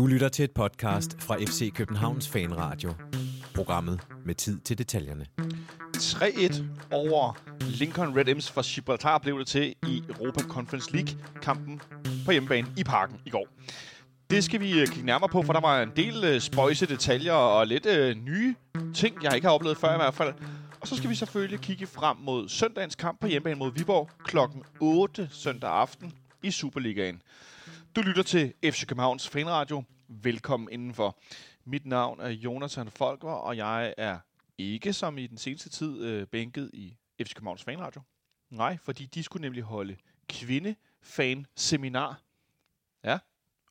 Du lytter til et podcast fra FC Københavns Fanradio. Programmet med tid til detaljerne. 3-1 over Lincoln Red Imps fra Gibraltar blev det til i Europa Conference League-kampen på hjemmebane i parken i går. Det skal vi øh, kigge nærmere på, for der var en del øh, spøjse detaljer og lidt øh, nye ting, jeg ikke har oplevet før i hvert fald. Og så skal vi selvfølgelig kigge frem mod søndagens kamp på hjemmebane mod Viborg klokken 8 søndag aften i Superligaen. Du lytter til FC Københavns Fanradio. Velkommen indenfor. Mit navn er Jonathan Folker, og jeg er ikke som i den seneste tid øh, bænket i FC Københavns Fanradio. Nej, fordi de skulle nemlig holde kvindefan-seminar. Ja,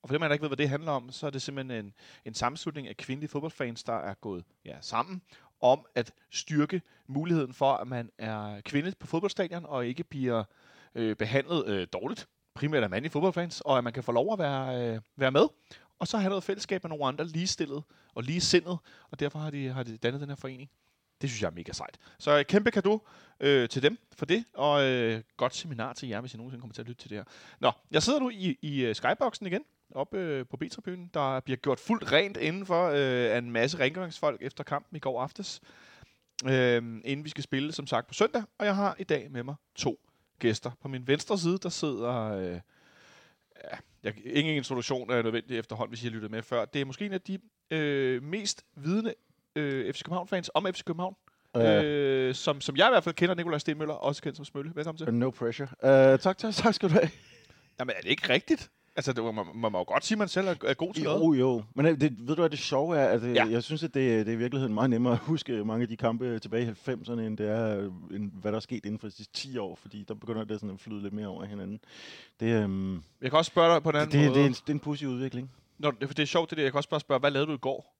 og for dem, der ikke ved, hvad det handler om, så er det simpelthen en, en sammenslutning af kvindelige fodboldfans, der er gået ja, sammen om at styrke muligheden for, at man er kvinde på fodboldstadion og ikke bliver øh, behandlet øh, dårligt, primært af mandlige fodboldfans, og at man kan få lov at være, øh, være med. Og så har noget fællesskab med nogle andre ligestillet og ligesindet, og derfor har de, har de dannet den her forening. Det synes jeg er mega sejt. Så øh, kæmpe kado øh, til dem for det, og øh, godt seminar til jer, hvis I nogensinde kommer til at lytte til det her. Nå, jeg sidder nu i, i øh, skyboxen igen, oppe øh, på B-tribunen. Der bliver gjort fuldt rent indenfor øh, af en masse rengøringsfolk efter kampen i går aftes. Øh, inden vi skal spille, som sagt, på søndag. Og jeg har i dag med mig to gæster. På min venstre side, der sidder... Øh, ja, jeg, ingen introduktion er nødvendig efterhånden, hvis I har lyttet med før. Det er måske en af de øh, mest vidende øh, FC København-fans om FC København. Ja. Øh, som, som jeg i hvert fald kender, Nikolaj Stenmøller, også kendt som Smølle. Velkommen til. No pressure. Uh, tak, tak, tak skal du have. Jamen, er det ikke rigtigt? Altså, det, man, man må jo godt sige, at man selv er, er god til noget. Jo, jo. Men øh, det, ved du hvad det sjove er? At, Ja. ja. Jeg synes, at det, det er i virkeligheden meget nemmere at huske mange af de kampe tilbage i 90'erne, end det er, øh, end hvad der er sket inden for de sidste 10 år, fordi der begynder det sådan at flyde lidt mere over hinanden. Det, øhm, Jeg kan også spørge dig på en det, anden det, måde. det, er en, det er en pussy udvikling. Nå, det, det er sjovt, det der. Jeg kan også bare spørge, hvad lavede du i går?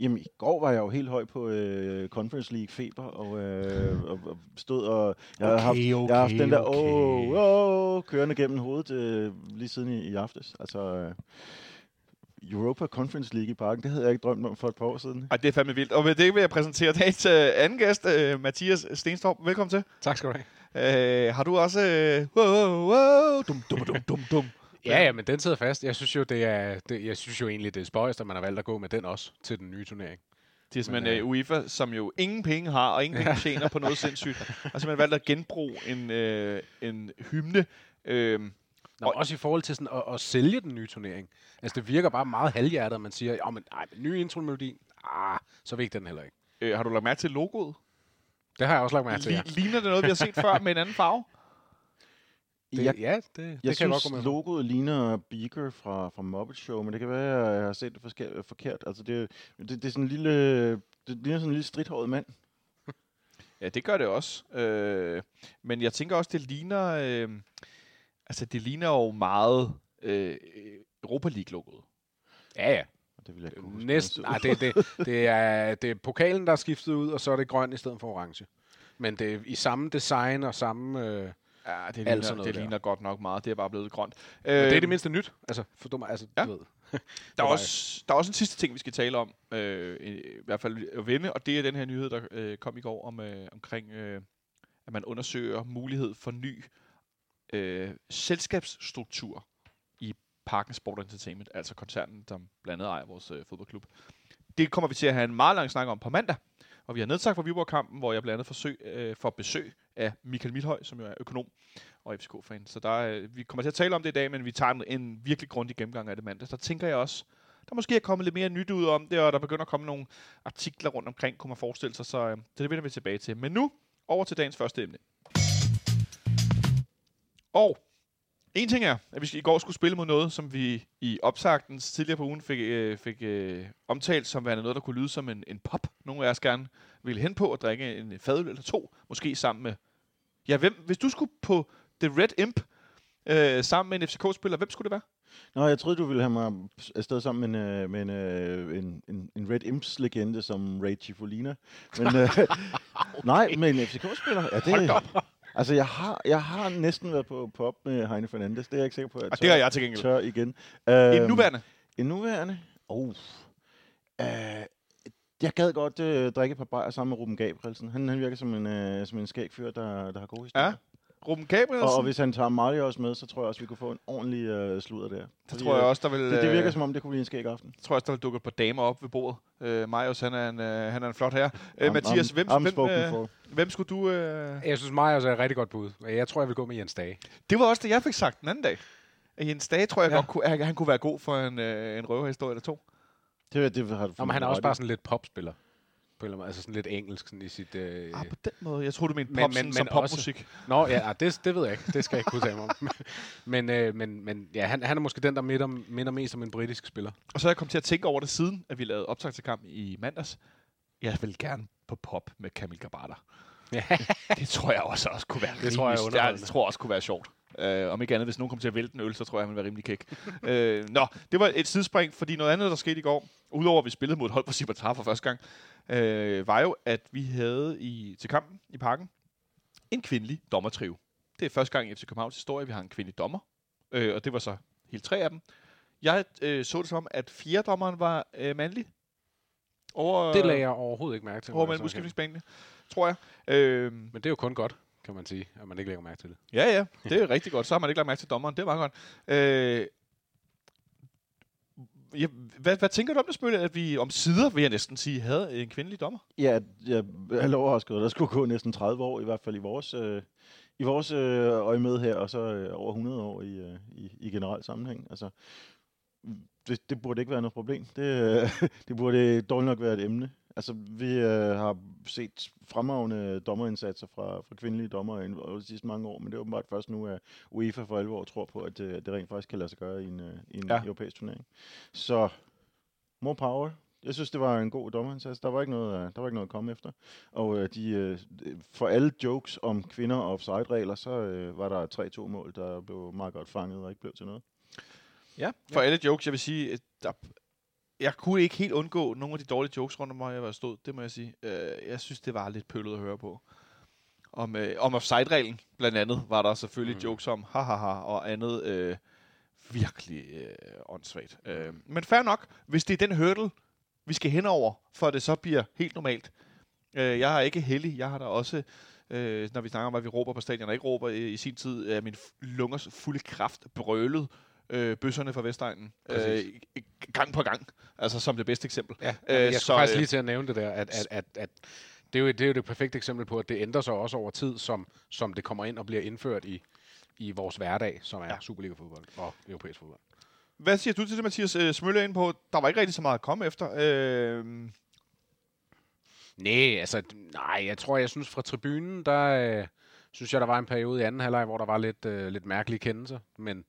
Jamen, i går var jeg jo helt høj på øh, Conference League feber, og, øh, og, og stod og... Jeg har Okay, haft, jeg har haft okay, den der okay. åh, åh, kørende gennem hovedet øh, lige siden i, i aftes. Altså, øh, Europa Conference League i parken, det havde jeg ikke drømt om for et par år siden. Ej, det er fandme vildt. Og med det vil jeg præsentere dagens øh, anden gæst, øh, Mathias Stenstorp. Velkommen til. Tak skal du have. Øh, har du også... Øh, wow, wow, dum, dum, dum, dum, dum. Ja, ja, men den sidder fast. Jeg synes jo, det er, det, jeg synes jo egentlig, det er spøjst, at man har valgt at gå med den også til den nye turnering. Det er simpelthen Men, øh, UEFA, som jo ingen penge har, og ingen penge tjener på noget sindssygt. Har simpelthen valgt at genbruge en, øh, en hymne. Øh, Nå, Og- også i forhold til sådan at, at sælge den nye turnering. Altså, det virker bare meget halvhjertet, at man siger, ja, men ej, den nye intromelodi, ah, så vigtig den heller ikke. øh, har du lagt mærke til logoet? Det har jeg også lagt mærke til, ja. Li- ligner det noget, vi har set før med en anden farve? Det, jeg, ja, det, det jeg kan jeg synes, godt med. på. logoet ligner Beaker fra, fra Muppet Show, men det kan være, at jeg har set det forske- forkert. Altså, det, det, det er sådan en lille... Det ligner sådan en lille stridthåret mand. Ja, det gør det også. Øh, men jeg tænker også, det ligner... Øh, altså, det ligner jo meget øh, Europa League-logoet. Ja, ja. Det vil jeg kunne Næsten, hvordan nej, det, det, det, er, det er pokalen, der er skiftet ud, og så er det grøn i stedet for orange. Men det er i samme design og samme... Øh, Ja, det ligner, noget det der. ligner godt nok meget. Det er bare blevet grønt. øh, det er Øhm, det mindste nyt. Altså, for dum, altså, Ja. du ved. Der er, også, der er også en sidste ting, vi skal tale om, øh, i, i hvert fald at vende, og det er den her nyhed, der øh, kom i går om, øh, omkring, øh, at man undersøger mulighed for ny øh, selskabsstruktur i Parken Sport Entertainment, altså koncernen, der blandt andet ejer vores øh, fodboldklub. Det kommer vi til at have en meget lang snak om på mandag, og vi har nedsagt for Viborg-kampen, hvor jeg blandt andet forsøg, øh, får besøg af Michael Milhøj, som jo er økonom og FCK-fan. Så der, øh, vi kommer til at tale om det i dag, men vi tager en, en virkelig grundig gennemgang af det mandag. Der tænker jeg også, der måske er kommet lidt mere nyt ud om det, og der begynder at komme nogle artikler rundt omkring, kunne man forestille sig, så, øh, så det vender vi tilbage til. Men nu over til dagens første emne. Og en ting er, at vi i går skulle spille mod noget, som vi i opsagten tidligere på ugen fik, øh, fik øh, omtalt som værende noget, der kunne lyde som en, en pop. Nogle af os gerne ville hen på og drikke en fadøl eller to, måske sammen med... Ja, hvem, hvis du skulle på The Red Imp øh, sammen med en FCK-spiller, hvem skulle det være? Nå, jeg troede, du ville have mig afsted sammen med en, øh, med en, øh, en, en, en Red Imps-legende som Ray Cifolina. Men, øh, nej, men en FCK-spiller? Ja, det, Altså, jeg har, jeg har næsten været på pop med Heine Fernandes. Det er jeg ikke sikker på, at jeg Og det har jeg til gengæld. tør igen. En Øhm, nuværende. En nuværende? Oh. Uh, jeg gad godt øh, drikke et par bajer sammen med Ruben Gabrielsen. Han, han virker som en, øh, som en skæg fyr, der, der har gode historier. Ja. Ruben Gabrielsen. Og, og hvis han tager Mario også med, så tror jeg også, vi kunne få en ordentlig øh, sludder der. det Fordi, tror jeg øh, også, der vil... Det, det virker øh, som om, det kunne blive en skæg aften. tror jeg også, der vil dukke et par damer op ved bordet. Øh, Marius, han er en, øh, han er en flot herre. Øh, I'm- Mathias, I'm- hvem, I'm hvem, øh, hvem skulle du... Øh... Jeg synes, Marius er et rigtig godt bud. Jeg tror, jeg vil gå med Jens Dage. Det var også det, jeg fik sagt den anden dag. Jens Dage tror jeg ja. Godt, kunne, at han kunne være god for en, øh, en røverhistorie eller to. Det, det har du Nå, men han er også bare sådan lidt popspiller. På en eller anden måde. Altså sådan lidt engelsk sådan i sit... Øh... Ah, på den måde. Jeg tror du mente Men- pop, men- men som også- popmusik. Nå, ja, ah, det, det ved jeg ikke. Det skal jeg ikke kunne tage mig om. men, øh, men, men ja, han, han er måske den, der minder, minder mest om en britisk spiller. Og så er jeg kommet til at tænke over det siden, at vi lavede optag til kamp i mandags. Jeg vil gerne på pop med Kamil Gabata. Ja. Det tror jeg også, også kunne være Det tror jeg underholdende. det tror jeg også kunne være sjovt. Uh, om ikke andet, hvis nogen kommer til at vælte en øl, så tror jeg, han vil være rimelig kæk. uh, nå, det var et sidespring, fordi noget andet, der skete i går, udover at vi spillede mod et hold på Gibraltar for første gang, uh, var jo, at vi havde i, til kampen i parken en kvindelig dommertrive. Det er første gang i FC Københavns historie, vi har en kvindelig dommer. Uh, og det var så helt tre af dem. Jeg øh, så det som, at fjerdommeren var øh, mandlig. Over, Det lagde jeg overhovedet ikke mærke til. over må jeg mellem så erkende. udskiftningsbanen, tror jeg. Øh, Men det er jo kun godt, kan man sige, at man ikke lægger mærke til det. Ja, ja, det er rigtig godt. Så har man ikke lagt mærke til dommeren. Det er meget godt. Øh, ja, hvad, hvad tænker du om det, Smølle, at vi om sider, vil jeg næsten sige, havde en kvindelig dommer? Ja, jeg er overrasket. Der skulle gå næsten 30 år, i hvert fald i vores, øh, i vores øh, øje med her, og så øh, over 100 år i, øh, i, i generelt sammenhæng. Altså, det, det burde ikke være noget problem. Det, øh, det burde dårligt nok være et emne. Altså, vi øh, har set fremragende dommerindsatser fra, fra kvindelige dommer i over de sidste mange år, men det er åbenbart først nu, at UEFA for alvor tror på, at øh, det rent faktisk kan lade sig gøre i en, øh, i en Ja. europæisk turnering. Så, more power. Jeg synes, det var en god dommerindsats. Der var ikke noget, øh, der var ikke noget at komme efter. Og øh, de, øh, for alle jokes om kvinder og offside-regler, så øh, var der 3-2 mål, der blev meget godt fanget og ikke blev til noget. Ja. For ja. alle jokes, jeg vil sige, der, jeg kunne ikke helt undgå nogle af de dårlige jokes rundt om mig, jeg var stod. Det må jeg sige. Øh, jeg synes, det var lidt pøllet at høre på. Om, øh, om offside-reglen, blandt andet, var der selvfølgelig mm. jokes om, hahaha, og andet øh, virkelig øh, åndssvagt. Øh, men fair nok, hvis det er den hurdle, vi skal henover, for det så bliver helt normalt. Øh, jeg er ikke heldig. Jeg har da også, øh, når vi snakker om, hvad vi råber på stadion og ikke råber i, i sin tid, er min lungers fulde kraft brølet øh, bøsserne fra Vestegnen. Øh, gang på gang. Altså som det bedste eksempel. Ja, Øh, øh, jeg så, skulle faktisk øh, lige til at nævne det der, at, at, at, at det, er jo, det er jo det perfekte eksempel på, at det ændrer sig også over tid, som, som det kommer ind og bliver indført i, i vores hverdag, som er ja. Superliga-fodbold og europæisk fodbold. Hvad siger du til det, Mathias øh, Smølle ind på? Der var ikke rigtig så meget at komme efter. Øh, Nej, altså, nej, jeg tror, jeg synes fra tribunen, der øh, synes jeg, der var en periode i anden halvleg, hvor der var lidt, øh, lidt mærkelige kendelser, men,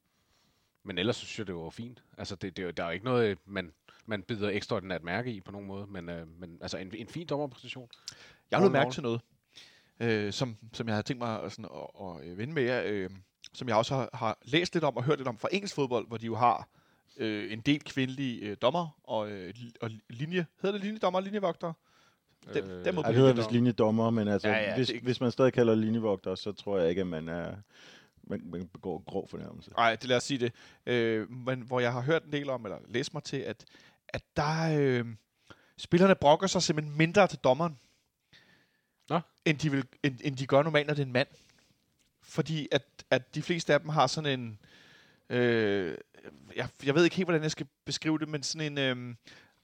men ellers synes jeg, det var fint. Altså, det, det, er jo- der er jo ikke noget, man, man bider ekstraordinært mærke i på nogen måde, men, øh, men altså, en, en fin dommerpræstation. Jeg har mærke til noget, øh, som, som jeg havde tænkt mig sådan, at, at, at vende med jer, øh, som jeg også har, har læst lidt om og hørt lidt om fra engelsk fodbold, hvor de jo har øh, en del kvindelige øh, dommer og, øh, og linje, hedder det linjedommer og linjevogtere? Dem, Øh, dem må Ja, det hedder vist om. linjedommer, men altså, Ja, ja, hvis, det hvis man stadig kalder linjevogter, så tror jeg ikke, at man, er, man, man begår grov fornærmelse. Nej, det lad os sige det. Øh, men hvor jeg har hørt en del om, eller læst mig til, at, at der øh, spillerne brokker sig simpelthen mindre til dommeren, Nå. end de, vil, end, end de gør normalt, når det er en mand. Fordi at, at de fleste af dem har sådan en... Øh, jeg, jeg ved ikke helt, hvordan jeg skal beskrive det, men sådan en... Øh,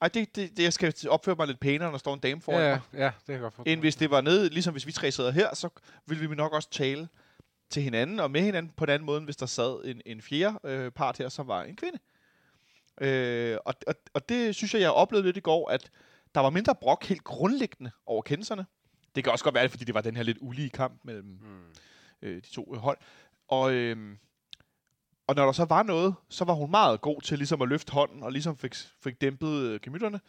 ej, det, det, det, jeg skal opføre mig lidt pænere, når der står en dame foran Ja, mig. ja, ja, det kan jeg godt forstå. End hvis det var nede, ligesom hvis vi tre sidder her, så ville vi nok også tale til hinanden og med hinanden på en anden måde, end hvis der sad en, en fjerde øh, part her, som var en kvinde. Øh, og, og, og det synes jeg, jeg oplevede lidt i går, at der var mindre brok helt grundlæggende over kendelserne. Det kan også godt være, fordi det var den her lidt ulige kamp mellem Mm. øh, de to øh, hold. Og, øh, og når der så var noget, så var hun meget god til ligesom at løfte hånden og ligesom fik, fik dæmpet øh, gemytterne.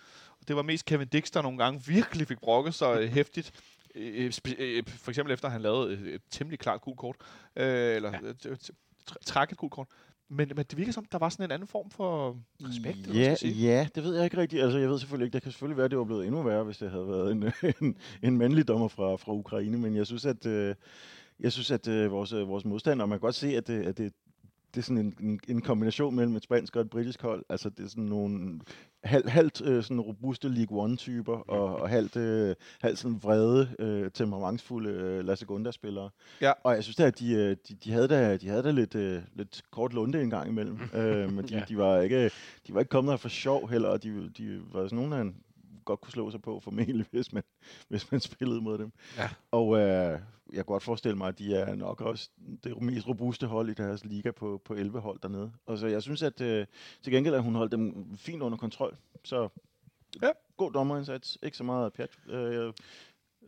Og det var mest Kevin Dix, der nogle gange virkelig fik brokket sig øh, hæftigt. Øh, spe- øh, for eksempel efter han lavede et, et temmelig klart gult kort. Øh, eller Ja. træk et gult kort. Men, men det virker som, der var sådan en anden form for respekt. Ja, jeg sige. ja, det ved jeg ikke rigtigt. Altså, jeg ved selvfølgelig ikke, det kan selvfølgelig være, at det var blevet endnu værre, hvis det havde været en, en, en mandlig dommer fra, fra Ukraine, men jeg synes, at, øh, jeg synes, at øh, vores, øh, vores modstandere, man kan godt se, at at det det er sådan en, en, en kombination mellem et spansk og et britisk hold. Altså, det er sådan nogle halvt, halvt øh, sådan robuste League One-typer, og, og halvt, øh, halvt sådan vrede, øh, temperamentsfulde øh, La Segunda-spillere. Ja. Og jeg synes da, at de, øh, de, de havde da, de havde da lidt, øh, lidt kort lunde en gang imellem. øh, men de, Ja. de, var ikke, de var ikke kommet her for sjov heller, og de, de var sådan nogle, han godt kunne slå sig på formentlig, hvis man, hvis man spillede mod dem. Ja. Og øh, jeg kan godt forestille mig, at de er nok også det mest robuste hold i deres liga på, på 11 hold dernede. Og så jeg synes, at øh, til gengæld at hun holdt dem fint under kontrol. Så Ja. god dommerindsats. Ikke så meget pjat. Øh, jeg er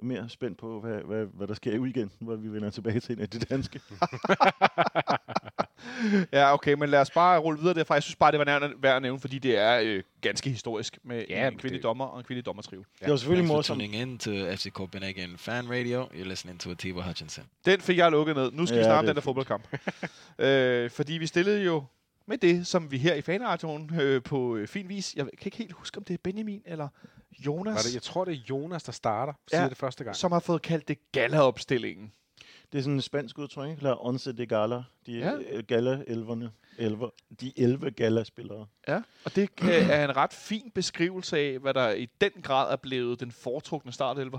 mere spændt på, hvad, hvad, hvad der sker i weekenden, hvor vi vender tilbage til en af det danske. Ja, okay, men lad os bare rulle videre derfra. Jeg synes bare, det var nær- værd at nævne, fordi det er øh, ganske historisk med Ja, en kvindelig det- dommer og en kvindelig dommertrio. Ja. Det var selvfølgelig morsomt. tuning in to FC Copenhagen Fan Radio. You're listening to Atiba Hutchinson. Den fik jeg lukket ned. Nu skal ja, vi snakke om det den der fodboldkamp. øh, fordi vi stillede jo med det, som vi her i fanradioen øh, på øh, fin vis. Jeg kan ikke helt huske, om det er Benjamin eller Jonas, Var det, jeg tror, det er Jonas, der starter, siger Ja. det første gang. som har fået kaldt det gala-opstillingen. Det er sådan en spansk udtryk, ikke? La once de gala. De Ja. ja. gala-elverne. Elver. De 11 gala-spillere. Ja, og det øh, er en ret fin beskrivelse af, hvad der i den grad er blevet den foretrukne startelver,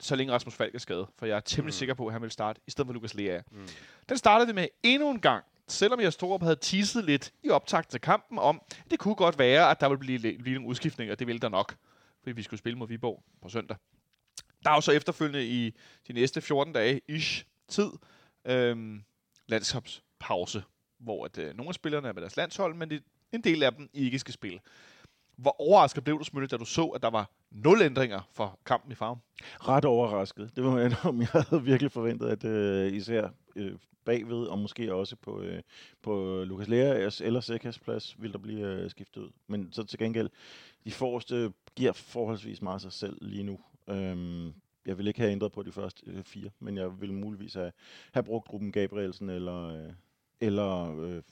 så længe Rasmus Falk er skadet. For jeg er temmelig mm. sikker på, at han vil starte, i stedet for Lukas Lea. Mm. Den startede vi med endnu en gang, selvom jeg Storup havde teaset lidt i optakt til kampen om, det kunne godt være, at der ville blive, blive nogle udskiftninger, det ville der nok, fordi vi skulle spille mod Viborg på søndag. Der er jo så efterfølgende i de næste 14 dage, ish, tid, øhm, landskabspause, hvor at, øh, nogle af spillerne er med deres landshold, men det, en del af dem ikke skal spille. Hvor overrasket blev du, Smølle, da du så, at der var nul ændringer for kampen i farven? ret overrasket. Det var jeg om jeg havde virkelig forventet, at øh, især øh, bagved, og måske også på, øh, på Lukas Lea eller Sekas plads, ville der blive øh, skiftet ud. Men så til gengæld, de forreste giver forholdsvis meget sig selv lige nu. Øhm, jeg vil ikke have ændret på de første øh, fire, men jeg vil muligvis have, have brugt gruppen Gabrielsen eller, øh, eller øh,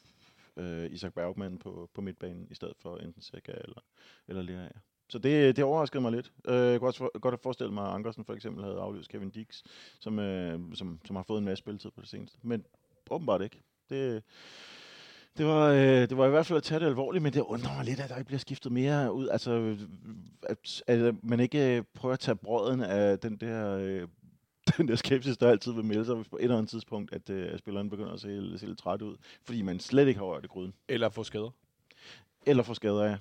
øh, Isak Bergman på, på midtbanen, i stedet for enten Seka eller, eller Lea. Så det, øh, det overraskede mig lidt. Øh, jeg kunne også for, godt have forestillet mig, at Ankersen for eksempel havde afløst Kevin Dix, som, øh, som, som har fået en masse spilletid på det seneste. Men åbenbart ikke. Det, det, var, øh, det var i hvert fald at tage det alvorligt, men det undrer mig lidt, at der ikke bliver skiftet mere ud. Altså, at, at man ikke øh, prøver at tage brøden af den der... Øh, den der skepsis, der altid vil melde sig, på et eller andet tidspunkt, at, øh, at spilleren begynder at se, se lidt træt ud, fordi man slet ikke har rørt i gryden. Eller få skader. Eller får skader af,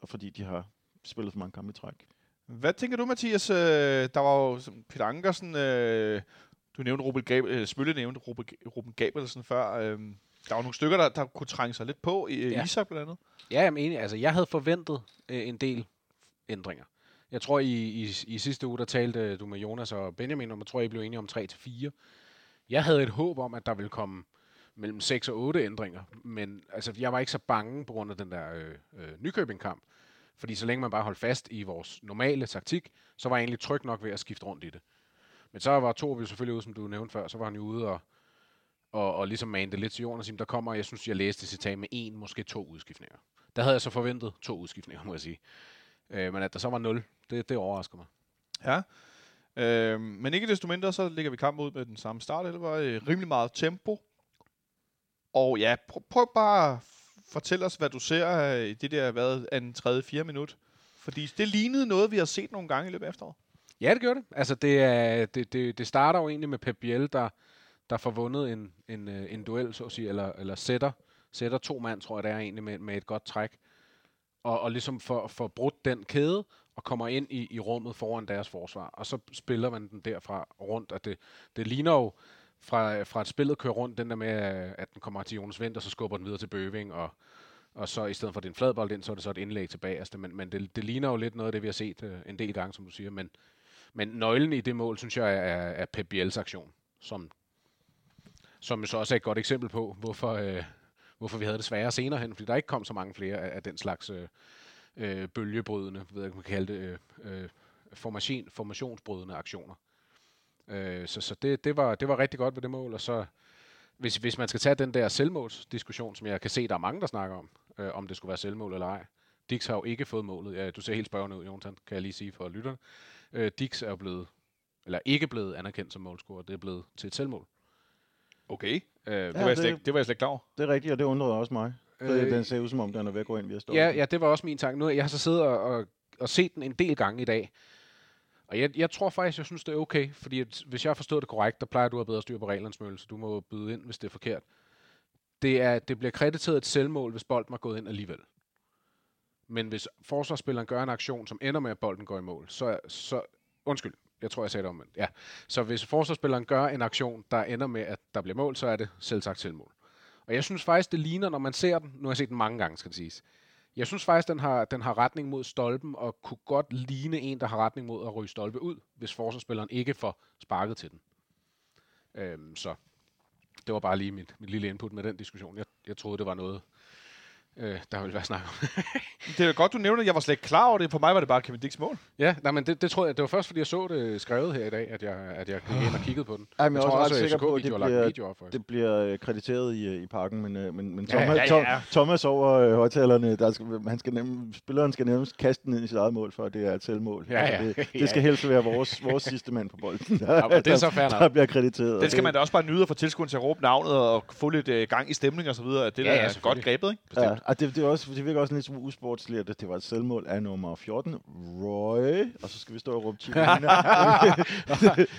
og fordi de har spillet for mange kampe i træk. Hvad tænker du, Mathias? Øh, der var jo Peter Ankersen, øh, du nævnte Ruben Gabriel, øh, Smølle nævnte Ruben, Ruben Gabrielsen før. Øh, der var nogle stykker, der, der kunne trænge sig lidt på, i Ja. ja. Isak blandt andet. Ja, jeg enig. Altså, jeg havde forventet øh, en del ændringer. Jeg tror, i, i, i sidste uge, der talte du med Jonas og Benjamin, og jeg tror, I blev enige om 3 til 4. Jeg havde et håb om, at der ville komme mellem 6 og 8 ændringer, men altså, jeg var ikke så bange på grund af den der øh, øh, Nykøbing-kamp. Fordi så længe man bare holdt fast i vores normale taktik, så var jeg egentlig tryg nok ved at skifte rundt i det. Men så var Torb jo selvfølgelig ude, som du nævnte før, så var han jo ude og, og, og ligesom mane det lidt til jorden og sige, der kommer, jeg synes, jeg læste citat med en, måske to udskiftninger. Der havde jeg så forventet to udskiftninger, må jeg sige. Øh, men at der så var nul, det, det overrasker mig. Ja. Øh, men ikke desto mindre, så ligger vi kampen ud med den samme start. Det var øh, rimelig meget tempo. Og ja, prøv, prøv bare at fortælle os, hvad du ser øh, i det der, hvad, en tredje, fire minut. Fordi det lignede noget, vi har set nogle gange i løbet af efteråret. Ja, det gør det. Altså, det, er, det, det, det starter jo egentlig med Pep Biel, der, der får vundet en, en, øh, en duel, så at sige, eller, eller sætter, sætter to mand, tror jeg, det er egentlig, med, med et godt træk. Og, og ligesom får, får brudt den kæde, og kommer ind i, i rummet foran deres forsvar. Og så spiller man den derfra rundt, og det, det ligner jo, fra, fra et spillet kører rundt, den der med, at den kommer til Jonas Vind, og så skubber den videre til Bøving, og, og så i stedet for at det er en fladbold ind, så er det så et indlæg tilbage. Altså, men men det, det ligner jo lidt noget af det, vi har set øh, en del gange, som du siger. Men, men nøglen i det mål, synes jeg, er, er Pep Biels aktion, som, som så også er et godt eksempel på, hvorfor, øh, hvorfor vi havde det sværere senere hen, fordi der ikke kom så mange flere af, af den slags øh, øh bølgebrydende, ved jeg ikke, man kan kalde det, øh, øh, formation, formationsbrydende aktioner. Øh, så så det, det, var, det var rigtig godt ved det mål, og så hvis, hvis man skal tage den der selvmålsdiskussion, som jeg kan se, der er mange, der snakker om, øh, om det skulle være selvmål eller ej. Dix har jo ikke fået målet. Ja, du ser helt spørgende ud, Jonathan, kan jeg lige sige for lytterne. Øh, Dix er jo blevet, eller ikke blevet anerkendt som målscorer. Det er blevet til et selvmål. Okay. Øh, Det, Ja, var jeg slet, det- det var jeg slet ikke klar over. Det er rigtigt, og det undrede også mig. Øh, den ser ud som om, den er ved at gå ind via stå. Ja, ja, det var også min tanke. Nu, jeg har så siddet og, og, og set den en del gange i dag. Og jeg, jeg tror faktisk, jeg synes, det er okay. Fordi at, hvis jeg har forstået det korrekt, der plejer du at have bedre styr på reglerne, Smøl, så du må byde ind, hvis det er forkert. Det, er, det bliver krediteret et selvmål, hvis bolden er gået ind alligevel. Men hvis forsvarsspilleren gør en aktion, som ender med, at bolden går i mål, så, så undskyld, jeg tror, jeg sagde det omvendt. Ja. Så hvis forsvarsspilleren gør en aktion, der ender med, at der bliver mål, så er det selvsagt selvmål. Og jeg synes faktisk, det ligner, når man ser den, nu har jeg set den mange gange, skal det siges, jeg synes faktisk, den har, den har retning mod stolpen, og kunne godt ligne en, der har retning mod at ryge stolpe ud, hvis forsvarsspilleren ikke får sparket til den. Øhm, så det var bare lige mit, mit lille input med den diskussion. Jeg, jeg troede, det var noget, øh, der ville være snak om. Det er godt, du nævner, jeg var slet ikke klar over det. For mig var det bare Kevin Dicks mål. ja, nej, men det, det tror jeg, det var først, fordi jeg så det skrevet her i dag, at jeg, at jeg gik ind og kiggede på den. Ej, men jeg er tror også ret at sikker på, at det bliver- video op for. Det bliver krediteret i, i parken, men, øh, men, men Ja, Thomas, ja, Tom- ja. Thomas over øh, højtalerne, der skal, han skal nem, spilleren skal nærmest kaste den ind i sit eget mål, for at det er et selvmål. Ja, ja. det, Ja. det skal helst være vores, vores sidste mand på bolden, der, Ja, men det er så fair der, der bliver krediteret. Den skal man da også bare nyde at få tilskueren til at råbe navnet og få lidt øh, gang i stemning og så videre. Det Ja, der ja, er selvfølgelig. godt grebet, ikke? det, ja, og det, det, er også, det virker også lidt som usportsligt, at det var et selvmål af nummer 14, Roy, og så skal vi stå og råbe Chibina.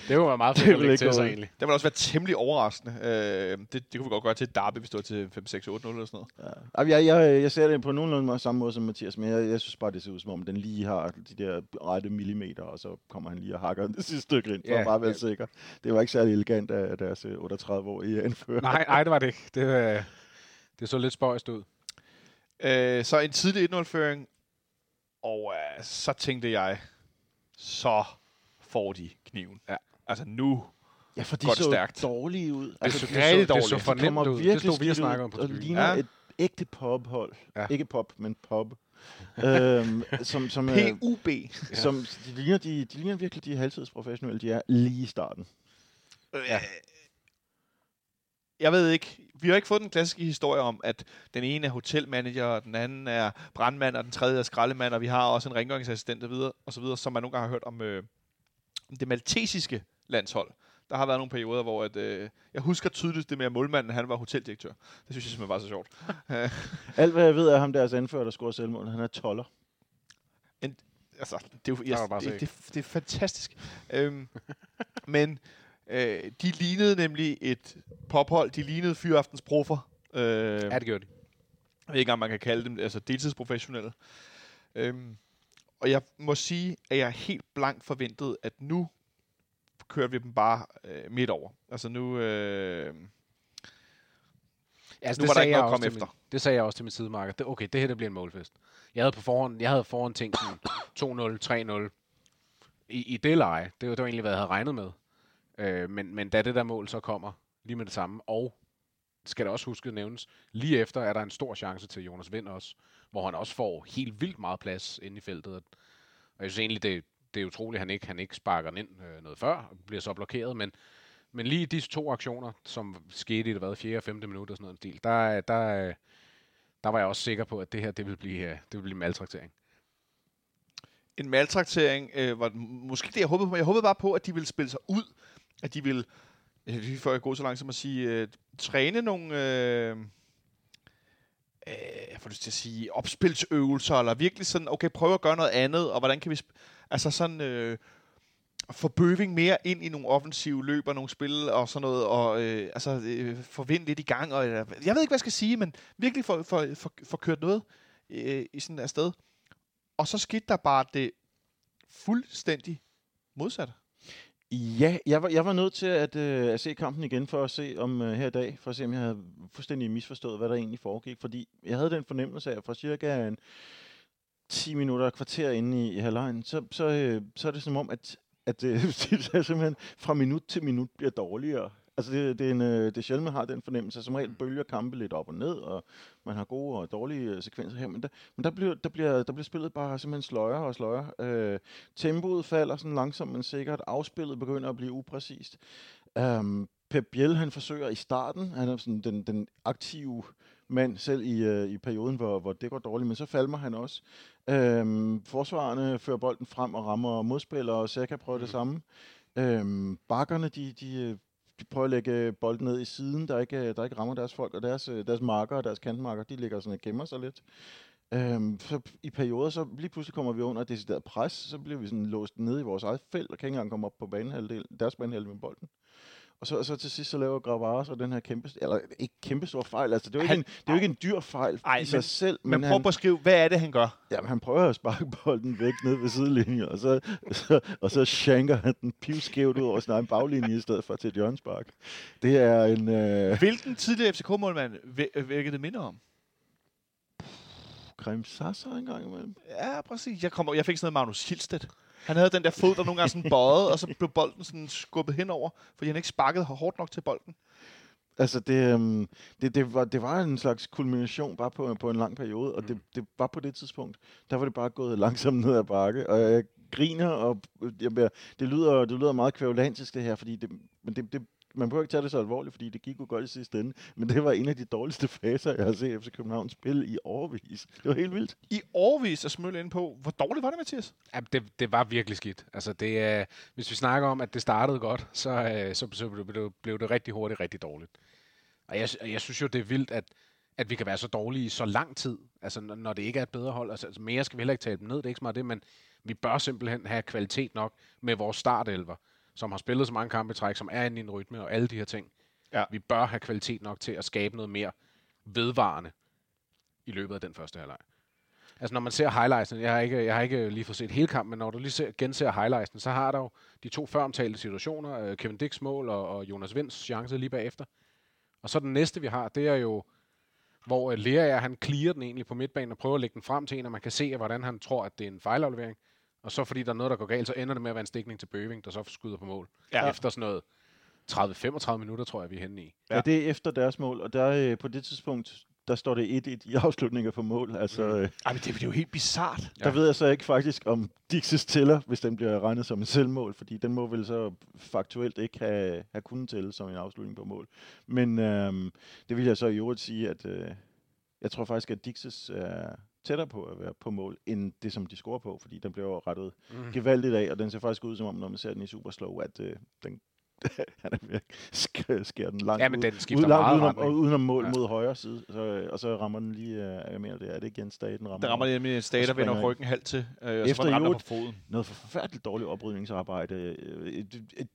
Det var meget Det fedt at vil lægge til sig egentlig. Det vil også være temmelig overraskende. Øh, det, det kunne vi godt gøre til et derby, hvis det var til 5, 6, 8, 0 eller sådan noget. Ja. Jeg, jeg, jeg ser det på nogenlunde samme måde som Mathias, men jeg, jeg synes bare, det ser ud som om, den lige har de der rette millimeter, og så kommer han lige og hakker det sidste stykke ind, for Ja, at bare være ja. sikker. Det var ikke særlig elegant af deres øh, 38-årige anfører. Nej, nej, det var det ikke. Det, øh, det så lidt spøjst ud. Øh, så en tidlig 1-0-føring, og øh, så tænkte jeg, så får de kniven. Ja. Altså nu, Ja, for de Går det så stærkt. dårlige ud. Det, Altså, så, det det, er så, det så dårligt. for de kommer nemt ud. Det virkelig stod vi og snakkede om på og tribunen. ligner Ja. et ægte pophold. Ja. Ikke pop, men pop. øhm, som, som, øh, PUB. som, de, ligner, de, de ligner virkelig de halvtidsprofessionelle, de er lige i starten. Ja. Jeg ved ikke. Vi har ikke fået den klassiske historie om, at den ene er hotelmanager, og den anden er brandmand, og den tredje er skraldemand, og vi har også en rengøringsassistent og, videre, og så videre, som man nogle gange har hørt om, øh, om det maltesiske landshold. Der har været nogle perioder, hvor at, øh, jeg husker tydeligt det med, at målmanden han var hoteldirektør. Det synes jeg simpelthen var så sjovt. Alt hvad jeg ved er ham deres anfører, der scorer selvmål. Han er toller. altså, det, er, jo- jeg, det, se. det, det er fantastisk. øhm, men øh, de lignede nemlig et pophold. De lignede Fyraftens proffer. Øh, Ja, det gjorde de. jeg ved ikke, om man kan kalde dem altså deltidsprofessionelle. Øhm, og jeg må sige, at jeg helt blankt forventede, at nu kører vi dem bare øh, midt over. Altså nu... Øh, Altså, Nu det var der ikke noget at komme efter. Min, det sagde jeg også til min sidemarker. Det, okay, det her det bliver en målfest. Jeg havde på forhånd, jeg havde forhånd tænkt sådan 2-0, 3-0 i, i det leje. Det var, det var egentlig, hvad jeg havde regnet med. Øh, men, men da det der mål så kommer lige med det samme, og skal der også huske at nævnes, lige efter er der en stor chance til Jonas Vind også, hvor han også får helt vildt meget plads inde i feltet. Og jeg synes egentlig, det, det er utroligt, at han ikke, han ikke sparker den ind øh, noget før, og bliver så blokeret, men men lige disse to aktioner, som skete i det hvad, 4. og 5. minut og sådan noget del, der, der, øh, der var jeg også sikker på, at det her det ville blive, øh, det ville blive maltraktering. en maltraktering øh, var måske det, jeg håbede på. Jeg håbede bare på, at de ville spille sig ud. At de vil, øh, får før jeg går så langt som at sige, øh, træne nogle... Øh, øh, jeg får lyst til at sige, opspilsøvelser, eller virkelig sådan, okay, prøve at gøre noget andet, og hvordan kan vi, altså sådan, øh, få Bøving mere ind i nogle offensive løb og nogle spil og sådan noget, og øh, altså, øh, få vind lidt i gang, og øh, jeg ved ikke, hvad jeg skal sige, men virkelig få, få, få, få kørt noget øh, i sådan et sted. Og så skete der bare det fuldstændig modsatte. Ja, jeg var, jeg var nødt til at, øh, at se kampen igen for at se om øh, her i dag, for at se om jeg havde fuldstændig misforstået, hvad der egentlig foregik. Fordi jeg havde den fornemmelse af, at fra cirka en 10 minutter og kvarter inde i, i halvlejen, så, så, øh, så er det som om, at, at øh, det simpelthen fra minut til minut bliver dårligere. Altså det, det, er en, øh, det er sjældent, man har den fornemmelse. Som regel bølger kampe lidt op og ned, og man har gode og dårlige øh, sekvenser her. Men der, men der, bliver, der, bliver, der bliver spillet bare simpelthen sløjere og sløjere. Øh, tempoet falder sådan langsomt, men sikkert. Afspillet begynder at blive upræcist. Um, Pep Biel, han forsøger i starten, han er sådan den, den aktive mand selv i, øh, i perioden, hvor, hvor det går dårligt, men så falmer han også. Øhm, forsvarerne fører bolden frem og rammer modspillere, og Saka prøver mm. det samme. Øhm, bakkerne, de, de, øh, de prøver at lægge øh, bolden ned i siden, der ikke, øh, der ikke rammer deres folk, og deres, øh, deres marker og deres kantmarker, de ligger sådan og gemmer sig lidt. Øhm, så i perioder, så lige pludselig kommer vi under decideret pres, så bliver vi sådan låst ned i vores eget felt, og kan ikke engang komme op på banehalvdelen, deres banehalvdel med bolden. Og så, og så til sidst så laver Gravara så den her kæmpe, eller ikke kæmpe stor fejl, altså det er jo ikke, Han- en, det er jo ikke en dyr fejl Ej, i sig men- selv, Men prøv han, at beskrive, hvad er det, han gør? jamen, han prøver at sparke bolden væk ned ved sidelinjen, og så, så, og så shanker han den pivskævt ud over sin egen baglinje i stedet for til et hjørnespark. Det er en... Øh, Hvilken tidligere FCK-målmand virkede det minder om? Creme Sasser engang imellem. Ja, præcis. Jeg, kom, jeg fik sådan noget Magnus Hilstedt. Han havde den der fod, der nogle gange sådan bøjet, og så blev bolden sådan skubbet henover, fordi han ikke sparkede hårdt nok til bolden. Altså, det, øhm, det, det, var, det var en slags kulmination bare på, på en lang periode, og det, Mm. det var på det tidspunkt, der var det bare gået langsomt ned ad bakke, og jeg griner, og jeg, bliver- det, lyder, det lyder meget kvævlantisk det her, fordi det, men det, det, man behøver ikke tage det så alvorligt, fordi det gik jo godt i sidste ende, men det var en af de dårligste faser, jeg har set FC København spille i overvis. Det var helt vildt. I årvis at smølle ind på. Hvor dårligt var det, Mathias? Ja, det, det var virkelig skidt. Altså, det, er, hvis vi snakker om, at det startede godt, så, øh, så, så blev, det, blev det rigtig hurtigt rigtig dårligt. Og jeg, jeg synes jo, det er vildt, at, at vi kan være så dårlige i så lang tid, altså når, når det ikke er et bedre hold. Altså, altså mere skal vi heller ikke tale dem ned, det er ikke så meget det, men vi bør simpelthen have kvalitet nok med vores startelver, som har spillet så mange kampe i træk, som er inde i en rytme og alle de her ting. Ja. Vi bør have kvalitet nok til at skabe noget mere vedvarende i løbet af den første halvleg. Altså når man ser highlightsene, jeg har ikke, jeg har ikke lige fået set hele kampen, men når du lige ser, genser highlightsene, så har der jo de to før omtalte situationer, øh, Kevin Dicks mål og, og Jonas Vinds chance lige bagefter. Og så den næste, vi har, det er jo, hvor øh, Lea han clear den egentlig på midtbanen og prøver at lægge den frem til en, og man kan se, hvordan han tror, at det er en fejlaflevering. Og så fordi der er noget, der går galt, så ender det med at være en stikning til Bøving, der så skyder på mål. Ja. Efter sådan noget 30-35 minutter, tror jeg, vi er henne i. Ja. ja, det er efter deres mål, og der øh, på det tidspunkt, der står det 1-1 i afslutninger for mål. Altså, Mm. øh, Ej, men det, det er jo helt bizart. Ja. Der ved jeg så ikke faktisk, om Dixis tæller, hvis den bliver regnet som en selvmål, fordi den må vel så faktuelt ikke have, have kunnet tælle som en afslutning på mål. Men øhm, det vil jeg så i øvrigt sige, at øh, jeg tror faktisk, at Dixis er tættere på at være på mål, end det, som de scorer på, fordi den bliver rettet Mm. gevaldigt af, og den ser faktisk ud som om, når man ser den i super slow, at øh, den han er ved sk- skære den langt Ja, men ud, den ud, skifter langt udenom, og udenom mål Ja. mod højre side, så, øh, og så rammer den lige, øh, jeg mener det er det igen staten rammer. Der rammer det nemlig en stat, der vender ryggen halvt til, øh, og så Efter den andre på foden. noget forfærdeligt dårligt oprydningsarbejde. Øh,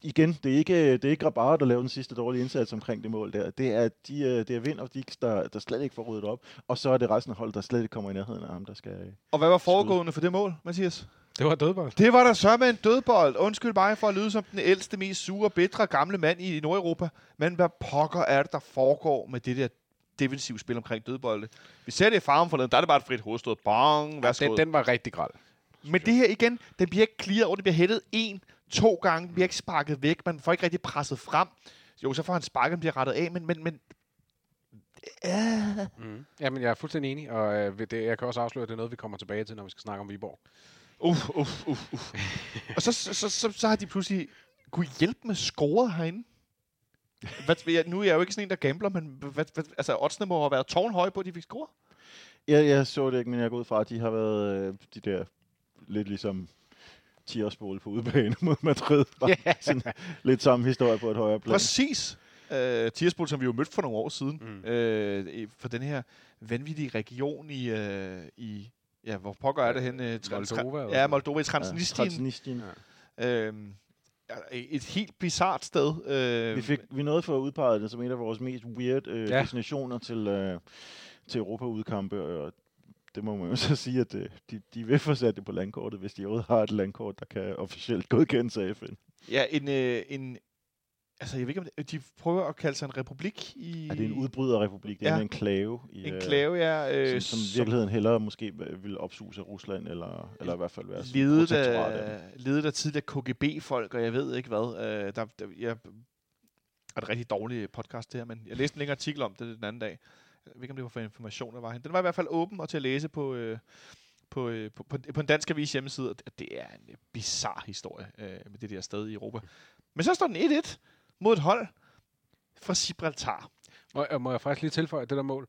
Igen, det er ikke, det er ikke Grabara, der laver den sidste dårlige indsats omkring det mål der. Det er, de, øh, det er Vind og Dix, der, der slet ikke får ryddet op. Og så er det resten af holdet, der slet ikke kommer i nærheden af ham, der skal... Og hvad var foregående for det mål, Mathias? Det var dødbold. Det var der så med en dødbold. Undskyld mig for at lyde som den ældste, mest sure, bitre gamle mand i Nordeuropa. Men hvad pokker er det, der foregår med det der defensive spil omkring dødbolde? Vi ser det i farven forleden. Der er det bare et frit hovedstød. Bang, Ja, værsgo. den, den var rigtig gral. Men det her igen, den bliver ikke clearet over. Det bliver hættet en, to gange. Den bliver ikke sparket væk. Man får ikke rigtig presset frem. Jo, så får han sparket, den bliver rettet af. Men, men, men øh, Mm. Jamen, jeg er fuldstændig enig, og øh, det, jeg kan også afsløre, at det er noget, vi kommer tilbage til, når vi skal snakke om Viborg. Uff, uff, uff, uff. og så, så, så, så, så har de pludselig kunne hjælpe med scoret herinde. Hvad, jeg, nu er jeg jo ikke sådan en, der gambler, men hvad, hvad, altså, oddsene må have været tårnhøje på, at de fik scoret. Jeg, jeg så det ikke, men jeg går ud fra, at de har været øh, de der lidt ligesom 10 på udebane mod Madrid. Bare Ja. sådan, lidt samme historie på et højere plan. Præcis. Uh, Tierspol, som vi jo mødte for nogle år siden, Mm. uh, i- for den her vanvittige region i, uh, i ja, hvor pokker er det henne? Uh, Moldova, eller Ja, Moldova i Transnistrien. Transnistrien. Ja. Uh, et helt bizart sted. Uh, Vi, fik, vi nåede for at udpege det som en af vores mest weird øh, Ja. ja. destinationer til, øh, til Europa-udkampe, og det må man jo så sige, at øh, de, de vil få sat det på landkortet, hvis de overhovedet har et landkort, der kan officielt godkendes af FN. Ja, en, øh, en altså jeg ved ikke, om det, de prøver at kalde sig en republik i... Er det en udbryderrepublik? Det er Ja. en enklave. I, En øh, klave, ja. Øh, som, som i virkeligheden hellere måske vil opsuge sig Rusland, eller, eller i hvert fald være ledet af ledet af tidligere KGB-folk, og jeg ved ikke hvad. Øh, der, der, jeg, er det rigtig dårlig podcast det her, men jeg læste en længere artikel om det den anden dag. Jeg ved ikke, om det var for information, der var hen. Den var i hvert fald åben og til at læse på, øh, på, øh, på, på, på en dansk avis hjemmeside. og det- er en øh, bizarre historie øh, med det der sted i Europa. Men så står den 1-1 mod et hold fra Gibraltar. Må, øh, må jeg faktisk lige tilføje det der mål?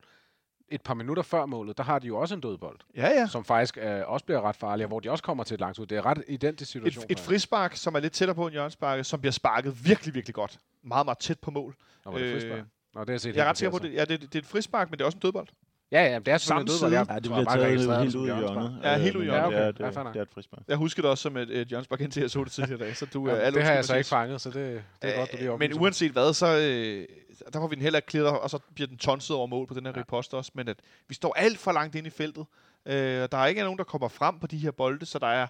et par minutter før målet, der har de jo også en dødbold, Ja, ja. som faktisk øh, også bliver ret farlig, og hvor de også kommer til et langt ud. Det er ret identisk Et, situation. et frispark, som er lidt tættere på en hjørnesparke, som bliver sparket virkelig, virkelig godt. Meget, meget tæt på mål. Nå, var det Øh, frispark? Nå, det har jeg set Jeg er ret sikker på, det, ja, det, det er et frispark, men det er også en dødbold. Ja, ja, det er selvfølgelig dødbold. Jeg. Ja, det tror bliver taget helt ud i hjørnet. Ja, Øh, helt ud i hjørnet. Det er, Ja, det, okay. er, Ja, det er et frispark. Jeg husker det også som et, et hjørnespark, indtil jeg så det tidligere i dag. Så du, Ja, er alle det har jeg så ikke fanget, så det, det er godt, du Øh, Men uanset hvad, så øh, der får vi den heller ikke clearet, og så bliver den tonset over mål på den her ja. ripost også. Men at vi står alt for langt ind i feltet. Øh, der er ikke nogen, der kommer frem på de her bolde, så der er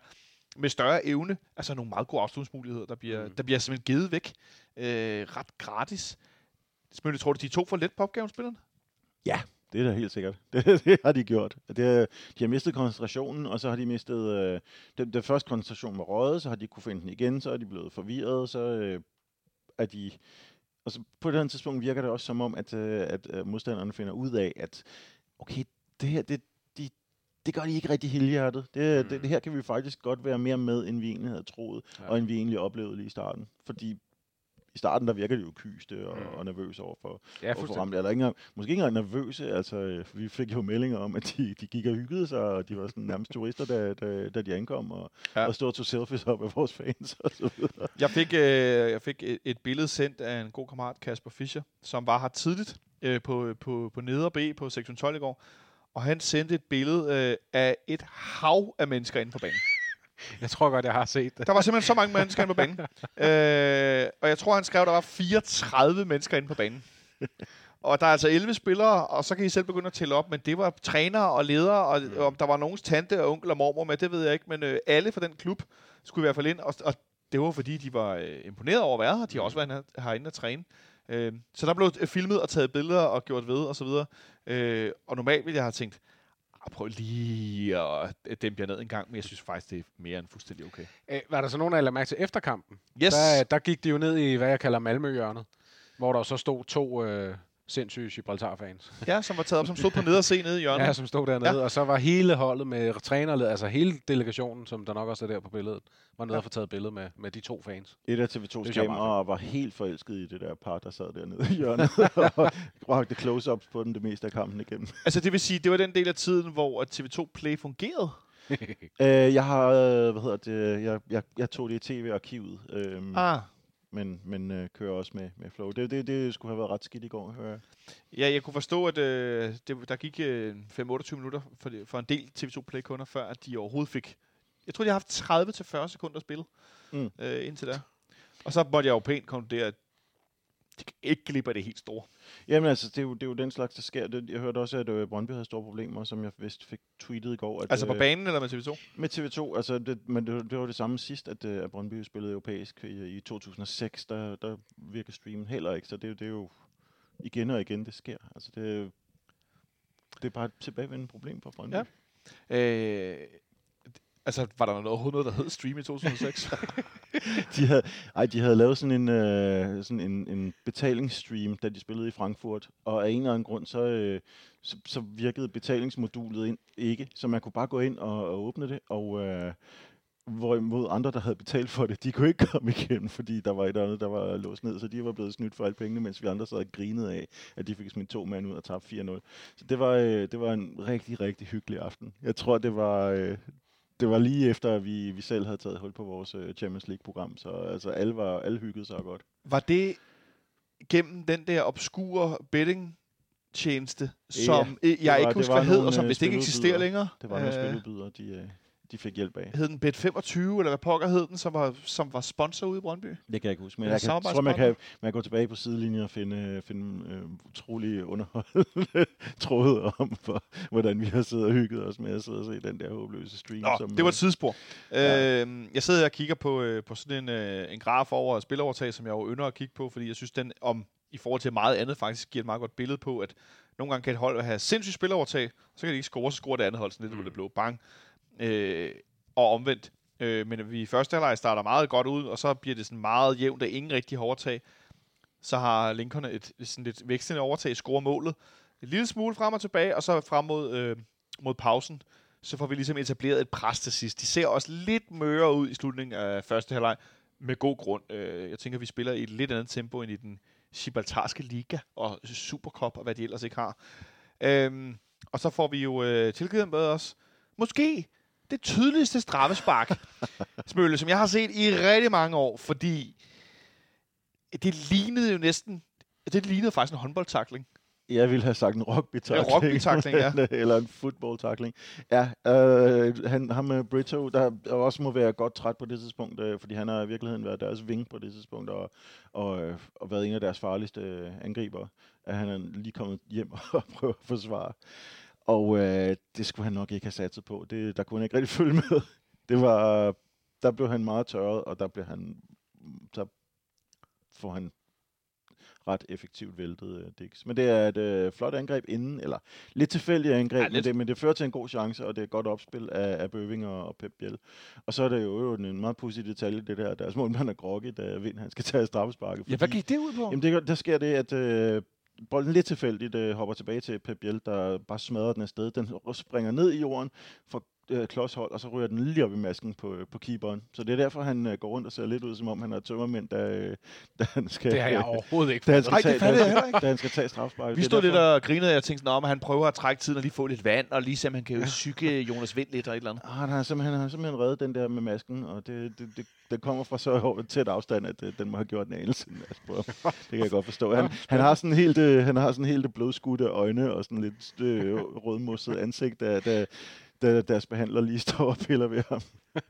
med større evne, altså nogle meget gode afslutningsmuligheder, der bliver, Mm. der bliver simpelthen givet væk øh, ret gratis. Selvfølgelig tror du, de er to for let på opgaven, spillerne? Det er da helt sikkert. Det, det har de gjort. Det, de har mistet koncentrationen, og så har de mistet... Øh, den, den første koncentration var røget, så har de kunne finde den igen, så er de blevet forvirret, så øh, er de... Og så på et andet tidspunkt virker det også som om, at, øh, at øh, modstanderne finder ud af, at okay, det her, det, de, det gør de ikke rigtig helhjertet. Det, mm. det, det her kan vi faktisk godt være mere med, end vi egentlig havde troet, ja. og end vi egentlig oplevede lige i starten. Fordi i starten, der virker de jo kyste og, Mm. og nervøse over for, Ja, ja, og for fuldstændig. ramt. Eller ikke måske ikke engang nervøse. Altså, øh, vi fik jo meldinger om, at de, de gik og hyggede sig, og de var sådan nærmest turister, da, da, da de ankom, og, ja. og stod og tog selfies op af vores fans og så videre. Jeg fik, øh, jeg fik et, et billede sendt af en god kammerat, Kasper Fischer, som var her tidligt øh, på, på, på neder B på sektion 12 i går. Og han sendte et billede øh, af et hav af mennesker inde på banen. Jeg tror godt, jeg har set det. Der var simpelthen så mange mennesker inde på banen. Øh, og jeg tror, han skrev, at der var 34 mennesker inde på banen. Og der er altså 11 spillere, og så kan I selv begynde at tælle op, men det var trænere og ledere, og Mm. om der var nogens tante og onkel og mormor med, det ved jeg ikke, men øh, alle fra den klub skulle i hvert fald ind, og, og det var fordi, de var øh, imponeret over at være her. De har også været her- herinde og træne. Øh, så der blev øh, filmet og taget billeder og gjort ved og så videre. Øh, og normalt ville jeg have tænkt, "Ah, prøv lige at øh, dæmpe jer ned en gang, men jeg synes faktisk, det er mere end fuldstændig okay. Æ, var der så nogen, der lagde mærke til efterkampen? Yes! Der, der gik de jo ned i, hvad jeg kalder Malmø-hjørnet, hvor der så stod to øh, sindssyge Gibraltar-fans, Ja, som var taget op, som stod på neder C nede i hjørnet. ja, som stod dernede, ja. og så var hele holdet med trænerled, altså hele delegationen, som der nok også er der på billedet, var nede Ja. og få taget billede med, med de to fans. Et af Det TV2's synes jeg er meget kameraer var helt forelsket i det der par, der sad dernede i hjørnet, og bragte close-ups på den det meste af kampen igennem. Altså det vil sige, det var den del af tiden, hvor at TV2 Play fungerede. Øh, jeg har, øh, hvad hedder det, jeg, jeg, jeg tog det i tv-arkivet, øhm, Ah. Men, men øh, kører også med, med Flow. Det, det, det skulle have været ret skidt i går, hører jeg. Ja, jeg kunne forstå, at øh, det, der gik øh, 5-28 minutter for, for en del TV2 Play-kunder, før at de overhovedet fik... Jeg tror, de har haft 30-40 sekunder at spille Mm. øh, indtil da. Og så måtte jeg jo pænt konkludere, at ikke glipper det helt store. Jamen altså, det er, jo, det er jo den slags, der sker. Det, jeg hørte også, at øh, Brøndby havde store problemer, som jeg vist fik tweetet i går. At, Altså på øh, banen eller med TV2? Med TV2, altså det, men det, det var det samme sidst, at, øh, at Brøndby spillede europæisk i, i 2006, der, der virker streamen heller ikke, så det, det er jo igen og igen, det sker. Altså det, det er bare et tilbagevendende problem for Brøndby. Ja. Øh, altså, var der noget, overhovedet noget, der hed Stream i 2006? de, havde, ej, de havde lavet sådan en, øh, sådan en, en betalingsstream, da de spillede i Frankfurt, og af en eller anden grund, så, øh, så, så virkede betalingsmodulet ind, ikke, så man kunne bare gå ind og, og åbne det, og øh, hvorimod andre, der havde betalt for det, de kunne ikke komme igen, fordi der var et eller andet, der var låst ned, så de var blevet snydt for alle pengene, mens vi andre sad og grinede af, at de fik smidt to mand ud og tabte 4-0. Så det var, øh, det var en rigtig, rigtig hyggelig aften. Jeg tror, det var, øh, det var lige efter, at vi, vi selv havde taget hul på vores øh, Champions League-program, så altså, alle, var, alle hyggede sig godt. var det gennem den der obskure betting tjeneste, som ja, jeg var- ikke det husker, hvad hed, og som øh, vist ikke eksisterer længere. Det var nogle Øh, spiludbydere, de, øh, de fik hjælp af. hed den Bet25, eller hvad pokker hed den, som var, som var sponsor ude i Brøndby? Det kan jeg ikke huske, men jeg kan, tror, man kan, man kan gå tilbage på sidelinjen og finde, finde øh, utrolig underholdende tråde om, for, hvordan vi har siddet og hygget os med at sidde og se den der håbløse stream. Nå, som, det var et øh, tidsspor. Ja. Øh, jeg sidder og kigger på, øh, på sådan en, øh, en graf over spilovertag, som jeg jo ynder at kigge på, fordi jeg synes, den om i forhold til meget andet faktisk giver et meget godt billede på, at nogle gange kan et hold have sindssygt spilovertag, så kan de ikke score, så scorer det andet hold sådan lidt mm. det blå. Bang. Øh, og omvendt. Øh, men vi i første halvleg starter meget godt ud, og så bliver det sådan meget jævnt, der ingen rigtig overtag. Så har Lincoln et sådan lidt vækstende overtag, scorer målet. En lille smule frem og tilbage, og så frem mod, øh, mod pausen, så får vi ligesom etableret et pres til sidst. De ser også lidt møre ud i slutningen af første halvleg, med god grund. Øh, jeg tænker, vi spiller i et lidt andet tempo end i den Gibraltarske Liga og Supercup og hvad de ellers ikke har. Øhm, Og så får vi jo øh, tilgivet med os, måske det tydeligste straffespark, Smølle, som jeg har set i rigtig mange år, fordi det lignede jo næsten, det lignede faktisk en håndboldtakling. Jeg ville have sagt en rugby-takling. En rugby-tackling, ja. Eller en football-takling. Ja, øh, han, ham med Brito, der også må være godt træt på det tidspunkt, øh, fordi han har i virkeligheden været deres ving på det tidspunkt, og, og, øh, og været en af deres farligste øh, angriber. At han er lige kommet hjem og prøver at forsvare. Og øh, det skulle han nok ikke have satset på. Det, der kunne han ikke rigtig følge med. Det var, der blev han meget tørret, og der blev han, så får han ret effektivt væltet uh, Dix. Men det er et uh, flot angreb inden, eller lidt tilfældigt angreb, ja, lidt. Men, det, men det fører til en god chance, og det er et godt opspil af, af Bøving og, og Pep Biel. Og så er det jo en meget positiv detalje, det der, deres målmand er groggy, da Vind han skal tage straffesparket. Ja, hvad gik det ud på? Jamen, det, der sker det, at uh, bolden lidt tilfældigt øh, hopper tilbage til Pep Biel, der bare smadrer den afsted. Den springer ned i jorden, får øh, klodshold, og så ryger den lige op i masken på, øh, på keeperen. Så det er derfor, han øh, går rundt og ser lidt ud, som om han er tømmermænd, da, øh, da han skal... Det har jeg overhovedet ikke da han skal, Ej, tage, det da, han skal, ikke. da han skal tage strafsparket. Vi stod lidt og grinede, og jeg tænkte, at han prøver at trække tiden og lige få lidt vand, og lige se, om han kan jo syge Jonas Vind lidt og et eller andet. Ah, han har simpelthen, han har simpelthen reddet den der med masken, og det, det, det, det kommer fra så tæt afstand, at øh, den må have gjort en anelse. Altså, det kan jeg godt forstå. Han, han har sådan helt, øh, han har sådan helt blodskudte øjne og sådan lidt øh, rødmosset ansigt, da, da, da deres behandler lige står og piller ved ham.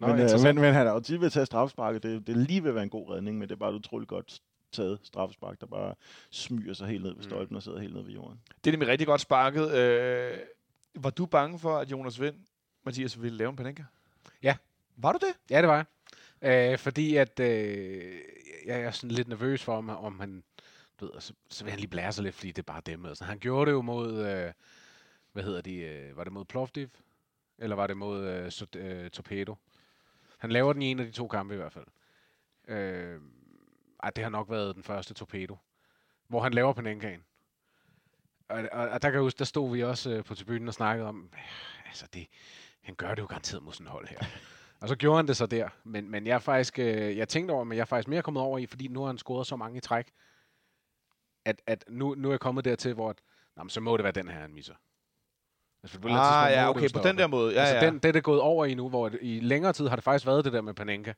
Nå, men, øh, men, men han er jo tit ved at tage straffesparket. Det, det lige ved at være en god redning, men det er bare et utroligt godt taget straffespark, der bare smyger sig helt ned ved stolpen og sidder helt ned ved jorden. Det er nemlig rigtig godt sparket. Øh, var du bange for, at Jonas Vind, Mathias, ville lave en panenka? Ja. Var du det? Ja, det var jeg. Øh, fordi at øh, jeg er sådan lidt nervøs for, om, om han... Du ved, så, så vil han lige blære sig lidt, fordi det er bare dem. Altså, han gjorde det jo mod... Øh, hvad hedder de? Øh, var det mod Plovdiv? Eller var det mod øh, so, øh, Torpedo? Han laver den i en af de to kampe i hvert fald. Øh, ej, det har nok været den første Torpedo. Hvor han laver Panenkaen. Og, og, og der kan jeg huske, der stod vi også øh, på tribunen og snakkede om, altså det, han gør det jo garanteret mod sådan hold her. og så gjorde han det så der. Men, men jeg faktisk, øh, jeg tænkte over, men jeg er faktisk mere kommet over i, fordi nu har han scoret så mange i træk, at, at nu, nu er jeg kommet dertil, hvor at, nå, men så må det være den her, han misser. Altså, på et eller andet Ah, ja, okay, på den der måde. Ja, altså, ja. Den, det er det gået over i nu, hvor det, i længere tid har det faktisk været det der med Panenka.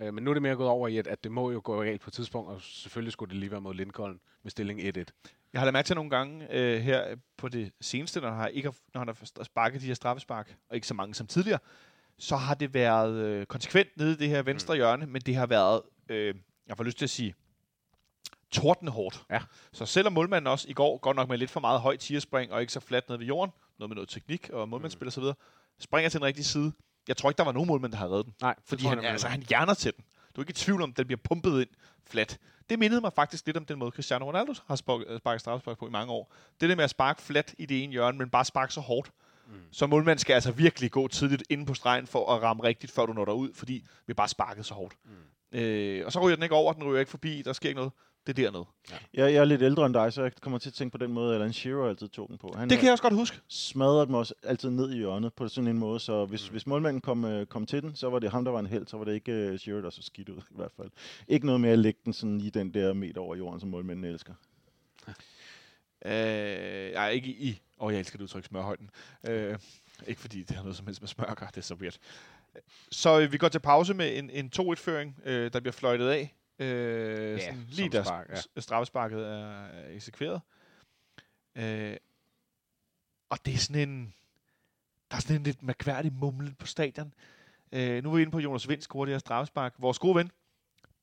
Øh, men nu er det mere gået over i, at, at det må jo gå galt på et tidspunkt, og selvfølgelig skulle det lige være mod Lincoln med stilling 1-1. Jeg har lagt mærke til nogle gange øh, her på det seneste, når han, har, ikke når han har sparket de her straffespark, og ikke så mange som tidligere, så har det været øh, konsekvent nede i det her venstre mm. hjørne, men det har været, øh, jeg får lyst til at sige, tordenhårdt. Ja. Så selvom målmanden også i går, godt nok med lidt for meget højt tierspring, og ikke så fladt nede ved jorden, noget med noget teknik og målmandsspil og så videre, springer til den rigtige side. Jeg tror ikke, der var nogen målmand, der havde reddet den. Nej, Fordi han, altså, han hjerner til den. Du er ikke i tvivl om, at den bliver pumpet ind flat. Det mindede mig faktisk lidt om den måde, Cristiano Ronaldo har sparket, sparket straffespark på i mange år. Det der med at sparke flat i det ene hjørne, men bare sparke så hårdt. Mm. Så målmanden skal altså virkelig gå tidligt inde på stregen for at ramme rigtigt, før du når derud, fordi vi bare sparket så hårdt. Mm. Øh, og så ryger den ikke over, den ryger ikke forbi, der sker ikke noget. Det er dernede. Jeg, jeg er lidt ældre end dig, så jeg kommer til at tænke på den måde, Alan Shearer altid tog den på. Han Det kan jeg også godt huske. smadrede dem også altid ned i hjørnet på sådan en måde, så hvis, mm. hvis målmanden kom, øh, kom til den, så var det ham, der var en held, så var det ikke uh, Shearer, der så skidt ud i hvert fald. Ikke noget med at lægge den sådan i den der meter over jorden, som målmanden elsker. Øh, jeg ikke i... Åh, oh, jeg elsker det udtryk smørhøjden. Øh, ikke fordi det har noget som helst med smør at gøre, det er så weird. Så øh, vi går til pause med en, en 2-1-føring, øh, der bliver fløjtet af. Øh, Ja, sådan, lige da spark, ja. straffesparket er, er eksekveret. Øh, og det er sådan en... Der er sådan en lidt mærkværdig mumlen på stadion. Øh, nu er vi inde på Jonas Vind scorer det her straffespark. Vores gode ven,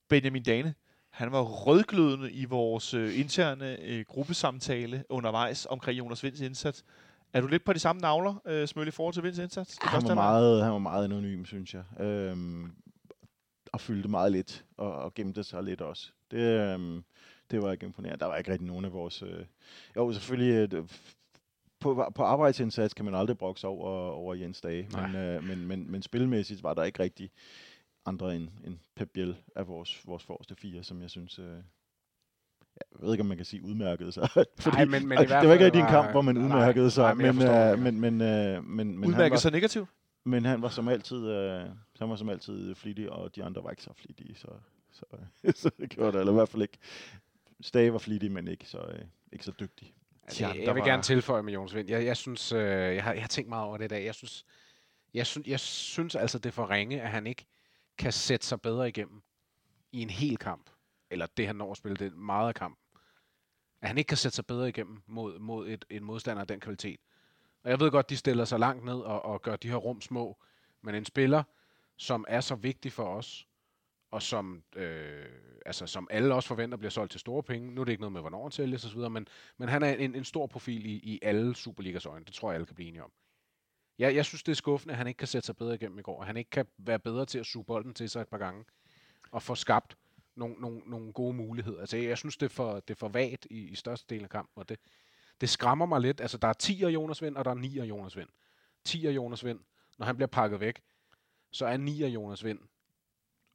Benjamin Dane, han var rødglødende i vores øh, interne øh, gruppesamtale undervejs omkring Jonas Vinds indsats. Er du lidt på de samme navler, øh, Smølle, i forhold til Vinds indsats? Han var, meget, han var meget anonym, synes jeg. Øhm, og fyldte meget lidt, og, og gemte sig lidt også. Det, øhm, det var ikke imponerende. Der var ikke rigtig nogen af vores... Øh, jo, selvfølgelig... Øh, på, på arbejdsindsats kan man aldrig brokse over, over Jens Dage, Nej. men, øh, men, men, men spilmæssigt var der ikke rigtig andre end, end Pep Biel af vores, vores forreste fire, som jeg synes... Øh, jeg ved ikke, om man kan sige udmærkede sig. Fordi, Nej, men- men i det hvert var ikke fald rigtig en kamp, hvor man nej, udmærkede sig, nej, men men, øh, det. men, men, øh, men, men han Udmærket var, sig negativt? Men han var som altid, øh, han var som altid flittig, og de andre var ikke så flittige, så, så, så det gjorde det, eller i hvert fald ikke. Stage var flittig, men ikke så, øh, ikke så dygtig. de andre jeg vil var- gerne tilføje med Jonas Vind. Jeg, jeg synes, øh, jeg, har, jeg har tænkt meget over det dag. Jeg synes, jeg, synes, jeg synes altså, det er for ringe, at han ikke kan sætte sig bedre igennem i en hel kamp. Eller det, han når at spille, det meget af kampen. At han ikke kan sætte sig bedre igennem mod, mod et, en modstander af den kvalitet. Og jeg ved godt, de stiller sig langt ned og, og gør de her rum små. Men en spiller, som er så vigtig for os, og som, øh, altså, som alle også forventer bliver solgt til store penge. Nu er det ikke noget med, hvornår han sælges osv., men, men han er en, en stor profil i, i alle Superligas øjne. Det tror jeg, alle kan blive enige om. Jeg, jeg synes, det er skuffende, at han ikke kan sætte sig bedre igennem i går. At han ikke kan være bedre til at suge bolden til sig et par gange, og få skabt nogle, nogle, nogle gode muligheder. Altså, jeg synes, det er for, det er for vagt i, i største del af kampen, og det, det skræmmer mig lidt. Altså, der er 10 af Jonas Vind, og der er 9 af Jonas Vind. 10 af Jonas Vind, når han bliver pakket væk, så er 9 af Jonas Vind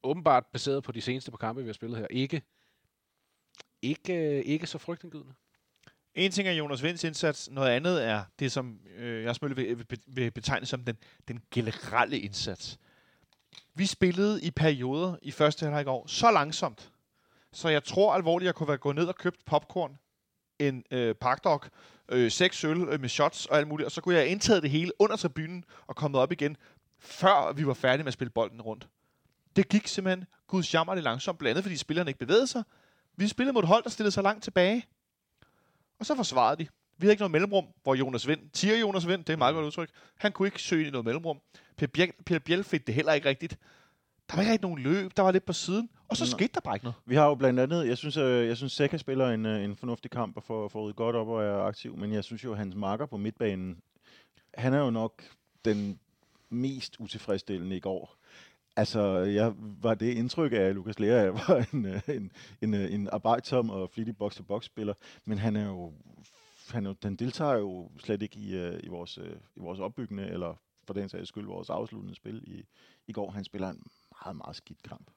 åbenbart baseret på de seneste par kampe, vi har spillet her, ikke, ikke, ikke så frygtindgydende. En ting er Jonas Vinds indsats, noget andet er det, som øh, jeg selvfølgelig vil, vil, betegne som den, den generelle indsats. Vi spillede i perioder i første halvleg i år så langsomt, så jeg tror alvorligt, jeg kunne være gået ned og købt popcorn, en øh, parkdog, øh, seks øl øh, med shots og alt muligt, og så kunne jeg have indtaget det hele under tribunen og kommet op igen, før vi var færdige med at spille bolden rundt. Det gik simpelthen guds jammer det langsomt, blandt andet fordi spillerne ikke bevægede sig. Vi spillede mod et hold, der stillede sig langt tilbage. Og så forsvarede de. Vi havde ikke noget mellemrum, hvor Jonas Vind, tier Jonas Vind, det er et meget godt udtryk, han kunne ikke søge i noget mellemrum. Per, Bjel, per Bjel fik det heller ikke rigtigt. Der var ikke rigtig nogen løb, der var lidt på siden, og så Nå. skete der bare ikke noget. Vi har jo blandt andet, jeg synes, øh, jeg synes Seca spiller en, øh, en fornuftig kamp og får, får ryddet godt op og er aktiv, men jeg synes jo, at hans marker på midtbanen, han er jo nok den mest utilfredsstillende i går. Altså, jeg var det indtryk af, at Lukas Lea var en, øh, en, en, øh, en arbejdsom og flittig box-to-box-spiller, men han er jo, han, er, jo- den deltager jo slet ikke i, øh, i, vores, øh, i vores opbyggende, eller for den sags skyld vores afsluttende spil i, i går. Han spiller en meget, meget skidt kamp.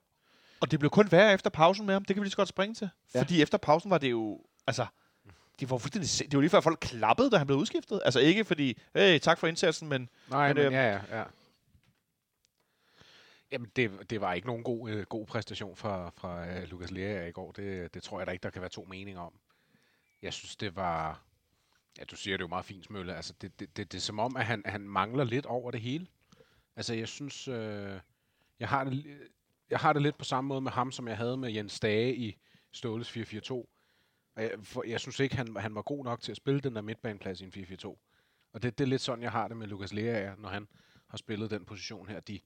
Og det blev kun værre efter pausen med ham. Det kan vi lige så godt springe til. Ja. Fordi efter pausen var det jo... Altså, det var fuldstændig... se- Det var lige før folk klappede, da han blev udskiftet. Altså ikke fordi, hey, tak for indsatsen, men Nej, Men, men, øhm, ja, ja, ja. Jamen, det, det var ikke nogen god, øh, god præstation fra, fra øh, Lukas Lea i går. Det, det tror jeg da ikke, der kan være to meninger om. Jeg synes, det var... Ja, du siger det jo meget fint, Smølle. Altså, det, det, det, det er som om, at han, han mangler lidt over det hele. Altså, jeg synes... Øh, jeg, har det, jeg har det lidt på samme måde med ham, som jeg havde med Jens Dage i Ståles 4-4-2. Og jeg, for, jeg synes ikke, han, han var god nok til at spille den der midtbaneplads i en 4-4-2. Og det, det er lidt sådan, jeg har det med Lukas Lea, når han har spillet den position her, de,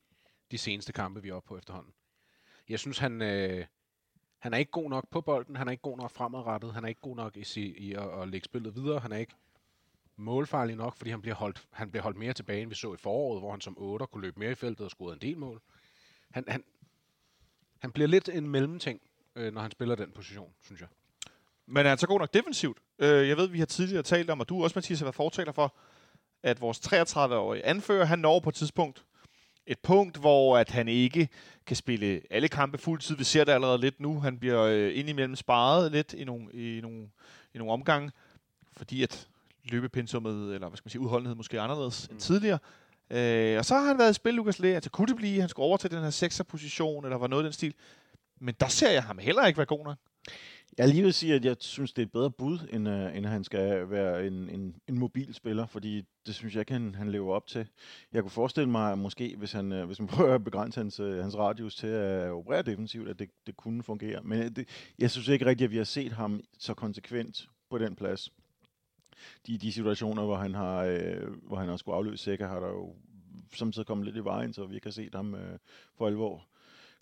de seneste kampe, vi er oppe på efterhånden. Jeg synes, han, øh, han er ikke god nok på bolden, han er ikke god nok fremadrettet, han er ikke god nok i, i at, at lægge spillet videre, han er ikke målfarlig nok, fordi han bliver, holdt, han bliver holdt mere tilbage, end vi så i foråret, hvor han som 8 kunne løbe mere i feltet og score en del mål. Han, han, han bliver lidt en mellemting, øh, når han spiller den position, synes jeg. Men er han så god nok defensivt? Øh, jeg ved, vi har tidligere talt om, og du også, Mathias, har været fortaler for, at vores 33-årige anfører, han når på et tidspunkt et punkt, hvor at han ikke kan spille alle kampe fuldtid. Vi ser det allerede lidt nu. Han bliver øh, indimellem sparet lidt i nogle, i nogle, i nogle omgange, fordi at løbepensummet, eller hvad skal man sige, udholdenhed måske er anderledes mm. end tidligere. Øh, og så har han været i spil, Lukas Lea. Altså, kunne det blive, at han skulle over til den her 6'er-position, eller var noget af den stil? Men der ser jeg ham heller ikke være god nok. Jeg lige vil sige, at jeg synes, det er et bedre bud, end, uh, end han skal være en, en, en mobil spiller, fordi det synes jeg ikke, han, han lever op til. Jeg kunne forestille mig, at måske, hvis, han, uh, hvis man prøver at begrænse hans, uh, hans radius til at operere defensivt, at det, det kunne fungere. Men det, jeg synes ikke rigtigt, at vi har set ham så konsekvent på den plads. De, de situationer, hvor han har, øh, hvor han har skulle afløse Sækker, har der jo samtidig kommet lidt i vejen, så vi ikke har set ham øh, for alvor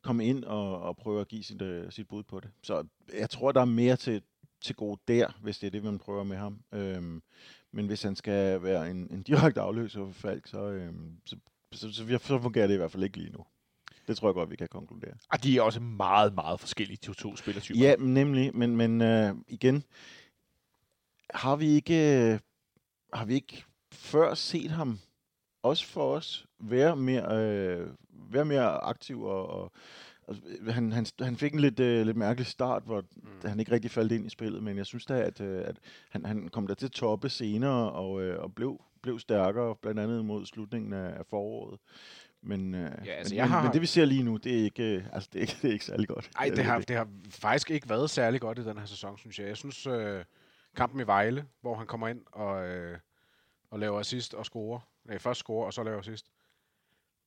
komme ind og, og prøve at give sit, øh, sit bud på det. Så jeg tror, der er mere til, til gode der, hvis det er det, man prøver med ham. Øhm, men hvis han skal være en, en direkte afløser for Falk, så, øhm, så, så, så, så fungerer det i hvert fald ikke lige nu. Det tror jeg godt, vi kan konkludere. Og de er også meget, meget forskellige, de to spillertyper. Ja, nemlig, men, men øh, igen, har vi ikke øh, har vi ikke før set ham, også for os, være mere, øh, være mere aktiv og, og han, han, han fik en lidt, øh, lidt mærkelig start, hvor mm. han ikke rigtig faldt ind i spillet, men jeg synes da, at, øh, at han, han kom der til toppe senere og, øh, og blev, blev stærkere, blandt andet mod slutningen af, af foråret. Men, øh, Ja, altså, men, jeg har- men det vi ser lige nu, det er ikke, øh, altså, det er ikke, det er ikke særlig godt. Nej, det har, det har faktisk ikke været særlig godt i den her sæson, synes jeg. Jeg synes, øh, kampen i Vejle, hvor han kommer ind og, øh, og laver assist og scorer. Nej, først scorer, og så laver assist.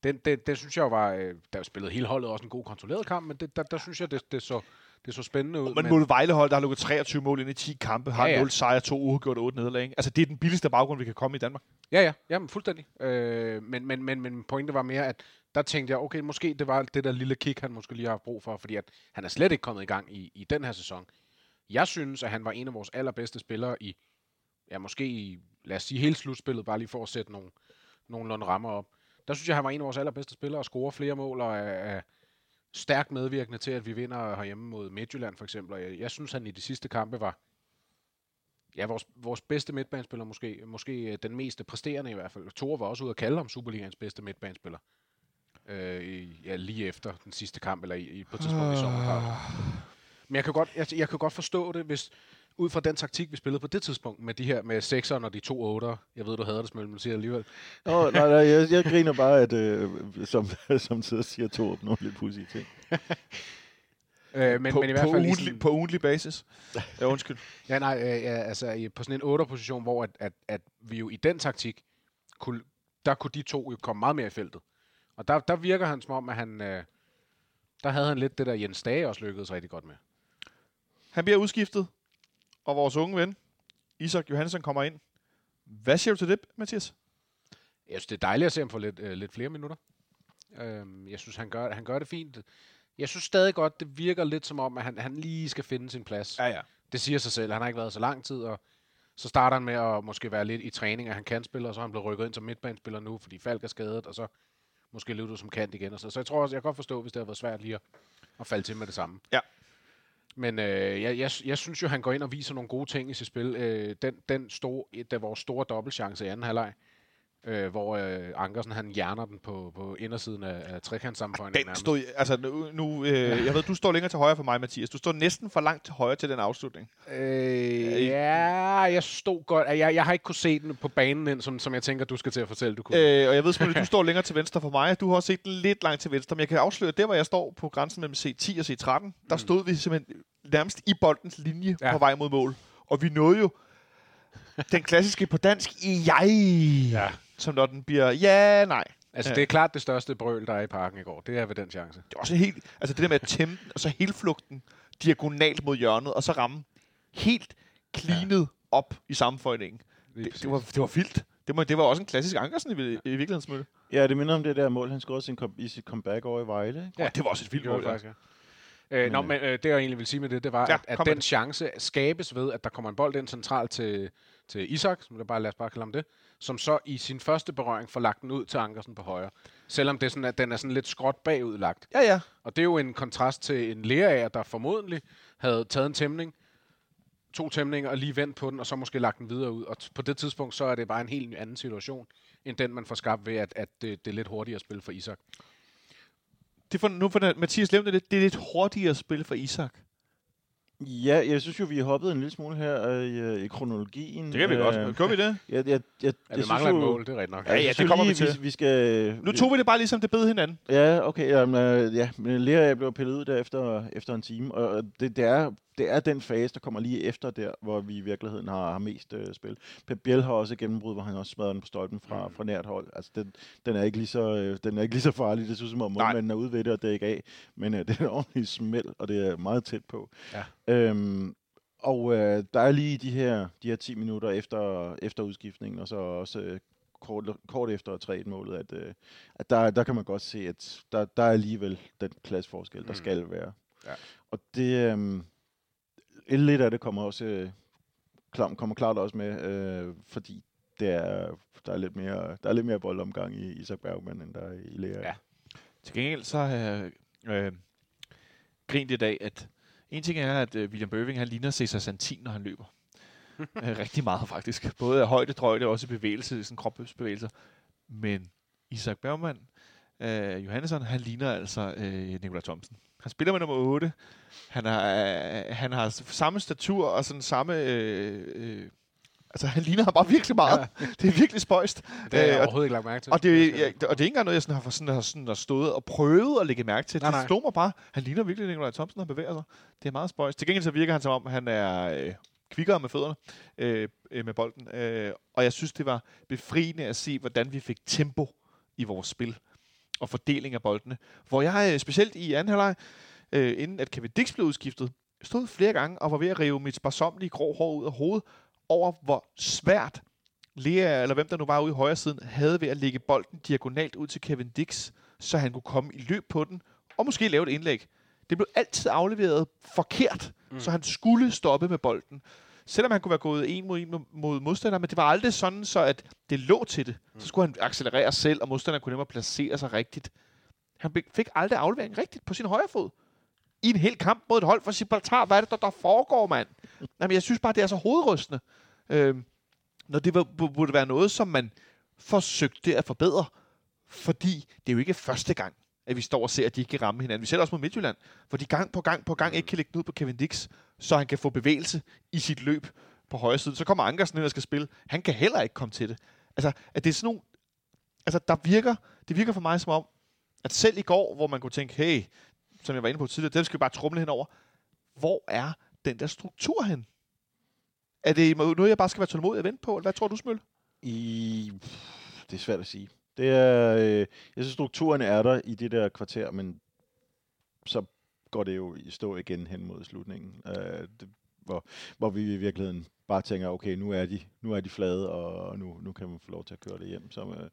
Den, det, det synes jeg var, øh, der spillede hele holdet også en god kontrolleret kamp, men det, der, der synes jeg, det, det, så, det så spændende ud. Men mod Vejlehold, der har lukket 23 mål ind i 10 kampe, har Ja, ja. 0 sejre, 2 uafgjort og 8 nederlag. ikke? Altså, det er den billigste baggrund, vi kan komme i Danmark. Ja, ja, jamen, fuldstændig. Øh, men, men, men, men pointet var mere, at der tænkte jeg, okay, måske det var det der lille kick, han måske lige har brug for, fordi at han er slet ikke kommet i gang i, i den her sæson. Jeg synes, at han var en af vores allerbedste spillere i, ja, måske i, lad os sige, hele slutspillet, bare lige for at sætte nogle, nogenlunde rammer op. Der synes jeg, han var en af vores allerbedste spillere og score flere mål og er, er stærkt medvirkende til, at vi vinder herhjemme mod Midtjylland for eksempel. Og jeg, jeg synes, han i de sidste kampe var ja, vores, vores bedste midtbanespiller måske. Måske øh, den mest præsterende i hvert fald. Thor var også ude at kalde ham Superligans bedste midtbanespiller. Øh, ja, lige efter den sidste kamp, eller i, i, på et tidspunkt i sommerpausen. Ah. Men jeg kan, godt, jeg, jeg kan godt forstå det, hvis ud fra den taktik, vi spillede på det tidspunkt, med de her med sekseren og de to otter. Jeg ved, du havde det, Smøl, men siger alligevel. Nå, nej, nej, jeg, jeg griner bare, at øh, som, som sidder siger to nogle lidt pudsige ting. Øh, men, på, men i hvert på, fald... i ugentlig, sådan- på ugentlig basis. Ja, undskyld. Ja, nej, øh, ja, altså i- på sådan en 8-position, hvor at, at, at vi jo i den taktik, kunne, der kunne de to jo komme meget mere i feltet. Og der, der virker han som om, at han, øh, der havde han lidt det der Jens Dage også lykkedes rigtig godt med. Han bliver udskiftet, og vores unge ven, Isak Johansson, kommer ind. Hvad siger du til det, Mathias? Jeg synes, det er dejligt at se ham få lidt, øh, lidt flere minutter. Øhm, jeg synes, han gør, han gør det fint. Jeg synes stadig godt, det virker lidt som om, at han, han lige skal finde sin plads. Ja, ja. Det siger sig selv. Han har ikke været så lang tid, og så starter han med at måske være lidt i træning, at han kan spille, og så er han blevet rykket ind som midtbanespiller nu, fordi Falk er skadet, og så måske lidt ud som kant igen. Og så. så jeg tror også, jeg kan godt forstå, hvis det har været svært lige at, at falde til med det samme. Ja. Men øh, jeg, jeg, jeg synes jo, han går ind og viser nogle gode ting i sit spil. Øh, den, den store, det er vores store dobbeltchance i anden halvleg, øh, hvor øh, Ankersen han hjerner den på, på indersiden af, af trekantsammenføjningen. Den stod, altså nu, nu øh, jeg ved, du står længere til højre for mig, Mathias. Du står næsten for langt til højre til den afslutning. Øh, ja, jeg stod godt. Jeg, jeg har ikke kunne se den på banen, ind, som, som jeg tænker, du skal til at fortælle, du kunne. Øh, og jeg ved selvfølgelig, du står længere til venstre for mig. Du har også set den lidt langt til venstre, men jeg kan afsløre, der, hvor jeg står på grænsen mellem C10 og C13, der stod vi simpelthen nærmest i boldens linje Ja. ja. på vej mod mål. Og vi nåede jo den klassiske på dansk jeg, Ja. Som når den bliver ja, nej. Altså, Ja. det er klart det største brøl, der er i parken i går. Det er ved den chance. Det er også helt, altså det der med at tæmme den, og så hele flugten diagonalt mod hjørnet, og så ramme helt cleanet ja. op i sammenføjningen. Det, det, var, det var vildt. Det, var, det var også en klassisk Ankersen i, i virkeligheden, Smølle. Ja, det minder om det der mål, han scorede sin kom- i sit comeback over i Vejle. Ikke? Ja. Det var også et vildt mål. faktisk, ja. Øh, nå, men øh, det jeg egentlig vil sige med det, det var, Ja, at, at den det. chance skabes ved, at der kommer en bold ind centralt til, til Isak, som det bare, lad os bare kalde ham det, som så i sin første berøring får lagt den ud til Ankersen på højre. Selvom det er sådan, at den er sådan lidt skråt bagud lagt. Ja, ja. Og det er jo en kontrast til en lærer, der formodentlig havde taget en tæmning, to tæmninger og lige vendt på den, og så måske lagt den videre ud. Og t- på det tidspunkt, så er det bare en helt anden situation, end den, man får skabt ved, at, at det, det er lidt hurtigere at spille for Isak. Det for, nu for Mathias nævnte det, det er lidt hurtigere spil for Isak. Ja, jeg synes jo, vi har hoppet en lille smule her øh, i, øh, i kronologien. Det kan vi godt. Øh, Gør vi det? Jeg, jeg, jeg, Ja, vi mangler et jo- mål, det er rigtigt nok. Ja, ja, det kommer vi lige, til. Vi, vi skal, Nu tog vi det bare ligesom det bed hinanden. Ja, okay. Jamen, øh, ja, men Lea jeg blev pillet ud der efter, efter en time, og og det, det, er, det er den fase, der kommer lige efter der, hvor vi i virkeligheden har, har mest øh, spil. Pep Biel har også gennembrud, hvor han også smadrer den på stolpen fra, Mm. fra nært hold. Altså, den, den, er ikke lige så, øh, den er ikke lige så farlig. Det synes som om, målmanden er ude ved det og dække af, men øh, det er en ordentlig smæld, og det er meget tæt på. Ja. Øhm, og øh, der er lige de her, de her 10 minutter efter, efter udskiftningen, og så også øh, kort, kort efter 3-1-målet, at, øh, at der, der kan man godt se, at der, der er alligevel den klasseforskel, der Mm. skal være. Ja. Og det, øh, lidt af det kommer også øh, klar, kommer klart også med, øh, fordi det er, der er lidt mere, der er lidt mere boldomgang i Isak Bergman, end der er i Lea. Ja. Til gengæld så har jeg øh, grint i dag, at en ting er, at øh, William Bøving, han ligner Cesar Santin, når han løber. øh, rigtig meget faktisk. Både af højde, drøjde og også i bevægelse, sådan kropsbevægelser. Men Isak Bergman, øh, Johannesson, han ligner altså øh, Nikolaj Thomsen. Han spiller med nummer 8. Han har, øh, han har samme statur og sådan samme... Øh, øh, altså, han ligner ham bare virkelig meget. Ja. Det er virkelig spøjst. Det har jeg Øh, og- overhovedet ikke lagt mærke til. og det, er- ja, og det er ikke engang noget, jeg sådan har, sådan, har, sådan, har stået og prøvet at lægge mærke til. Nej, det slog mig bare. Han ligner virkelig Nikolaj Thomsen, han bevæger sig. Det er meget spøjs. Til gengæld så virker han som om, han er øh, kvikkere med fødderne øh, øh, med bolden. Øh, og jeg synes, det var befriende at se, hvordan vi fik tempo i vores spil og fordeling af boldene. Hvor jeg øh, specielt i anden halvleg, øh, inden at Kevin Dix blev udskiftet, stod flere gange og var ved at rive mit sparsomlige grå hår ud af hovedet over, hvor svært Lea, eller hvem der nu var ude i højre siden, havde ved at lægge bolden diagonalt ud til Kevin Dix, så han kunne komme i løb på den, og måske lave et indlæg. Det blev altid afleveret forkert, mm. så han skulle stoppe med bolden. Selvom han kunne være gået en mod en mod modstander, men det var aldrig sådan, så at det lå til det. Mm. Så skulle han accelerere selv, og modstanderen kunne nemmere placere sig rigtigt. Han fik aldrig aflevering rigtigt på sin højre fod. I en hel kamp mod et hold for Gibraltar. Hvad er det, der, der foregår, mand? Jamen, jeg synes bare, det er så hovedrystende. Øhm, når det burde være noget, som man forsøgte at forbedre. Fordi det er jo ikke første gang, at vi står og ser, at de ikke kan ramme hinanden. Vi ser det også mod Midtjylland, hvor de gang på gang på gang ikke kan lægge den ud på Kevin Dix, så han kan få bevægelse i sit løb på højre side. Så kommer Ankersen ind og skal spille. Han kan heller ikke komme til det. Altså, at det er sådan nogle... Altså, der virker, det virker for mig som om, at selv i går, hvor man kunne tænke, hey, som jeg var inde på tidligere, det skal vi bare trumle henover. Hvor er den der struktur hen? Er det noget, jeg bare skal være tålmodig at vente på? Eller hvad tror du, Smøl? I... Det er svært at sige. Det er, øh, jeg synes, strukturen er der i det der kvarter, men så går det jo i stå igen hen mod slutningen. Øh, det, hvor, hvor vi i virkeligheden bare tænker, okay, nu er de, nu er de flade, og nu, nu kan man få lov til at køre det hjem. Så, øh,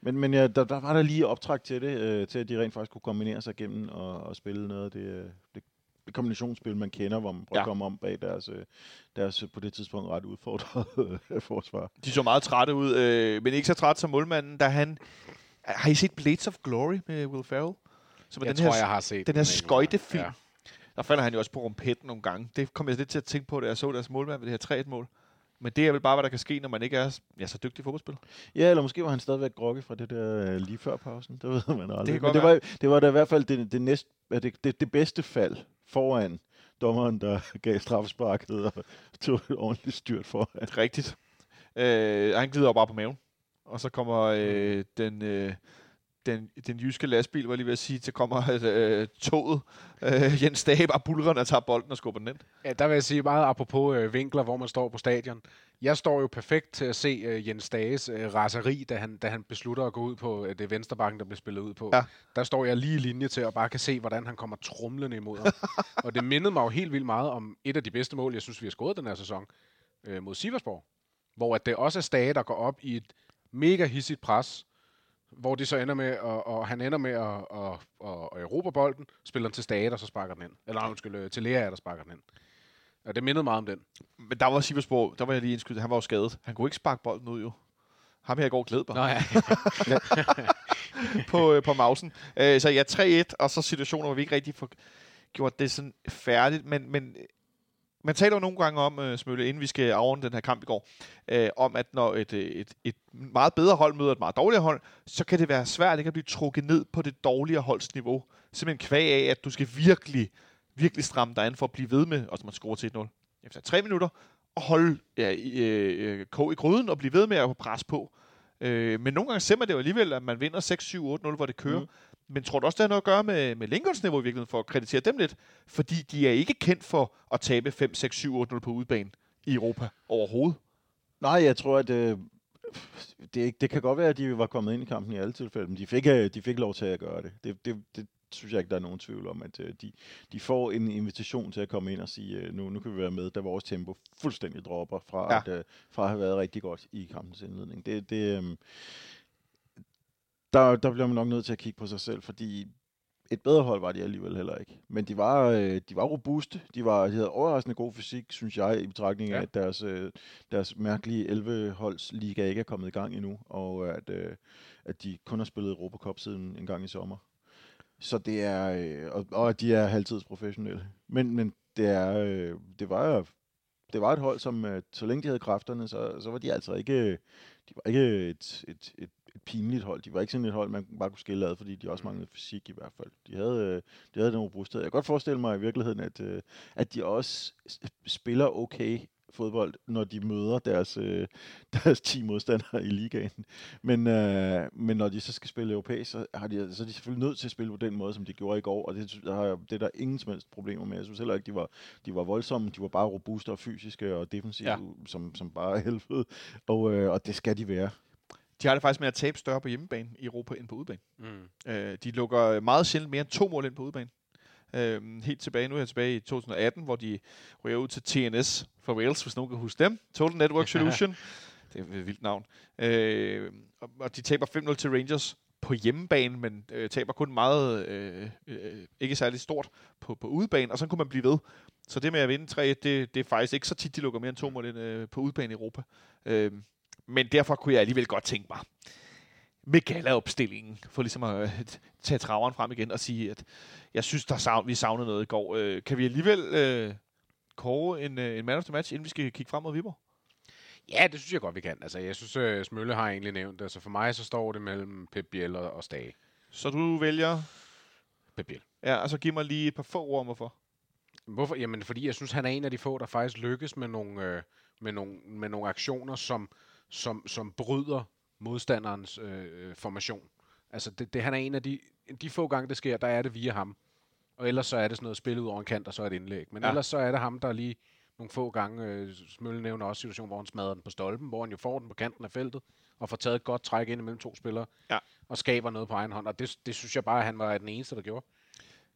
men men ja, der, der var der lige optræk til det, øh, til at de rent faktisk kunne kombinere sig igennem og, og spille noget af det, øh, det det kombinationsspil, man kender, hvor man prøver ja. at komme om bag deres, øh, deres på det tidspunkt ret udfordrede forsvar. De så meget trætte ud, øh, men ikke så træt som målmanden, da han... Har I set Blades of Glory med Will Ferrell? Som jeg den tror, her, jeg har set den her skøjtefilm. Ja. Der falder han jo også på rumpetten nogle gange. Det kom jeg lidt til at tænke på, da jeg så deres målmand ved det her 3-1-mål. Men det er vel bare, hvad der kan ske, når man ikke er ja, så dygtig fodboldspiller. Ja, eller måske var han stadigvæk groggy fra det der uh, lige før pausen. Det ved man aldrig. Det, Men det, var, det var da i hvert fald det, det, næst, det, det, det bedste fald foran dommeren, der gav straffesparket og tog et ordentligt styrt foran. Rigtigt. Øh, han glider bare på maven. Og så kommer øh, mm. den... Øh, den, den jyske lastbil, var lige ved at sige, så kommer øh, toget. Øh, Jens Dage bare bulrende og tager bolden og skubber den ind. Ja, der vil jeg sige meget apropos øh, vinkler, hvor man står på stadion. Jeg står jo perfekt til at se øh, Jens Dages øh, raseri, da han, da han beslutter at gå ud på øh, det venstrebakken, der bliver spillet ud på. Ja. Der står jeg lige i linje til og bare kan se, hvordan han kommer trumlende imod ham. og det mindede mig jo helt vildt meget om et af de bedste mål, jeg synes, vi har scoret den her sæson øh, mod Siversborg. Hvor at det også er Stage, der går op i et mega hissigt pres, hvor de så ender med, og, og han ender med at, og, og, og erobre bolden, spiller den til Stage, og så sparker den ind. Eller undskyld, øh, til Lea, der sparker den ind. Ja, det mindede meget om den. Men der var Siversborg, der var jeg lige indskyld, han var jo skadet. Han kunne ikke sparke bolden ud jo. Ham her i går glæde på. Nå ja. på, øh, på mausen. Øh, så ja, 3-1, og så situationer, hvor vi ikke rigtig får gjort det sådan færdigt. Men, men man taler jo nogle gange om, uh, Smølle, inden vi skal afrunde den her kamp i går, uh, om at når et, øh, et, et meget bedre hold møder et meget dårligere hold, så kan det være svært ikke at blive trukket ned på det dårligere holds niveau. Simpelthen kvæg af, at du skal virkelig, virkelig stramme dig an for at blive ved med, også man scorer til 1-0 efter tre minutter, og holde ja, øh, kog i gryden og blive ved med at presse på. Øh, men nogle gange ser man det jo alligevel, at man vinder 6-7-8-0, hvor det kører. Mm. Men tror du også, det har noget at gøre med, med Lincolns niveau i virkeligheden, for at kreditere dem lidt? Fordi de er ikke kendt for at tabe 5, 6, 7, 8 0 på udebane i Europa overhovedet. Nej, jeg tror, at øh, det, det kan godt være, at de var kommet ind i kampen i alle tilfælde, men de fik, øh, de fik lov til at gøre det. Det, det, det synes jeg ikke, der er nogen tvivl om, at øh, de, de får en invitation til at komme ind og sige, øh, nu, nu kan vi være med, da vores tempo fuldstændig dropper fra, ja. at, øh, fra at have været rigtig godt i kampens indledning. Det, det, øh, der, der bliver man nok nødt til at kigge på sig selv, fordi et bedre hold var de alligevel heller ikke. Men de var, øh, de var robuste. De, var, de havde overraskende god fysik, synes jeg, i betragtning af, ja. at deres, øh, deres mærkelige 11-holds liga ikke er kommet i gang endnu, og at, øh, at de kun har spillet Europacup siden en gang i sommer. Så det er, øh, og, og de er halvtidsprofessionelle. Men, men det er, øh, det var det var et hold, som øh, så længe de havde kræfterne, så, så var de altså ikke, de var ikke et, et, et et pinligt hold. De var ikke sådan et hold, man bare kunne skille ad, fordi de også mm. manglede fysik i hvert fald. De havde, øh, de havde den robusthed. Jeg kan godt forestille mig i virkeligheden, at, øh, at de også spiller okay fodbold, når de møder deres, øh, deres 10 modstandere i ligaen. Men, øh, men når de så skal spille europæisk, så, har de, så er de selvfølgelig nødt til at spille på den måde, som de gjorde i går, og det, der har, det er der ingen som helst problemer med. Jeg synes heller ikke, de var, de var voldsomme, de var bare robuste og fysiske og defensive, ja. som, som bare helvede, og, øh, og det skal de være. De har det faktisk med at tabe større på hjemmebane i Europa end på udebane. Mm. Øh, de lukker meget sjældent mere end to mål ind på udebane. Øh, helt tilbage, nu er jeg tilbage i 2018, hvor de ryger ud til TNS for Wales, hvis nogen kan huske dem. Total Network Solution. det er et vildt navn. Øh, og, de taber 5-0 til Rangers på hjemmebane, men øh, taber kun meget, øh, øh, ikke særlig stort på, på udebane, og så kunne man blive ved. Så det med at vinde 3 det, det er faktisk ikke så tit, de lukker mere end to mål ind, øh, på udebane i Europa. Øh, men derfor kunne jeg alligevel godt tænke mig, med gala-opstillingen, for ligesom at øh, tage traveren frem igen og sige, at jeg synes, der savn, vi savnede noget i går. Øh, kan vi alligevel øh, kåre en, øh, en man of the match, inden vi skal kigge frem mod Viborg? Ja, det synes jeg godt, vi kan. Altså, jeg synes, øh, Smølle har egentlig nævnt det. Altså, for mig så står det mellem Pep Biel og, og Stage. Så du vælger? Pep Biel. Ja, og så giv mig lige et par få ord om, hvorfor. Hvorfor? Jamen, fordi jeg synes, han er en af de få, der faktisk lykkes med nogle, øh, med nogle, med nogle aktioner, som, som, som bryder modstanderens øh, formation. Altså, det, det, han er en af de, de få gange, det sker, der er det via ham. Og ellers så er det sådan noget spil ud over en kant, og så er det indlæg. Men ja. ellers så er det ham, der lige nogle få gange, øh, Smølle nævner også situation, hvor han smadrer den på stolpen, hvor han jo får den på kanten af feltet, og får taget et godt træk ind imellem to spillere, ja. og skaber noget på egen hånd. Og det, det synes jeg bare, at han var den eneste, der gjorde.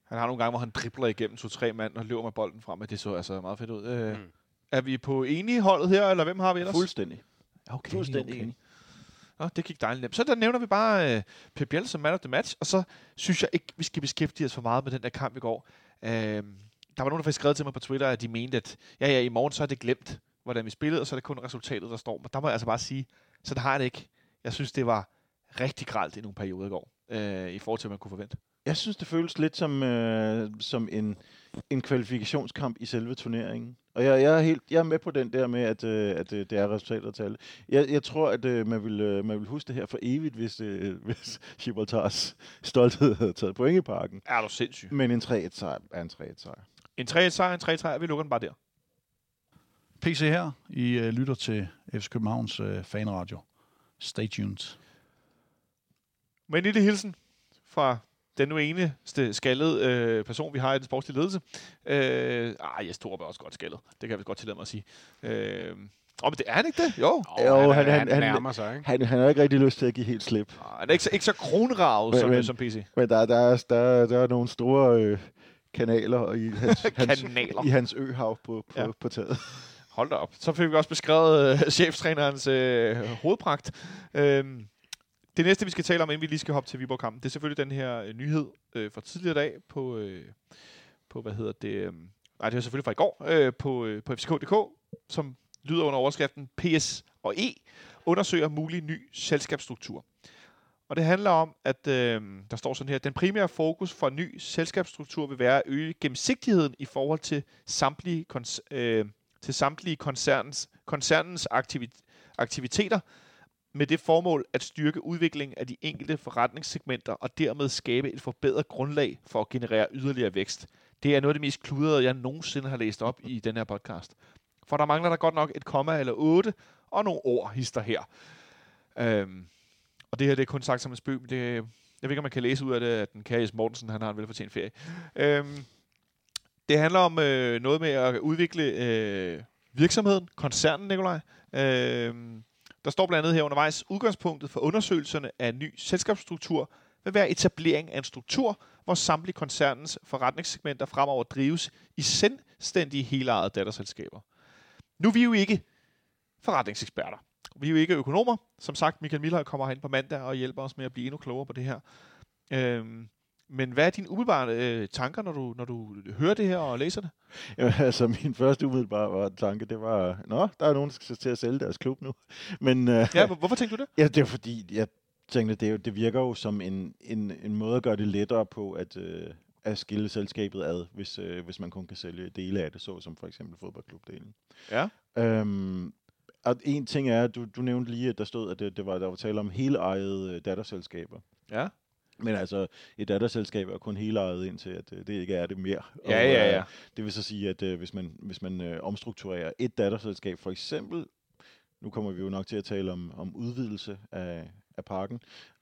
Han har nogle gange, hvor han dribler igennem to-tre mand og løber med bolden frem, og det så altså meget fedt ud. Øh, mm. Er vi på enige holdet her, eller hvem har vi ellers? Fuldstændig. Okay, Fuldstændig okay. Nå, det gik dejligt nemt. Så der nævner vi bare øh, Pep Biel som man of the match, og så synes jeg ikke, vi skal beskæftige os for meget med den der kamp i går. Øh, der var nogen, der faktisk skrevet til mig på Twitter, at de mente, at ja, ja, i morgen så er det glemt, hvordan vi spillede, og så er det kun resultatet, der står. Men der må jeg altså bare sige, så det har jeg det ikke. Jeg synes, det var rigtig gralt i nogle perioder i går, øh, i forhold til, hvad man kunne forvente. Jeg synes, det føles lidt som, øh, som en, en kvalifikationskamp i selve turneringen. Og jeg, jeg, er helt, jeg er med på den der med, at, øh, at øh, det er resultatet til alle. Jeg, jeg tror, at øh, man, vil, øh, man vil huske det her for evigt, hvis, øh, hvis Gibraltars stolthed havde taget point i parken. Er du sindssyg? Men en 3-1 sejr er en 3-1 sejr. En 3-1 sejr, en 3-1 sejr, vi lukker den bare der. PC her. I øh, lytter til FC Københavns øh, fanradio. Stay tuned. Men en lille hilsen fra den nu eneste skaldede øh, person, vi har i den sportslige ledelse. Øh, ah, Jes Torup er også godt skaldet. Det kan vi godt tillade mig at sige. Øh, Oh, men det er han ikke det? Jo. Jo, han, han, han, nærmer sig, ikke? Han, han har ikke rigtig lyst til at give helt slip. Ah, han er ikke så, ikke så kronravet som, men, som PC. Men der, der, er, der, der er nogle store øh, kanaler i hans, kanaler. hans, i hans øhav på, på, ja. på taget. Hold da op. Så fik vi også beskrevet øh, cheftrænerens øh, hovedpragt. Øh, det næste, vi skal tale om, inden vi lige skal hoppe til Viborg-kampen, det er selvfølgelig den her øh, nyhed øh, fra tidligere dag på, øh, på, hvad hedder det, øh, nej, det er selvfølgelig fra i går, øh, på, øh, på FCK.dk, som lyder under overskriften PS og E, undersøger mulig ny selskabsstruktur. Og det handler om, at øh, der står sådan her, den primære fokus for ny selskabsstruktur vil være at øge gennemsigtigheden i forhold til samtlige, øh, til samtlige koncernens, koncernens aktivit- aktiviteter, med det formål at styrke udviklingen af de enkelte forretningssegmenter og dermed skabe et forbedret grundlag for at generere yderligere vækst. Det er noget af det mest kludrede, jeg nogensinde har læst op i den her podcast. For der mangler der godt nok et komma eller otte og nogle ord hister her. Øhm, og det her det er kun sagt som en spøg, men det, jeg ved ikke, om man kan læse ud af det, at den kære Mortensen han har en velfortjent ferie. Øhm, det handler om øh, noget med at udvikle øh, virksomheden, koncernen, Nikolaj. Øh, der står blandt andet her undervejs, udgangspunktet for undersøgelserne af ny selskabsstruktur vil være etablering af en struktur, hvor samtlige koncernens forretningssegmenter fremover drives i selvstændige helejede datterselskaber. Nu er vi jo ikke forretningseksperter. Vi er jo ikke økonomer. Som sagt, Michael Miller kommer herind på mandag og hjælper os med at blive endnu klogere på det her. Øhm, men hvad er dine umiddelbare øh, tanker, når du, når du hører det her og læser det? Ja, altså, min første umiddelbare var, tanke, det var, nå, der er nogen, der skal til at sælge deres klub nu. Men, øh, ja, hvorfor tænkte du det? Ja, det er fordi, jeg tænkte, det, det virker jo som en, en, en måde at gøre det lettere på, at, øh, at skille selskabet ad, hvis, øh, hvis man kun kan sælge dele af det, så som for eksempel fodboldklubdelen. Ja. Øhm, og en ting er, du, du nævnte lige, at der stod, at det, det var, der var tale om hele ejede øh, datterselskaber. Ja. Men altså, et datterselskab er kun hele ejet indtil, at øh, det ikke er det mere. Ja, ja, ja. øh, det vil så sige, at øh, hvis man, hvis man øh, omstrukturerer et datterselskab, for eksempel, nu kommer vi jo nok til at tale om, om udvidelse af, af parken,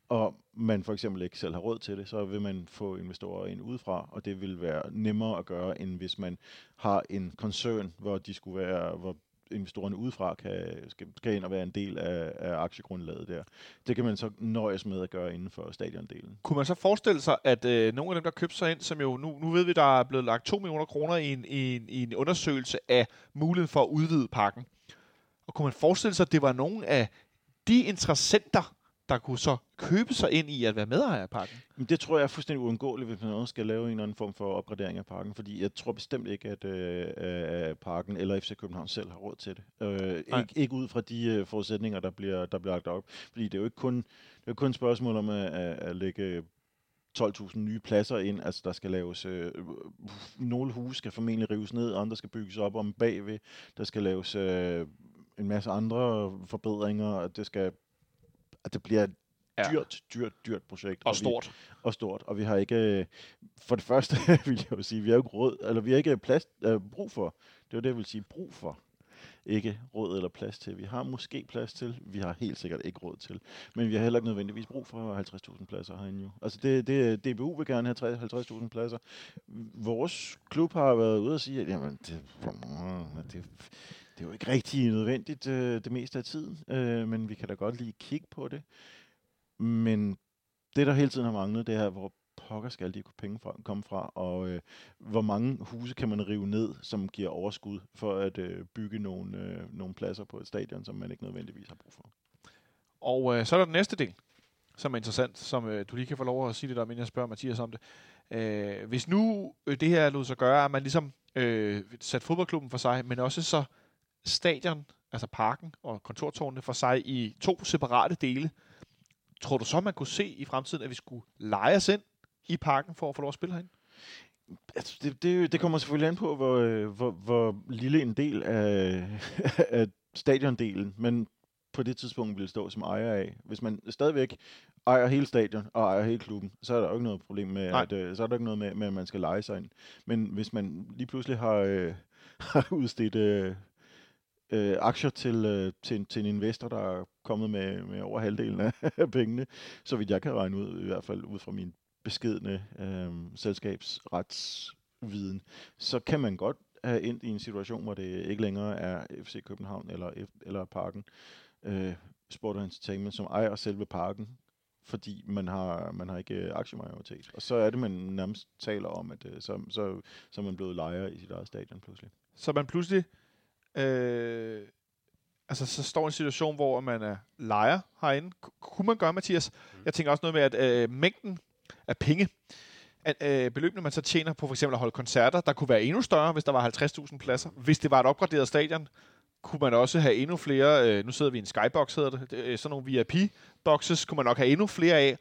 og man for eksempel ikke selv har råd til det, så vil man få investorer ind udefra, og det vil være nemmere at gøre, end hvis man har en koncern, hvor de skulle være, hvor investorerne udefra kan, skal, skal ind og være en del af, af aktiegrundlaget der. Det kan man så nøjes med at gøre inden for stadiondelen. Kunne man så forestille sig, at øh, nogle af dem, der købte sig ind, som jo nu, nu ved vi, der er blevet lagt 2 millioner kroner i en, i, en, i en undersøgelse af muligheden for at udvide pakken. Og kunne man forestille sig, at det var nogle af de interessenter, der kunne så købe sig ind i at være medejer af pakken? Men det tror jeg er fuldstændig uundgåeligt, hvis man også skal lave en eller anden form for opgradering af parken, fordi jeg tror bestemt ikke, at øh, øh, parken eller FC København selv har råd til det. Øh, ikke, ikke ud fra de øh, forudsætninger, der bliver, der bliver lagt op. Fordi det er jo ikke kun, det er jo kun et spørgsmål om at, at, at lægge 12.000 nye pladser ind. Altså, der skal laves... Øh, nogle huse skal formentlig rives ned, andre skal bygges op om bagved. Der skal laves øh, en masse andre forbedringer, og det skal... At det bliver et Ja. dyrt, dyrt, dyrt projekt. Og vi- stort. og stort, og vi har ikke, øh, for det første vil jeg jo sige, vi har ikke råd, eller vi har ikke plads, øh, brug for, det er det, jeg vil sige, brug for, ikke råd eller plads til. Vi har måske plads til, vi har helt sikkert ikke råd til, men vi har heller ikke nødvendigvis brug for 50.000 pladser herinde jo. Altså det, det, DBU vil gerne have 50.000 pladser. Vores klub har været ude og sige, at jamen, det, det, det er jo ikke rigtig nødvendigt øh, det meste af tiden, øh, men vi kan da godt lige kigge på det. Men det, der hele tiden har manglet, det er, hvor pokker skal de penge fra, komme fra, og øh, hvor mange huse kan man rive ned, som giver overskud for at øh, bygge nogle, øh, nogle pladser på et stadion, som man ikke nødvendigvis har brug for. Og øh, så er der den næste del, som er interessant, som øh, du lige kan få lov at sige lidt om, inden jeg spørger Mathias om det. Øh, hvis nu øh, det her lod sig gøre, at man ligesom øh, satte fodboldklubben for sig, men også så stadion, altså parken og kontortårnene for sig i to separate dele, tror du så, man kunne se i fremtiden, at vi skulle lege os ind i parken for at få lov at spille herinde? Altså, det, det, det kommer selvfølgelig an på, hvor, øh, hvor, hvor lille en del af, af stadiondelen, men på det tidspunkt vil stå som ejer af. Hvis man stadigvæk ejer hele stadion og ejer hele klubben, så er der jo ikke noget problem med, Nej. at, øh, så er der ikke noget med, med, at man skal lege sig ind. Men hvis man lige pludselig har, øh, har udstedt øh, øh, aktier til, øh, til, til en investor, der er kommet med, med over halvdelen af pengene, så vidt jeg kan regne ud, i hvert fald ud fra min beskedne øh, selskabsretsviden, så kan man godt have endt i en situation, hvor det ikke længere er FC København eller, F- eller Parken øh, Sport og Entertainment, som ejer selve parken, fordi man har, man har ikke aktiemajoritet. Og så er det, man nærmest taler om, at øh, så, så, så er man blevet lejer i sit eget stadion pludselig. Så man pludselig øh, altså så står en situation, hvor man er lejer herinde. Ku- Kunne man gøre, Mathias? Jeg tænker også noget med, at øh, mængden af penge, at øh, beløbene, man så tjener på for eksempel at holde koncerter, der kunne være endnu større, hvis der var 50.000 pladser. Hvis det var et opgraderet stadion, kunne man også have endnu flere, øh, nu sidder vi i en skybox, hedder det, er sådan nogle VIP-boxes, kunne man nok have endnu flere af.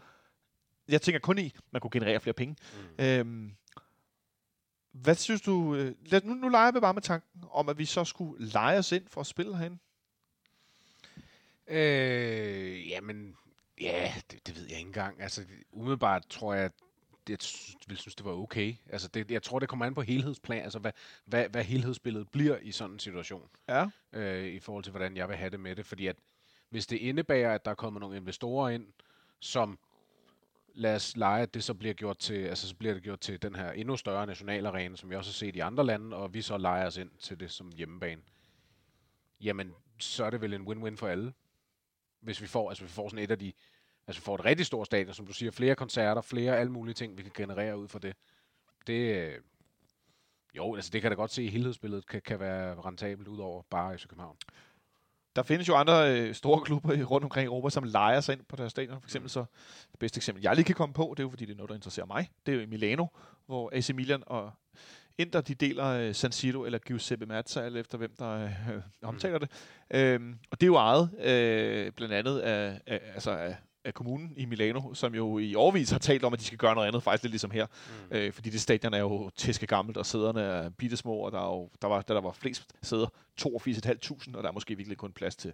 Jeg tænker kun i, man kunne generere flere penge. Mm. Øhm, hvad synes du, øh, lad, nu, nu leger vi bare med tanken om, at vi så skulle lege os ind for at spille herinde. Øh, jamen, ja, det, det ved jeg ikke engang. Altså, umiddelbart tror jeg, jeg vil synes, det var okay. Altså, det, jeg tror, det kommer an på helhedsplan, altså hvad, hvad, hvad helhedsbilledet bliver i sådan en situation, Ja. øh, i forhold til, hvordan jeg vil have det med det. Fordi at, hvis det indebærer, at der er kommet nogle investorer ind, som lad os lege, at det så bliver gjort til, altså så bliver det gjort til den her endnu større nationalarena, som vi også har set i andre lande, og vi så leger os ind til det som hjemmebane. Jamen, så er det vel en win-win for alle. Hvis vi får, altså vi får sådan et af de, altså vi får et rigtig stort stadion, som du siger, flere koncerter, flere alle mulige ting, vi kan generere ud fra det. Det, øh, jo, altså det kan da godt se, at helhedsbilledet kan, kan være rentabelt ud over bare i København. Der findes jo andre øh, store klubber rundt omkring i Europa, som leger sig ind på deres stadion. For eksempel så, det bedste eksempel, jeg lige kan komme på, det er jo fordi, det er noget, der interesserer mig. Det er jo i Milano, hvor AC Milan og Inter, de deler øh, San Siro eller Giuseppe Mazza, alt efter hvem der øh, omtaler det. Øhm, og det er jo ejet øh, blandt andet af, af, altså af, af kommunen i Milano, som jo i årvis har talt om, at de skal gøre noget andet, faktisk lidt ligesom her. Mm. Øh, fordi det stadion er jo tæske gammelt, og sæderne er bittesmå, og der, er jo, der var, da der var flest sæder, 82.500, og der er måske virkelig kun plads til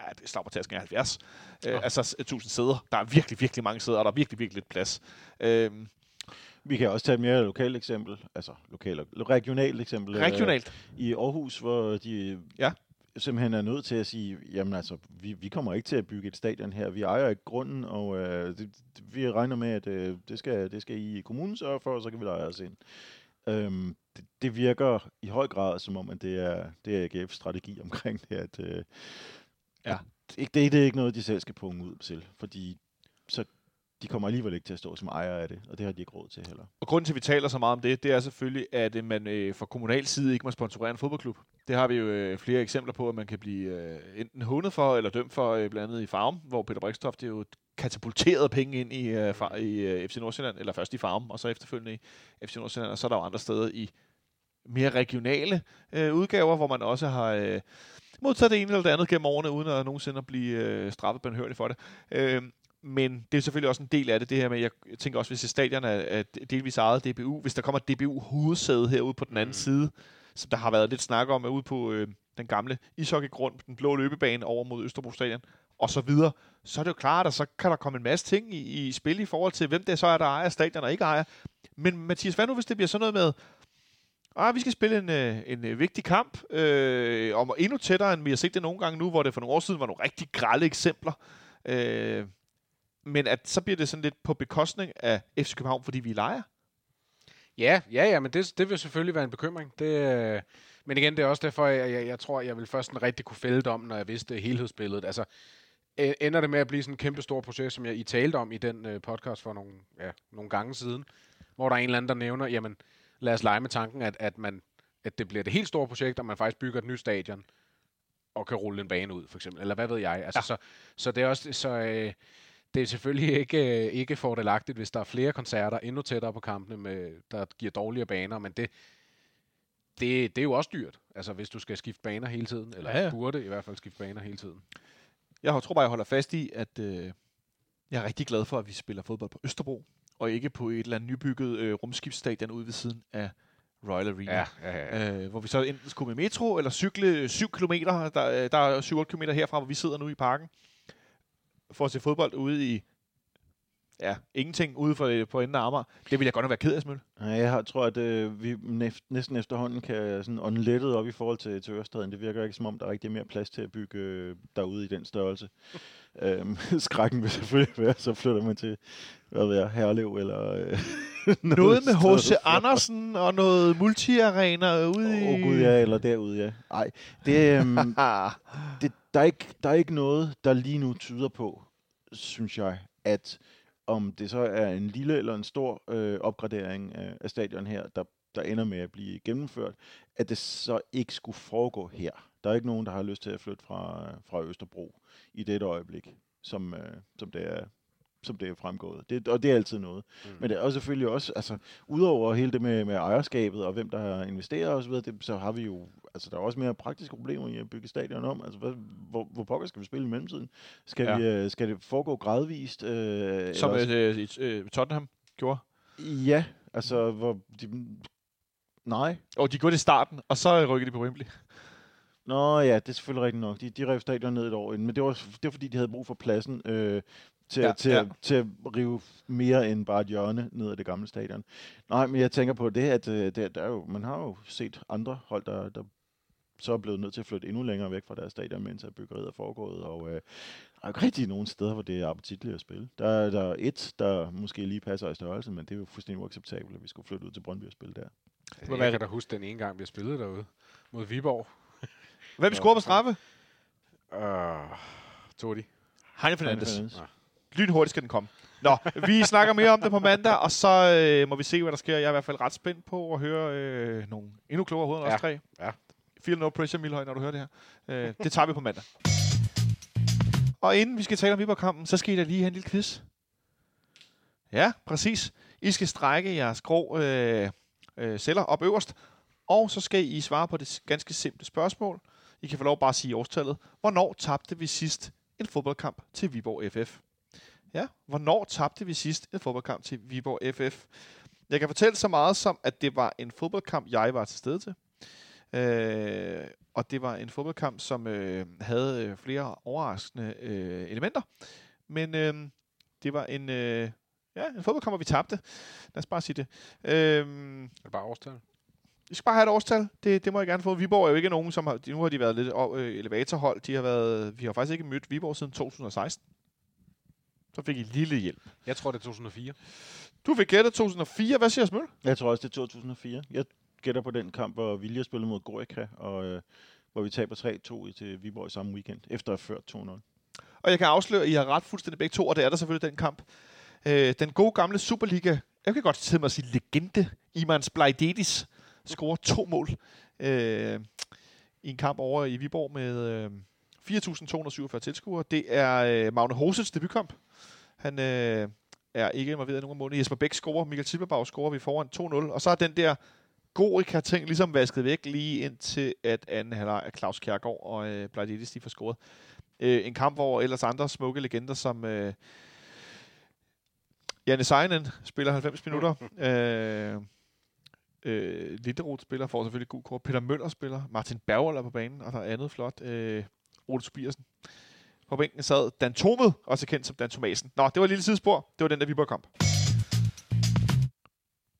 ja, det slår på tasken af 70. Øh, altså s- 1000 sæder. Der er virkelig, virkelig mange sæder, og der er virkelig, virkelig lidt plads. Øh, Vi kan også tage et mere lokalt eksempel, altså lokalt, regionalt eksempel. øh, regionalt. I Aarhus, hvor de Ja. Simpelthen er nødt til at sige, jamen altså, vi, vi kommer ikke til at bygge et stadion her. Vi ejer ikke grunden, og øh, det, det, vi regner med, at øh, det, skal, det skal I kommunen sørge for, og så kan vi lege os ind. Øhm, det, det virker i høj grad som om, at det er, det er AGF's strategi omkring det, at, øh, Ja. at det, det, det er ikke noget, de selv skal punge ud til, fordi så de kommer alligevel ikke til at stå som ejer af det, og det har de ikke råd til heller. Og grunden til, at vi taler så meget om det, det er selvfølgelig, at øh, man øh, fra kommunal side ikke må sponsorere en fodboldklub. Det har vi jo øh, flere eksempler på, at man kan blive øh, enten hundet for eller dømt for, øh, blandt andet i Farm, hvor Peter Brikstoft det er jo katapulteret penge ind i, øh, far, i øh, FC Nordsjælland, eller først i Farm, og så efterfølgende i FC Nordsjælland, og så er der jo andre steder i mere regionale øh, udgaver, hvor man også har øh, modtaget det ene eller det andet gennem årene, uden at nogensinde at blive øh, straffet benhørligt for det. Øh, men det er selvfølgelig også en del af det, det her med, jeg tænker også, hvis stadion er, er delvis ejet DBU, hvis der kommer et DBU-hovedsæde herude på den anden mm. side, som der har været lidt snak om, er ude på øh, den gamle ishockeygrund, den blå løbebane over mod Østerbro Stadion, og så videre, så er det jo klart, at så kan der komme en masse ting i, i spil i forhold til, hvem det så er, der ejer stadion og ikke ejer. Men Mathias, hvad nu, hvis det bliver sådan noget med, Ah, vi skal spille en, øh, en øh, vigtig kamp, øh, og endnu tættere, end vi har set det nogle gange nu, hvor det for nogle år siden var nogle rigtig grælde eksempler. Øh, men at så bliver det sådan lidt på bekostning af FC København, fordi vi leger. Ja, ja, ja, men det, det vil selvfølgelig være en bekymring. Det, øh, men igen, det er også derfor, jeg, jeg, jeg tror, jeg vil først sådan rigtig kunne fælde om, når jeg vidste helhedsbilledet. Altså, ender det med at blive sådan en kæmpe stor proces, som jeg I talte om i den øh, podcast for nogle, ja, nogle gange siden, hvor der er en eller anden, der nævner, jamen, lad os lege med tanken, at, at, man, at det bliver det helt store projekt, og man faktisk bygger et nyt stadion, og kan rulle en bane ud, for eksempel. Eller hvad ved jeg. Altså, ja. så, så det er også... Så, øh, det er selvfølgelig ikke, øh, ikke fordelagtigt, hvis der er flere koncerter endnu tættere på kampene, med, der giver dårligere baner, men det, det, det er jo også dyrt, altså hvis du skal skifte baner hele tiden, eller Ja, ja, ja. ja. burde i hvert fald skifte baner hele tiden. Jeg tror bare, jeg holder fast i, at øh, jeg er rigtig glad for, at vi spiller fodbold på Østerbro, og ikke på et eller andet nybygget øh, rumskibsstadion ude ved siden af Royal Arena. ja, ja. Øh, hvor vi så enten skulle med metro, eller cykle 7 km. Der, der er 7-8 km herfra, hvor vi sidder nu i parken. For at se fodbold ude i... Ja, ingenting ude for, på enden af Amager. Det vil jeg godt nok være ked af, Smøl. Nej, jeg har, tror, at øh, vi næf- næsten efterhånden kan sådan ånde lettet op i forhold til, til Ørestaden. Det virker ikke som om, der er rigtig mere plads til at bygge øh, derude i den størrelse. øhm, skrækken vil selvfølgelig være, så flytter man til, hvad ved jeg, Herlev eller... Øh, Noget med H.C. Andersen og noget multiarena ude i... Åh oh, gud, ja, eller derude, ja. Nej, det, øhm, det, der, er ikke, der er ikke noget, der lige nu tyder på, synes jeg, at om det så er en lille eller en stor øh, opgradering af, af stadion her, der, der ender med at blive gennemført, at det så ikke skulle foregå her. Der er ikke nogen, der har lyst til at flytte fra, fra Østerbro i dette øjeblik, som, øh, som det er som det er fremgået. Det, og det er altid noget. Mm. Men det er også selvfølgelig også, altså, udover hele det med, med ejerskabet og hvem der har investeret osv., det, så har vi jo, altså der er også mere praktiske problemer i at bygge stadion om. Altså, hvad, hvor, hvor pokker skal vi spille i mellemtiden? Skal, Ja. vi, øh, skal det foregå gradvist? Øh, som øh, øh, øh, Tottenham gjorde. Ja, altså, hvor de, nej. Og de gjorde det i starten, og så rykkede de på Wembley. Nå ja, det er selvfølgelig rigtigt nok. De, de rev stadion ned et år inden, men det var, det var fordi, de havde brug for pladsen øh, til, Ja, til, ja. ja. til at rive mere end bare et hjørne ned af det gamle stadion. Nej, men jeg tænker på det, at øh, det, der er jo, man har jo set andre hold, der, der så er blevet nødt til at flytte endnu længere væk fra deres stadion, mens at byggeriet er foregået, og øh, der er jo ikke rigtig nogen steder, hvor det er appetitligt at spille. Der, er- der er et, der måske lige passer i størrelse, men det er jo fuldstændig uacceptabelt, at vi skulle flytte ud til Brøndby og spille der. Jeg, kan da huske den ene gang, vi spillede derude mod Viborg. Hvem scorer på straffe? Uh, tog de. Heine Fernandes. Fernandes. Lynhurtigt skal den komme. Nå, vi snakker mere om det på mandag, og så øh, må vi se, hvad der sker. Jeg er i hvert fald ret spændt på at høre øh, nogle endnu klogere hoveder end Ja, os tre. ja. Feel no pressure, Milhøj, når du hører det her. Øh, det tager vi på mandag. Og inden vi skal tale om Viborg-kampen, så skal I da lige have en lille quiz. Ja, præcis. I skal strække jeres grå øh, øh, celler op øverst, og så skal I svare på det ganske simple spørgsmål. I kan få lov bare at sige årstallet. Hvornår tabte vi sidst en fodboldkamp til Viborg FF? Ja, hvornår tabte vi sidst en fodboldkamp til Viborg FF? Jeg kan fortælle så meget som, at det var en fodboldkamp, jeg var til stede til. Øh, og det var en fodboldkamp, som øh, havde øh, flere overraskende øh, elementer. Men øh, det var en, øh, ja, en fodboldkamp, hvor vi tabte. Lad os bare sige det. Øh, Er det bare årstal? vi skal bare have et årstal. Det, det må jeg gerne få. Viborg er jo ikke nogen, som har... Nu har de været lidt øh, elevatorhold. De har været, vi har faktisk ikke mødt Viborg siden 2016. Så fik I lille hjælp. Jeg tror, det er 2004. Du fik gættet 2004. Hvad siger Smøl? Jeg tror også, det er 2004. Jeg gætter på den kamp, hvor Vilja spillede mod Gorica, og øh, hvor vi taber 3-2 i- til Viborg i samme weekend, efter at have ført 2-0. Og jeg kan afsløre, at I har ret fuldstændig begge to, og det er der selvfølgelig den kamp. Øh, den gode gamle Superliga, jeg kan godt til mig at sige legende, Iman Splaidetis, scorer to mål øh, i en kamp over i Viborg med øh, 4.247 tilskuere. Det er øh, Magne Hosets debutkamp. Han øh, er ikke involveret i nogen af målene. Jesper Bæk scorer, Michael Silberbag scorer vi foran 2-0. Og så er den der Gorica-ting ligesom vasket væk lige indtil at anden halvleg af Claus Kjærgaard og øh, Blaidetis de får scoret. Øh, en kamp, hvor ellers andre smukke legender som øh, Janne Seinen spiller 90 minutter. øh, øh, Linderoth spiller, får selvfølgelig god kort. Peter Møller spiller. Martin Berger er på banen, og der er andet flot. Øh, Ole Tobiasen. På bænken sad Dan Tomet, også kendt som Dan Thomasen. Nå, det var et lille sidespor. Det var den der Viborg-kamp.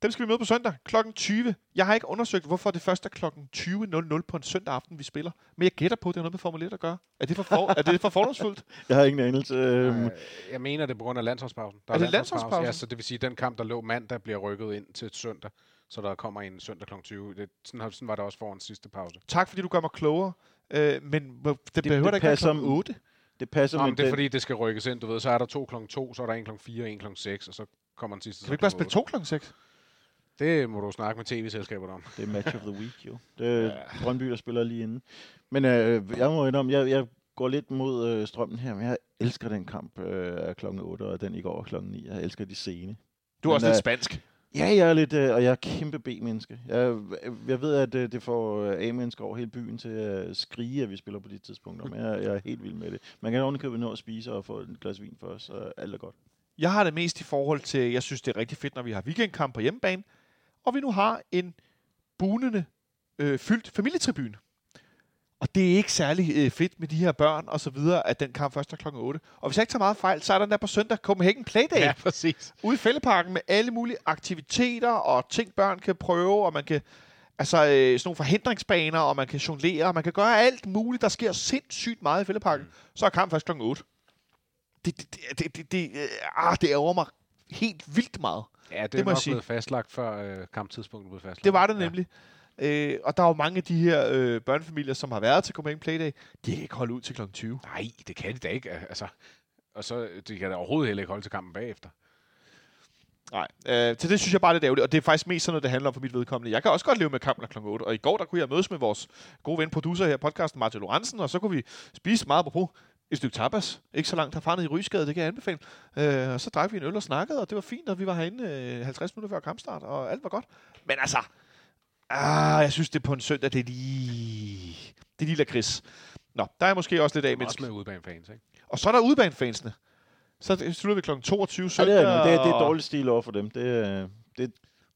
Dem skal vi møde på søndag klokken 20. Jeg har ikke undersøgt, hvorfor det først er klokken 20.00 på en søndag aften, vi spiller. Men jeg gætter på, at det har noget med Formel 1 at gøre. Er det for, for, er det for fordomsfuldt? Jeg har ingen anelse. Øhm, Øh, jeg mener det er på grund af landsholdspausen. Der Er det landsholdspausen? Ja, så det vil sige, at den kamp, der lå mandag, bliver rykket ind til søndag. Så der kommer en søndag kl. 20. Det, sådan, har- sådan var det også foran sidste pause. Tak, fordi du gør mig klogere. Øh, men det, det behøver det da ikke være passer- klokken 8. det passer Nå, med det er den, fordi, det skal rykkes ind. Du ved, så er der to kl. 2, så er der en kl. 4 og en kl. 6, og så kommer den sidste. Kan vi ikke bare spille to klokken 6? Det må du snakke med tv-selskaberne om. det er match of the week, jo. Det er Brøndby, der spiller lige inden. Men øh, jeg må indrømme, jeg, jeg går lidt mod øh, strømmen her, men jeg elsker den kamp øh, klokken 8, og den i går klokken 9. Jeg elsker de sene. Du er også Men, lidt øh, spansk. Ja, jeg er lidt, øh, og jeg er kæmpe B-menneske. Jeg, jeg ved, at øh, det får øh, A-mennesker over hele byen til at øh, skrige, at vi spiller på de tidspunkter, men jeg, jeg er helt vild med det. Man kan ovenikøbet nå at spise og få et glas vin først, så alt er godt. Jeg har det mest i forhold til, jeg synes, det er rigtig fedt, når vi har weekendkamp på hjemmebane, og vi nu har en bunende, øh, fyldt familietribune. Og det er ikke særlig øh, fedt med de her børn og så videre, at den kamp først er klokken 8. Og hvis jeg ikke tager meget fejl, så er der der på søndag Copenhagen Playday ja. præcis. ude i fældeparken med alle mulige aktiviteter og ting, børn kan prøve, og man kan altså øh, sådan nogle forhindringsbaner, og man kan jonglere, og man kan gøre alt muligt. Der sker sindssygt meget i fældeparken. Mm. Så er kampen først klokken 8. Det, det, det, det, det, det, øh, ah, det ærger mig helt vildt meget. Ja, det, Det er nok sige. blevet fastlagt, før øh, kamptidspunktet blev fastlagt. Det var det nemlig. Øh, og der er jo mange af de her øh, børnefamilier, som har været til Copenhagen Playday. De kan ikke holde ud til klokken 20. Nej, det kan de da ikke. Altså, og så de kan da overhovedet heller ikke holde til kampen bagefter. Nej, øh, til det synes jeg bare, det er ærgerligt, og det er faktisk mest sådan noget, det handler om for mit vedkommende. Jeg kan også godt leve med kampen kl. 8, og i går, der kunne jeg mødes med vores gode ven, producer her i podcasten, Martin Lorentzen, og så kunne vi spise meget på et stykke tapas. Ikke så langt herfra nede i Rysgade, det kan jeg anbefale. Øh, og så drak vi en øl og snakkede, og det var fint, og vi var herinde øh, 50 minutter før kampstart, og alt var godt. Men altså, ah, jeg synes, det er på en søndag, det er lige... Det er lige lakrids. Nå, der er måske også lidt af med. også med udebanefans, ikke? Og så er der udebanefansene. Så slutter vi kl. 22 Ja, søndag. det, er, det, er, det er og- dårlig stil over for dem. Det, er- det,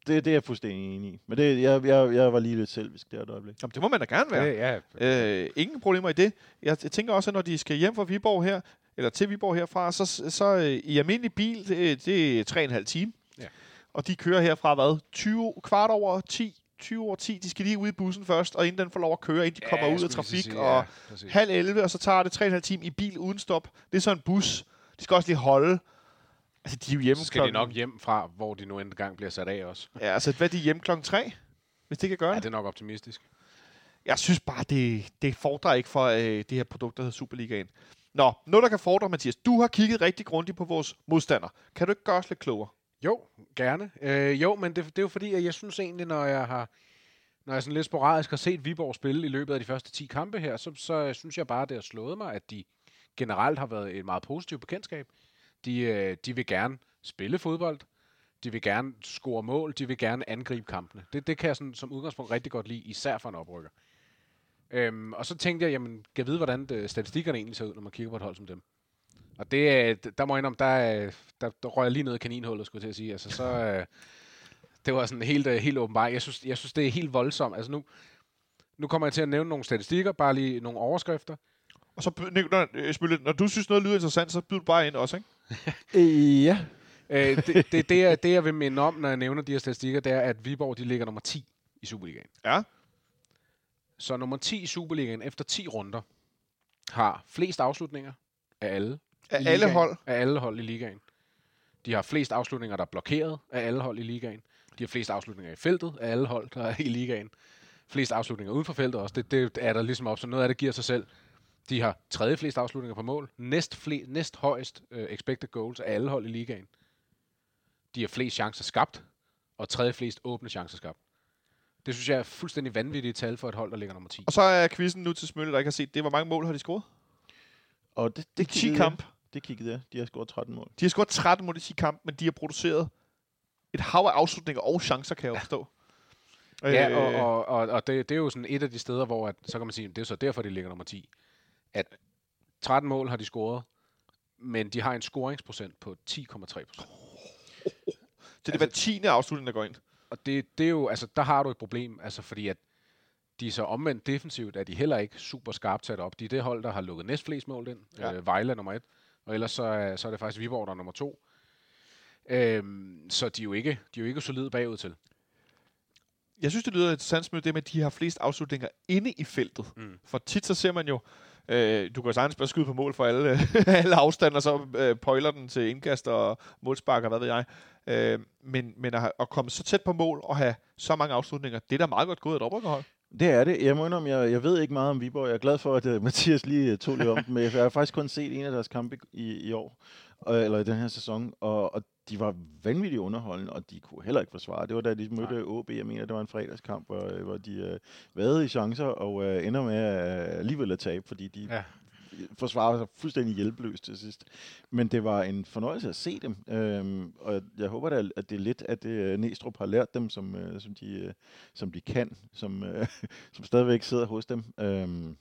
det, det er jeg fuldstændig enig i. Men det, jeg, jeg, jeg var lige lidt selvisk der et øjeblik. Jamen, det må man da gerne være. Ja, ja. Øh, ingen problemer i det. Jeg, jeg tænker også, at når de skal hjem fra Viborg her, eller til Viborg herfra, så, så øh, i almindelig bil, det, det er 3,5 time. Ja. Og de kører herfra, hvad? 20, kvart over 10, 20 over 10. De skal lige ud i bussen først, og inden den får lov at køre, inden de kommer Ja, ud af trafik. sige, og ja, halv 11, og så tager det 3,5 time i bil uden stop. Det er så en bus. De skal også lige holde. Altså, de er jo hjemme Så skal de klokken... nok hjem fra, hvor de nu engang bliver sat af også. Ja, altså, hvad er de hjemme klokken 3? Hvis det kan gøre Ja, det. det er nok optimistisk. Jeg synes bare, det, det fordrer ikke for øh, det her produkt, der hedder Superligaen. Nå, noget der kan fordre, Mathias. Du har kigget rigtig grundigt på vores modstander. Kan du ikke gøre os lidt klogere? Jo, gerne. Øh, jo, men det, det er jo fordi, at jeg synes egentlig, når jeg har når jeg sådan lidt sporadisk har set Viborg spille i løbet af de første 10 kampe her, så, så synes jeg bare, at det har slået mig, at de generelt har været et meget positivt bekendtskab. De, øh, de vil gerne spille fodbold, de vil gerne score mål, de vil gerne angribe kampene. Det, det kan jeg sådan, som udgangspunkt rigtig godt lide, især for en oprykker. Øhm, og så tænkte jeg, jamen, kan jeg vide, hvordan det, statistikkerne egentlig ser ud, når man kigger på et hold som dem. Og det, er- der må jeg indrømme, der, er- der, der røg jeg lige ned i kaninhullet, skulle jeg til at sige. Altså, så, øh, det var sådan helt, øh, helt åbenbart. Jeg synes, jeg synes, det er helt voldsomt. Altså nu, Nu kommer jeg til at nævne nogle statistikker, bare lige nogle overskrifter. Og så, når, øh, Smølle, når du synes noget lyder interessant, så du bare ind også, ikke? Øh, ja. Øh, det, det, det, jeg, det, jeg vil minde om, når jeg nævner de her statistikker, det er, at Viborg de ligger nummer 10 i Superligaen. Ja. Så nummer 10 i Superligaen efter 10 runder har flest afslutninger af alle. Af i alle ligaen. hold. Af alle hold i ligaen. De har flest afslutninger, der er blokeret af alle hold i ligaen. De har flest afslutninger i feltet af alle hold, der er i ligaen. Flest afslutninger uden for feltet også. Det, det er der ligesom op, så noget af det giver sig selv. De har tredje flest afslutninger på mål. Næst, fle, næst højst uh, expected goals af alle hold i ligaen. De har flest chancer skabt, og tredje flest åbne chancer skabt. Det synes jeg er fuldstændig vanvittige tal for et hold, der ligger nummer 10. Og så er quizzen nu til Smølle, der ikke har set det. Hvor mange mål har de scoret? Og det, Det det er 10 kiggede kamp. Det kiggede jeg. De har scoret 13 mål. De har scoret 13 mål i 10 kamp, men de har produceret et hav af afslutninger og chancer, kan jeg jo forstå. Ja, Øh, og, og, og, og det, det er jo sådan et af de steder, hvor at, så kan man sige, det er så derfor, de ligger nummer 10. At 13 mål har de scoret, men de har en scoringsprocent på 10,3 procent. Så det er hver 10. afslutning, der går ind. Og det, det er jo, altså, der har du et problem, altså fordi at de er så omvendt defensivt, er de heller ikke super skarpt sat op. De er det hold, der har lukket næst flest mål ind. Ja. Ja. Øh, Vejle er nummer et, og ellers så er, så er det faktisk Viborg, der er nummer to. Øhm, så de er, jo ikke, de er jo ikke solide bagud til. Jeg synes, det lyder interessant med det med, at de har flest afslutninger inde i feltet. Mm. For tit så ser man jo, øh, du kan jo sagtens bare skyde på mål for alle, alle afstande, og så øh, pøjler den til indkast og målspark og hvad ved jeg. Øh, men men at, at komme så tæt på mål og have så mange afslutninger, det er da meget godt gået et oprykkerhold. Det er det. Jeg må indrømme, jeg, jeg ved ikke meget om Viborg. Jeg er glad for, at uh, Mathias lige uh, tog lidt om den, men jeg har faktisk kun set en af deres kampe i, i år, uh, eller i den her sæson, og, og de var vanvittigt underholdende, og de kunne heller ikke forsvare. Det var da de mødte OB, jeg mener, det var en fredagskamp, hvor, øh, hvor de uh, vade i chancer, og uh, ender med uh, alligevel at tabe, fordi de Ja forsvarer sig fuldstændig hjælpeløst til sidst. Men det var en fornøjelse at se dem, øhm, og jeg håber da, at det er lidt, at det, øh, Næstrup har lært dem, som, øh, som, de, øh, som de kan, som, øh, som stadigvæk sidder hos dem. Øhm,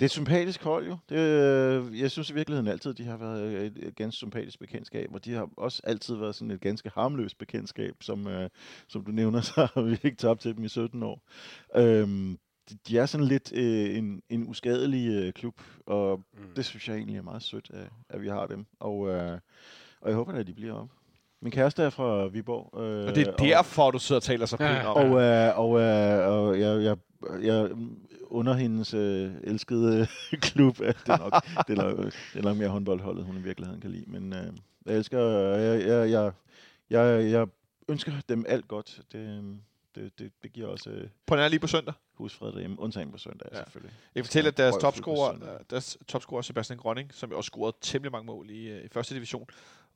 det er et sympatisk hold jo. Det, øh, jeg synes i virkeligheden altid, de har været øh, et, et ganske sympatisk bekendtskab, og de har også altid været sådan et ganske harmløst bekendtskab, som, øh, som du nævner, så har vi ikke tabt til dem i 17 år. Øhm, de, de er sådan lidt øh, en, en uskadelig øh, klub, og Mm. det synes jeg egentlig er meget sødt, at, at vi har dem. Og, øh, og jeg håber da, at de bliver op. Min kæreste er fra Viborg. Øh, Og det er derfor, du sidder og taler så pænt Ja. om. og, øh, og, øh, og jeg, jeg, jeg under hendes øh, elskede klub, at det er nok, det er nok, det er nok mere håndboldholdet, hun i virkeligheden kan lide. Men øh, jeg elsker, jeg, jeg, jeg, jeg, jeg ønsker dem alt godt. Det, øh, det, det, det giver også øh, På anden lige på søndag. husfred derhjemme, undtagen på søndag Ja. selvfølgelig. Jeg kan fortælle, at deres topscorer, deres topscorer Sebastian Grønning, som også scorede temmelig mange mål i, øh, i første division.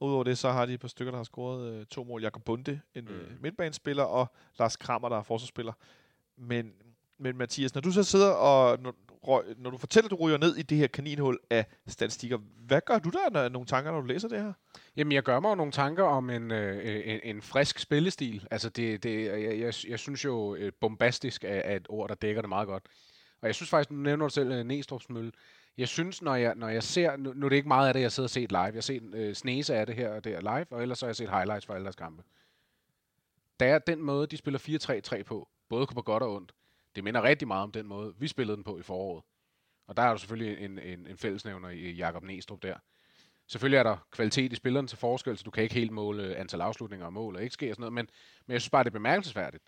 Udover det, så har de et par stykker, der har scoret øh, to mål. Jakob Bunde, en mm. Mm. midtbanespiller, og Lars Krammer, der er forsvarsspiller. Men, men Mathias, når du så sidder og, når, røg- når du fortæller, at du ryger ned i det her kaninhul af statistikker, hvad gør du der, når nogle tanker, når du læser det her? Jamen, jeg gør mig jo nogle tanker om en, øh, en, en frisk spillestil. Altså, det, det, jeg, jeg, jeg synes jo, øh, bombastisk er, er et ord, der dækker det meget godt. Og jeg synes faktisk, nu nævner du selv øh, Næstrup's Mølle. Jeg synes, når jeg, når jeg ser, nu, nu er det ikke meget af det, jeg sidder og set live. Jeg har set øh, snese af det her og der live, og ellers så har jeg set highlights fra alle deres kampe. Der er den måde, de spiller 4-3-3 på, både på godt og ondt. Det minder rigtig meget om den måde, vi spillede den på i foråret. Og der er jo selvfølgelig en, en, en fællesnævner i Jakob Næstrup der. Selvfølgelig er der kvalitet i spillerne til forskel, så du kan ikke helt måle antal afslutninger og mål og ikke sker og sådan noget, men, men jeg synes bare, det er bemærkelsesværdigt.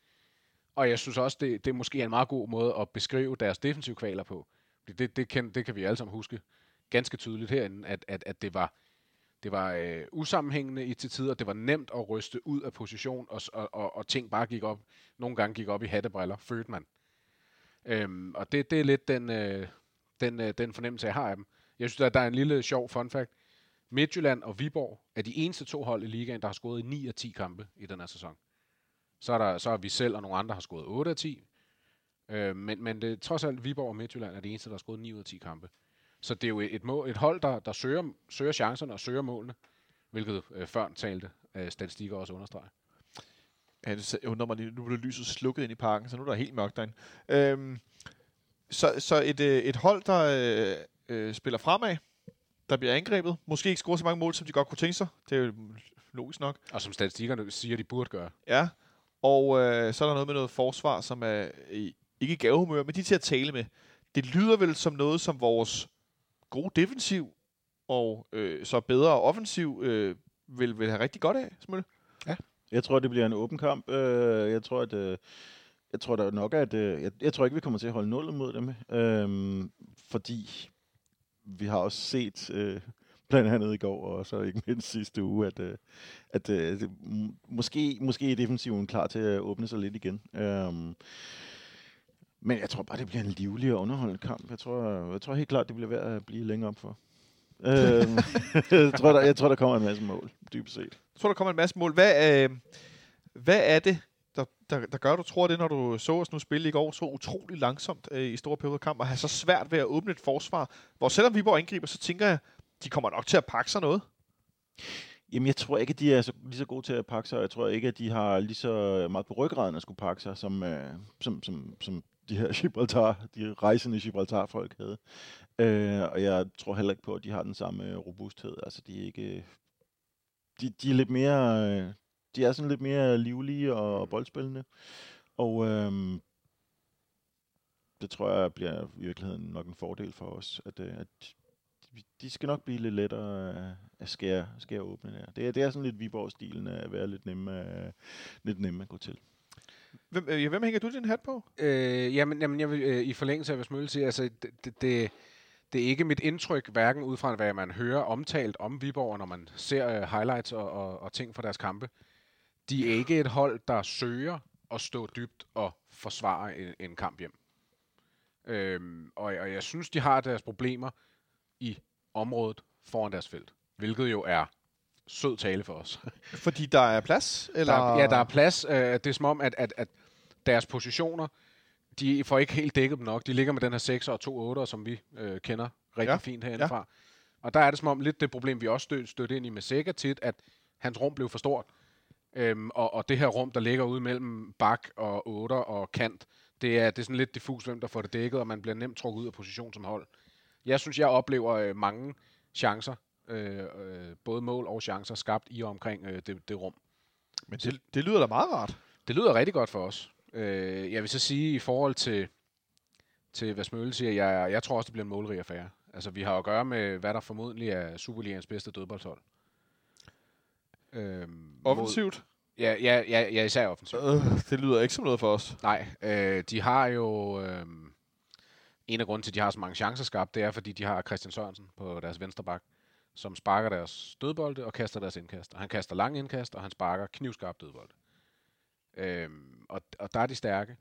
Og jeg synes også, det, det måske er en meget god måde at beskrive deres defensive kvaler på. Det, det, kan, det kan vi alle sammen huske ganske tydeligt herinde, at, at, at det var, det var øh, usammenhængende i til tider. Det var nemt at ryste ud af position, og, og, og, og ting bare gik op. Nogle gange gik op i hattebriller, følte man. Øhm, og det, det er lidt den, øh, den, øh, den fornemmelse, jeg har af dem. Jeg synes, at der er en lille sjov fun fact. Midtjylland og Viborg er de eneste to hold i ligaen, der har scoret i 9 af 10 kampe i den her sæson. Så er, der, så er vi selv og nogle andre har scoret 8 af 10. Øh, men, men det, trods alt, Viborg og Midtjylland er de eneste, der har scoret 9 ud af 10 kampe. Så det er jo et, et, mål, et hold, der, der søger, søger chancerne og søger målene, hvilket øh, før talte øh, statistikker også understreger. Ja, det undrer mig lige, nu blev lyset slukket ind i parken, så nu er der helt mørkt derinde. Øhm, så, så et, øh, et hold, der øh, øh, spiller fremad, der bliver angrebet, måske ikke scorer så mange mål, som de godt kunne tænke sig. Det er jo logisk nok. Og som statistikkerne siger, de burde gøre. Ja, og øh, så er der noget med noget forsvar, som er ikke i gavehumør, men de er til at tale med. Det lyder vel som noget, som vores gode defensiv og øh, så bedre offensiv øh, vil, vil have rigtig godt af, Smølle. Jeg tror, det bliver en åben kamp. Øh, jeg tror, at... Øh, jeg tror der nok, at... Øh, jeg, jeg tror ikke, vi kommer til at holde nullet mod dem. Øh, fordi vi har også set... Øh, blandt andet i går, og så ikke mindst sidste uge, at, øh, at, øh, at at måske, måske er defensiven klar til at åbne sig lidt igen. Øhm, men jeg tror bare, det bliver en livlig og underholdende kamp. Jeg tror, jeg tror helt klart, det bliver værd at blive længere op for øhm, jeg, tror, der, jeg tror, der kommer en masse mål, dybest set. Jeg tror, der kommer en masse mål. Hvad, øh, hvad er det, der, der, der gør, du tror det, når du så os nu spille i går så utrolig langsomt øh, i store perioder kamp, og have så svært ved at åbne et forsvar, hvor selvom Viborg angriber, så tænker jeg, de kommer nok til at pakke sig noget. Jamen, jeg tror ikke, at de er så, lige så gode til at pakke sig. Jeg tror ikke, at de har lige så meget på ryggraden at skulle pakke sig, som, øh, som, som, som de her Gibraltar, de rejsende Gibraltar-folk havde. Øh, og jeg tror heller ikke på, at de har den samme øh, robusthed. Altså, de er ikke... Øh, de, de er lidt mere... Øh, de er sådan lidt mere livlige og boldspillende. Og øh, det tror jeg bliver i virkeligheden nok en fordel for os, at, at de skal nok blive lidt lettere at skære, skære åbne der. Det er, det er sådan lidt Viborg-stilen at være lidt nemme, lidt nemme at gå til. Hvem, øh, hvem hænger du din hat på? Øh, jamen, jamen, jeg vil øh, i forlængelse af, hvad Smølle siger, altså, det, det, det, det er ikke mit indtryk, hverken ud fra, hvad man hører omtalt om Viborg, når man ser øh, highlights og, og, og ting fra deres kampe. De er ikke et hold, der søger at stå dybt og forsvare en, en kamp hjem. Øhm, og, og jeg synes, de har deres problemer i området foran deres felt, hvilket jo er sød tale for os. Fordi der er plads? Eller? Der, er- ja, der er plads. Øh, det er som om, at, at, at deres positioner, de får ikke helt dækket dem nok. De ligger med den her 6 og 2 8 som vi øh, kender rigtig Ja, fint herindefra. Ja. Og der er det som om lidt det problem, vi også stød, stødte ind i med Sækker tit, at hans rum blev for stort. Øhm, og, og det her rum, der ligger ude mellem bak og 8 og kant, det er, det er sådan lidt diffus, hvem der får det dækket, og man bliver nemt trukket ud af position som hold. Jeg synes, jeg oplever øh, mange chancer, øh, øh, både mål og chancer, skabt i og omkring øh, det, det rum. Men det, det lyder da meget rart. Det lyder rigtig godt for os. Øh, jeg vil så sige, i forhold til, til hvad Smølle siger, jeg, jeg tror også, det bliver en målrig affære. Altså, vi har at gøre med, hvad der formodentlig er Superligans bedste dødboldshold. Øhm, Offensivt? Mod, ja, ja, ja, ja, især offensivt. Øh, det lyder ikke som noget for os. Nej, øh, de har jo... Øh, en af grunden til, at de har så mange chancer skabt, det er, fordi de har Christian Sørensen på deres venstre bak, som sparker deres dødbolde og kaster deres indkast. Og han kaster lang indkast, og han sparker knivskarp dødbolde. Øhm, og, og der er de stærke.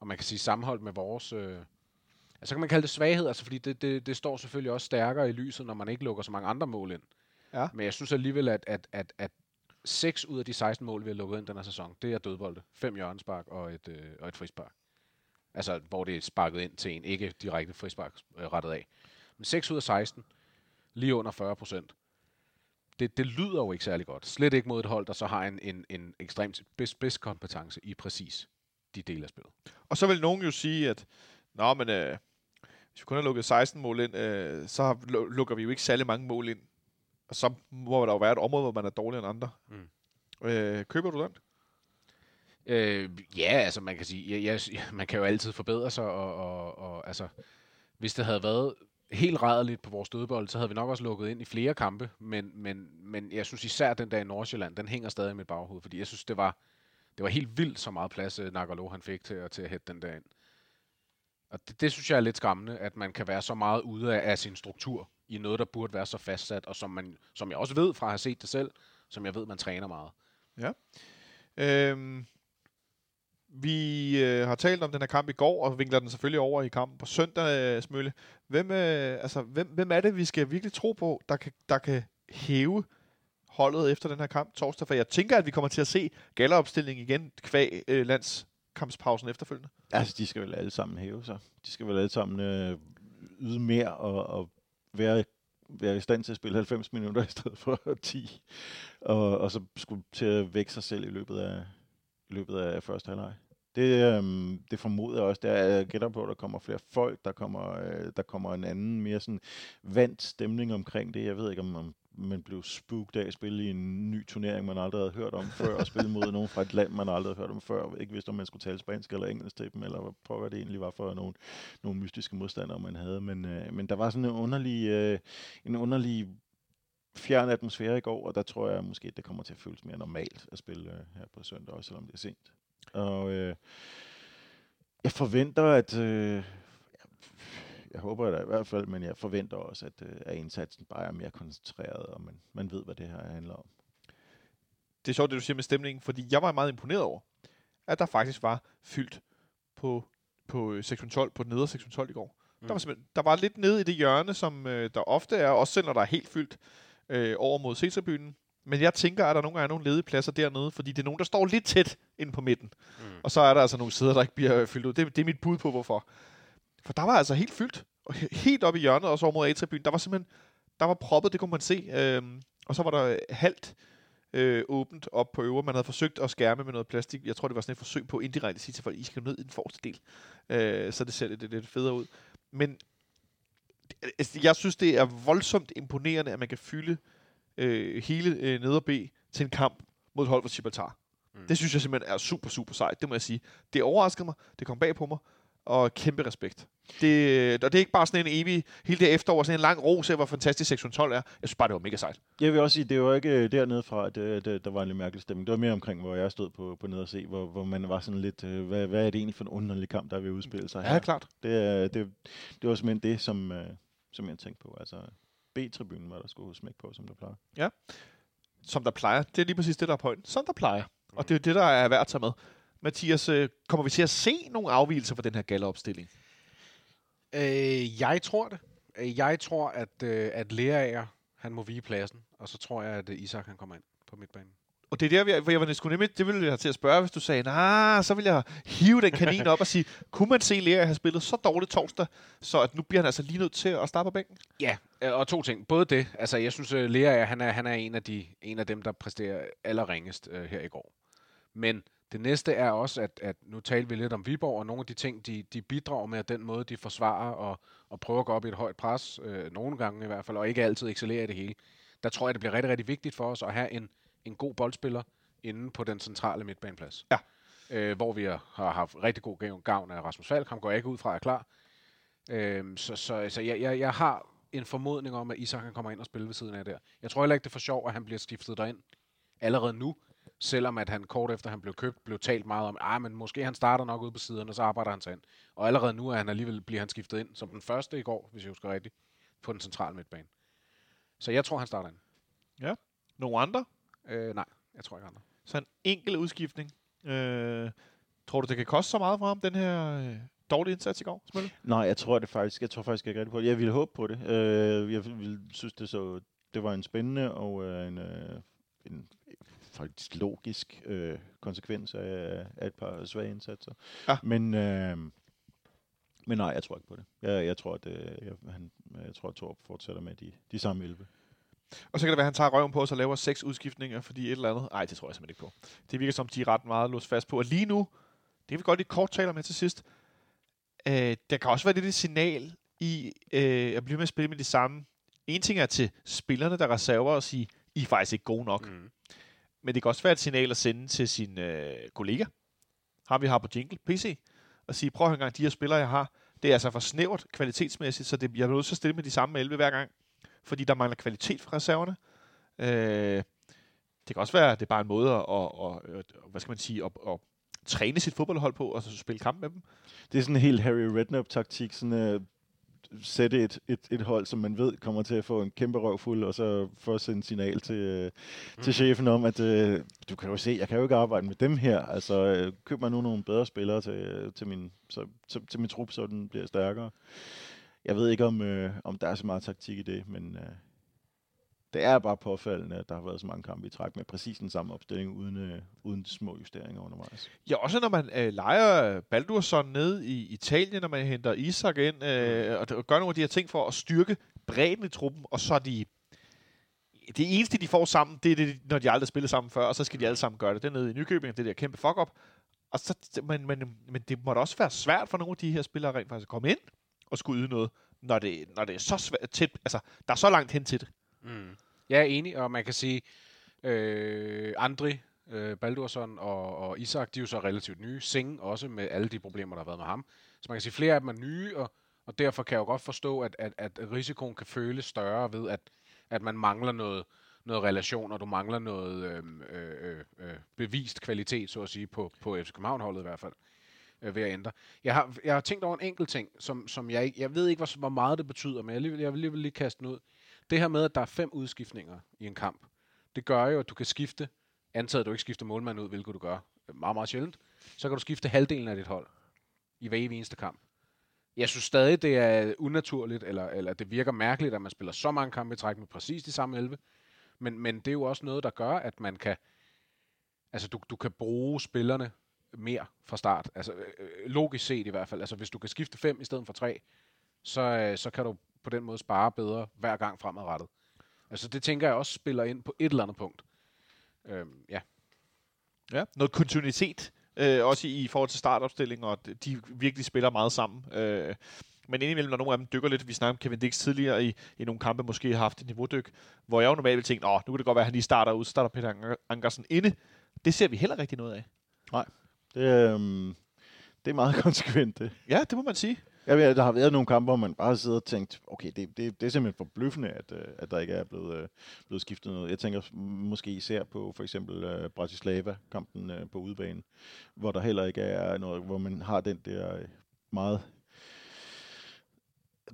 Og man kan sige sammenholdt med vores... Øh, altså kan man kalde det svaghed, altså fordi det, det, det står selvfølgelig også stærkere i lyset, når man ikke lukker så mange andre mål ind. Ja. Men jeg synes alligevel, at, at, at, at 6 ud af de 16 mål, vi har lukket ind den her sæson, det er dødbolde. Fem hjørnespark og et, øh, og et frispark. Altså, hvor det er sparket ind til en, ikke direkte frispark øh, rettet af. Men 6 ud af 16, lige under 40 procent. Det, det lyder jo ikke særlig godt. Slet ikke mod et hold, der så har en, en, en ekstremt spids, spidskompetence i præcis de dele af spillet. Og så vil nogen jo sige, at Nå, men øh, hvis vi kun har lukket 16 mål ind, øh, så lu- lukker vi jo ikke særlig mange mål ind. Og så må der jo være et område, hvor man er dårligere end andre. Mm. Øh, køber du den? Øh, ja, altså man kan sige, ja, ja, man kan jo altid forbedre sig, og, og, og altså, hvis det havde været helt rædeligt på vores dødbold, så havde vi nok også lukket ind i flere kampe, men, men, men jeg synes især den der i Nordsjælland, den hænger stadig i mit baghoved, fordi jeg synes, det var, det var helt vildt så meget plads, øh, Nagalo han fik til, at- til at hætte den der ind. Og det, det synes jeg er lidt skræmmende, at man kan være så meget ude af, af sin struktur i noget, der burde være så fastsat, og som, man, som jeg også ved fra at have set det selv, som jeg ved, man træner meget. Ja. Øhm, vi øh, har talt om den her kamp i går, og vinkler den selvfølgelig over i kampen på søndag, øh, Smølle. Hvem, øh, altså, hvem, hvem er det, vi skal virkelig tro på, der kan, der kan hæve holdet efter den her kamp torsdag? For jeg tænker, at vi kommer til at se galleropstilling igen kvæg øh, landskampspausen efterfølgende. Altså, de skal vel alle sammen hæve sig. De skal vel alle sammen øh, yde mere og, og være, være i stand til at spille 90 minutter i stedet for 10. Og, og så skulle til at vække sig selv i løbet af, i løbet af første halvleg. Det, øhm, det formoder jeg også. Der jeg gætter på, at der kommer flere folk. Der kommer, øh, der kommer en anden, mere sådan vandt stemning omkring det. Jeg ved ikke, om, om man blev spooked af at spille i en ny turnering, man aldrig havde hørt om før, og spille mod nogen fra et land, man aldrig havde hørt om før, ikke vidste, om man skulle tale spansk eller engelsk til dem, eller hvad pokker det egentlig var for nogle, nogle mystiske modstandere, man havde. Men, øh, men der var sådan en underlig, øh, en underlig fjern atmosfære i går, og der tror jeg måske, det kommer til at føles mere normalt at spille øh, her på søndag, også selvom det er sent. Og øh, jeg forventer, at... Øh, jeg håber det i hvert fald, men jeg forventer også, at, øh, at indsatsen bare er mere koncentreret, og man, man ved, hvad det her handler om. Det er sjovt, det du siger med stemningen, fordi jeg var meget imponeret over, at der faktisk var fyldt på, på øh, sektion 12, på den nedre sektion 12 i går. Mm. Der, var simpelthen- der var lidt nede i det hjørne, som øh, der ofte er, også selv når der er helt fyldt øh, over mod C-tribunen. Men jeg tænker, at der nogle gange er nogle ledige pladser dernede, fordi det er nogen, der står lidt tæt inde på midten. Mm. Og så er der altså nogle sider, der ikke bliver øh, fyldt ud. Det, det er mit bud på, hvorfor. For der var altså helt fyldt. Og he- helt oppe i hjørnet, også over mod A-tribunen, der var simpelthen, der var proppet, det kunne man se. Øhm, og så var der halvt øh, åbent op på øvre. Man havde forsøgt at skærme med noget plastik. Jeg tror, det var sådan et forsøg på indirekte at sige til folk, I skal ned i den forreste del. Øh, så det ser lidt, lidt federe ud. Men altså, jeg synes, det er voldsomt imponerende, at man kan fylde øh, hele øh, neder B til en kamp mod et hold fra Gibraltar. Mm. Det synes jeg simpelthen er super, super sejt. Det må jeg sige. Det overraskede mig. Det kom bag på mig. Og kæmpe respekt. Det, og det er ikke bare sådan en evig, hele det efterår, sådan en lang ros af, hvor fantastisk sektion 12 er. Jeg synes bare, det var mega sejt. Jeg vil også sige, det var ikke øh, dernede fra, at øh, det, der var en lidt mærkelig stemning. Det var mere omkring, hvor jeg stod på, på nede og se, hvor, hvor man var sådan lidt, øh, hvad, hvad er det egentlig for en underlig kamp, der er ved at udspille sig her? klart. Det, er- det, det var simpelthen det, som, øh, som jeg tænkte på. Altså, B-tribunen var der skulle smæk på, som der plejer. Som der plejer. Det er lige præcis det, der er pointen. Som der plejer. Og det er det, der er værd at tage med. Mathias, øh, kommer vi til at se nogle afvielser fra den her galleopstilling? Øh, jeg tror det. Øh, Jeg tror, at, øh, at Lerager, han må vige pladsen, og så tror jeg, at Isak han kommer ind på midtbanen. Og det er der, hvor jeg var sgu nemlig, det ville jeg have til at spørge, hvis du sagde, nej, så vil jeg hive den kanin op og sige, kunne man se Lea have spillet så dårligt torsdag, så at nu bliver han altså lige nødt til at starte på bænken? Ja, og to ting. Både det, altså jeg synes, Lerager, han er, han er en, af de, en af dem, der præsterer allerringest øh, her i går. Men det næste er også, at, at nu talte vi lidt om Viborg, og nogle af de ting, de, de bidrager med, og den måde, de forsvarer og, og prøver at gå op i et højt pres, øh, nogle gange i hvert fald, og ikke altid excellerer i det hele. Der tror jeg, det bliver rigtig, rigtig vigtigt for os at have en, en god boldspiller inde på den centrale midtbaneplads. Ja. Øh, hvor vi har, haft rigtig god gavn- af Rasmus Falk. Ham går jeg ikke ud fra, er klar. Øh, så så, så jeg, jeg, jeg har en formodning om, at Isak han kommer ind og spiller ved siden af der. Jeg tror heller ikke, det er for sjov, at han bliver skiftet derind allerede nu, selvom at han kort efter han blev købt, blev talt meget om, ah, men måske han starter nok ude på siden, og så arbejder han sig ind. Og allerede nu er han alligevel, bliver han skiftet ind som den første i går, hvis jeg husker rigtigt, på den centrale midtbane. Så jeg tror, han starter ind. Nogle andre? Øh, nej, jeg tror ikke andre. Så en enkelt udskiftning. Øh, tror du, det kan koste så meget for ham, den her øh, dårlige indsats i går, Smølle? Nej, jeg tror det faktisk. Jeg tror faktisk ikke rigtig på det. Jeg ville håbe på det. Øh, jeg ville synes, det så det var en spændende og øh, en, øh, en faktisk logisk øh, konsekvens af, af et par svage indsatser. Ja. Men, øh, men nej, jeg tror ikke på det. Jeg, jeg tror, at øh, jeg, han, jeg tror, at Torp fortsætter med de, de samme 11. Og så kan det være, at han tager røven på os og laver seks udskiftninger, fordi et eller andet... Nej, det tror jeg simpelthen ikke på. Det virker som, de er ret meget låst fast på. Og lige nu, det kan vi godt lige kort tale om her til sidst, øh, der kan også være lidt et signal i øh, at blive med at spille med de samme. En ting er til spillerne, der er reserver og sige, I er faktisk ikke gode nok. Mm. Men det kan også være et signal at sende til sin øh, kollega, ham vi har på Jingle, PC, og sige, prøv at høre en gang, de her spillere, jeg har, det er altså for snævert kvalitetsmæssigt, så det, jeg er nødt til at stille med de samme 11 hver gang, fordi der mangler kvalitet fra reserverne. Øh, det kan også være, at det er bare en måde at, at, at, at hvad skal man sige, at, at træne sit fodboldhold på, og så spille kamp med dem. Det er sådan en helt Harry Redknapp-taktik, sådan at sætte et, et, et hold, som man ved kommer til at få en kæmpe røvfuld, og så få sende signal til, øh, til chefen om, at øh, du kan jo se, jeg kan jo ikke arbejde med dem her. Altså, øh, køb mig nu nogle bedre spillere til, til, min, så, til, til min trup, så den bliver stærkere. Jeg ved ikke, om, øh, om der er så meget taktik i det, men øh, det er bare påfaldende, at der har været så mange kampe i træk med præcis den samme opstilling, uden, øh, uden små justeringer undervejs. Ja, også når man øh, leger Baldursson ned i Italien, når man henter Isak ind, øh, og, og gør nogle af de her ting for at styrke bredden i truppen, og så er de... Det eneste, de får sammen, det er det, når de aldrig har spillet sammen før, og så skal de alle sammen gøre det. Det er nede i Nykøbing, det der kæmpe fuck-up. Og så, men, men, men det må da også være svært for nogle af de her spillere rent faktisk at komme ind og skulle yde noget, når det, når det er så svært tæt, altså, der er så langt hen til det. Mm. Jeg er enig, og man kan sige, øh, Andri, øh, Baldursson og, og Isak, de er jo så relativt nye. Singh også med alle de problemer, der har været med ham. Så man kan sige, flere af dem er nye, og, og derfor kan jeg jo godt forstå, at, at, at risikoen kan føles større ved, at, at man mangler noget, noget relation, og du mangler noget øhm, øh, øh, øh, bevist kvalitet, så at sige, på, på FC København-holdet i hvert fald øh, ved at ændre. Jeg har, jeg har tænkt over en enkelt ting, som, som jeg ikke, jeg ved ikke, hvor, hvor meget det betyder, men jeg, vil, jeg vil lige, lige kaste den ud. Det her med, at der er fem udskiftninger i en kamp, det gør jo, at du kan skifte, antaget at du ikke skifter målmanden ud, hvilket du gør øh, meget, meget sjældent, så kan du skifte halvdelen af dit hold i hver eneste kamp. Jeg synes stadig, det er unaturligt, eller, eller det virker mærkeligt, at man spiller så mange kampe i træk med præcis de samme 11. Men, men det er jo også noget, der gør, at man kan, altså du, du kan bruge spillerne mere fra start. Altså øh, øh logisk set i hvert fald. Altså hvis du kan skifte fem i stedet for tre, så, øh, så kan du på den måde spare bedre hver gang fremadrettet. Altså det tænker jeg også spiller ind på et eller andet punkt. Øhm, ja. Ja, noget kontinuitet, øh, også i, i forhold til startopstilling, og de virkelig spiller meget sammen. Øh, men indimellem, når nogle af dem dykker lidt, vi snakkede om Kevin Dix tidligere i, i nogle kampe, måske har haft et niveaudyk, hvor jeg jo normalt vil tænke, nu kan det godt være, at han lige starter ud, så starter Peter Ankersen inde. Det ser vi heller rigtig noget af. Nej, det, øhm, det er meget konsekvent, det. Ja, det må man sige. Jeg men der har været nogle kampe, hvor man bare sidder og tænkt, okay, det, det, det er simpelthen forbløffende, at, øh, at der ikke er blevet, øh, blevet skiftet noget. Jeg tænker måske især på for eksempel uh, Bratislava-kampen uh, på udebanen, hvor der heller ikke er noget, hvor man har den der meget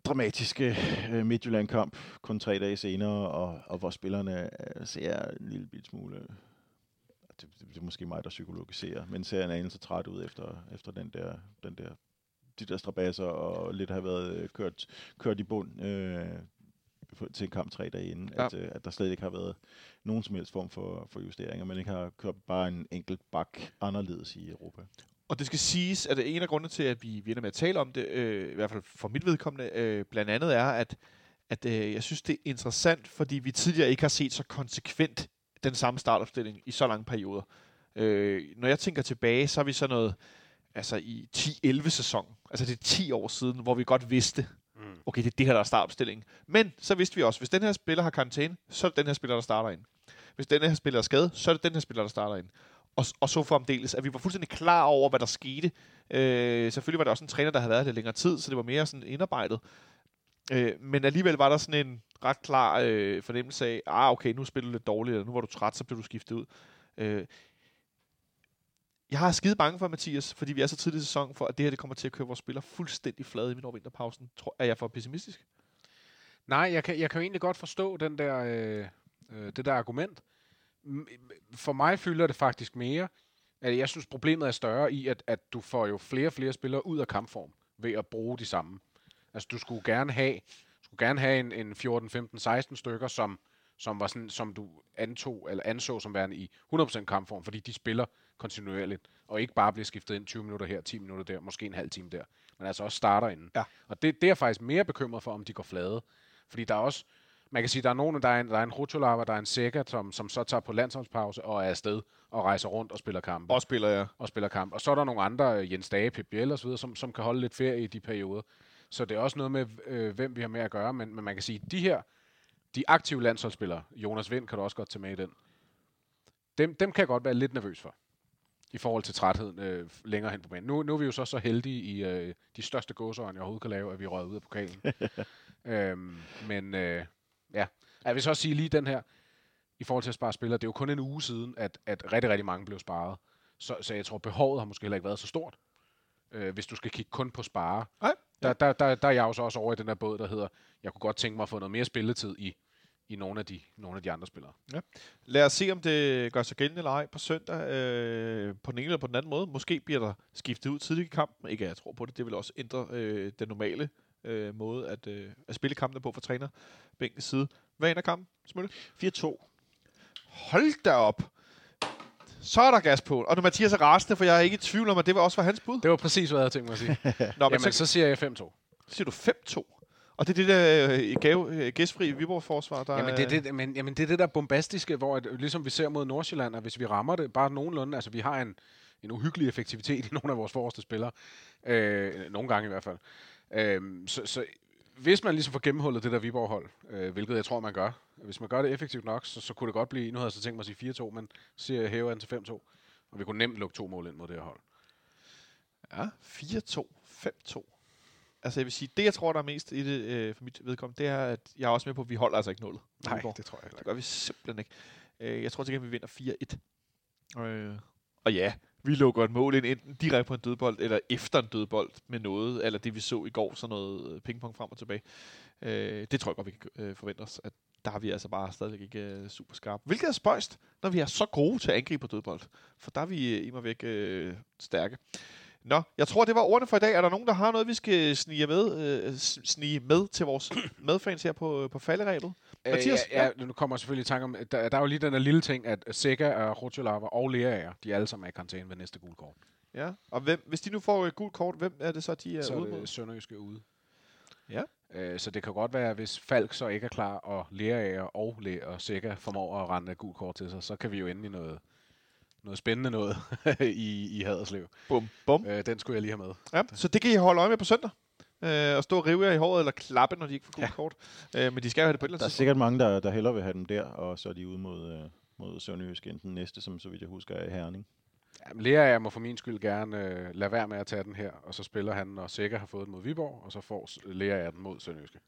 dramatiske uh, Midtjylland-kamp kun tre dage senere, og, og hvor spillerne uh, ser en lille bit smule det, det, det er måske mig, der psykologiserer, men ser en anelse træt ud efter, efter den der, den der de der strabasser og lidt har været øh, kørt, kørt i bund øh, til en kamp tre dage inden, ja. at, øh, at der slet ikke har været nogen som helst form for, for justeringer, men ikke har kørt bare en enkelt bak anderledes i Europa. Og det skal siges, at en af grundene til, at vi, vi ender med at tale om det, øh, i hvert fald for mit vedkommende, øh, blandt andet er, at, at øh, jeg synes, det er interessant, fordi vi tidligere ikke har set så konsekvent den samme startopstilling i så lange perioder. Øh, når jeg tænker tilbage, så er vi så noget altså i 10-11 sæson. Altså det er 10 år siden, hvor vi godt vidste, mm. okay, det er det her, der er startopstillingen. Men så vidste vi også, hvis den her spiller har karantæne, så er det den her spiller, der starter ind. Hvis den her spiller er skadet, så er det den her spiller, der starter ind. Og, og så fremdeles, at vi var fuldstændig klar over, hvad der skete. Øh, selvfølgelig var der også en træner, der havde været det længere tid, så det var mere sådan indarbejdet. Øh, men alligevel var der sådan en ret klar øh, fornemmelse af, ah okay, nu spiller du lidt dårligt, eller nu var du træt, så bliver du skiftet ud. Øh, jeg har skide bange for, Mathias, fordi vi er så tidlig i sæsonen, for at det her det kommer til at køre vores spillere fuldstændig flade i min vinterpausen. Tror, er jeg for pessimistisk? Nej, jeg kan, jeg kan jo egentlig godt forstå den der, øh, øh, det der argument. For mig fylder det faktisk mere, at jeg synes, problemet er større i, at, at du får jo flere og flere spillere ud af kampform ved at bruge de samme. Altså, du skulle gerne have, skulle gerne have en, en 14, 15, 16 stykker, som, som, var sådan, som du antog, eller anså som værende i 100% kampform, fordi de spiller kontinuerligt, og ikke bare bliver skiftet ind 20 minutter her, 10 minutter der, måske en halv time der, men altså også starter inden. Ja. Og det, det er jeg faktisk mere bekymret for, om de går flade. Fordi der er også, man kan sige, der er nogen, der er en, der er en Rutulava, der er en Sega, som, som så tager på landsholdspause og er afsted og rejser rundt og spiller kampe. Og spiller, ja. Og spiller kamp. Og så er der nogle andre, Jens Dage, Pep Biel og så videre, som, som kan holde lidt ferie i de perioder. Så det er også noget med, øh, hvem vi har med at gøre. Men, men man kan sige, de her, de aktive landsholdsspillere, Jonas Vind kan du også godt tage med i den, dem, dem kan jeg godt være lidt nervøs for i forhold til trætheden øh, længere hen på banen. Nu, nu er vi jo så så heldige i øh, de største gåsøjne, jeg overhovedet kan lave, at vi røget ud af pokalen. øhm, men øh, ja, jeg vil så også sige lige den her, i forhold til at spare spillere, det er jo kun en uge siden, at, at rigtig, rigtig mange blev sparet. Så, så jeg tror, behovet har måske heller ikke været så stort, øh, hvis du skal kigge kun på spare. Nej. Der, der, der, der er jeg jo så også over i den der båd, der hedder, jeg kunne godt tænke mig at få noget mere spilletid i i nogle af de, nogle af de andre spillere. Ja. Lad os se, om det gør sig gældende eller ej på søndag øh, på den ene eller på den anden måde. Måske bliver der skiftet ud tidligt i kampen. Ikke at jeg tror på det. Det vil også ændre øh, den normale øh, måde at, øh, at spille kampene på for træner bænkens side. Hvad ender kampen, Smølle? 4-2. Hold da op! Så er der gas på. Og nu Mathias er rasende, for jeg er ikke i tvivl om, at det var også var hans bud. Det var præcis, hvad jeg tænkte mig at sige. Nå, men Jamen, så, så siger jeg 5-2. Siger du 5-2? Og det er det der øh, gave, øh, gæstfri Viborg-forsvar, der jamen, det er det, men, jamen, det er det der bombastiske, hvor at, ligesom vi ser mod Nordsjælland, at hvis vi rammer det bare nogenlunde, altså vi har en, en uhyggelig effektivitet i nogle af vores forreste spillere, øh, nogle gange i hvert fald. Øh, så, så hvis man ligesom får gennemhullet det der Viborg-hold, øh, hvilket jeg tror, man gør, hvis man gør det effektivt nok, så, så kunne det godt blive, nu havde jeg så tænkt mig at sige 4-2, men siger jeg hæver den til 5-2, og vi kunne nemt lukke to mål ind mod det her hold. Ja, 4-2, 5-2. Altså jeg vil sige, det jeg tror, der er mest i det øh, for mit vedkommende, det er, at jeg er også med på, at vi holder altså ikke nullet. Nej, det tror jeg heller Det ikke. gør vi simpelthen ikke. Øh, jeg tror til gengæld, vi vinder 4-1. Øh, og ja, vi lukker et mål ind, enten direkte på en dødbold, eller efter en dødbold med noget, eller det vi så i går, sådan noget øh, pingpong frem og tilbage. Øh, det tror jeg godt, vi kan øh, forvente os, at der har vi altså bare stadigvæk ikke øh, super skarpe. Hvilket er spøjst, når vi er så gode til at angribe på dødbold. For der er vi øh, i mig væk øh, stærke. Nå, jeg tror, det var ordene for i dag. Er der nogen, der har noget, vi skal snige med, øh, snige med til vores medfans her på, på falderæbet? Mathias? Øh, ja, ja, nu kommer jeg selvfølgelig i tanke om, at der, der er jo lige den der lille ting, at Sega og Rotjolava og Lerager, de er alle sammen er i karantæne ved næste gule kort. Ja, og hvem, hvis de nu får et gult kort, hvem er det så, de er så ude mod? det Sønderjyske ude. Ja. Øh, så det kan godt være, hvis Falk så ikke er klar, og Lerager og, Le og Sega formår at rende gult kort til sig, så kan vi jo ende i noget, noget spændende noget i, i Haderslev. Bum, bum. Øh, den skulle jeg lige have med. Ja, så det kan I holde øje med på søndag. Øh, og stå og rive jer i håret, eller klappe, når de ikke får gult ja. kort. Øh, men de skal jo have det på et eller Der er andet tidspunkt. sikkert mange, der, der hellere vil have dem der, og så er de ude mod, øh, mod Sønderjysk, enten næste, som så vidt jeg husker er i Herning. Jamen, Lerager må for min skyld gerne øh, lade være med at tage den her, og så spiller han, når Sega har fået den mod Viborg, og så får S- Lerager den mod Sønderjyske.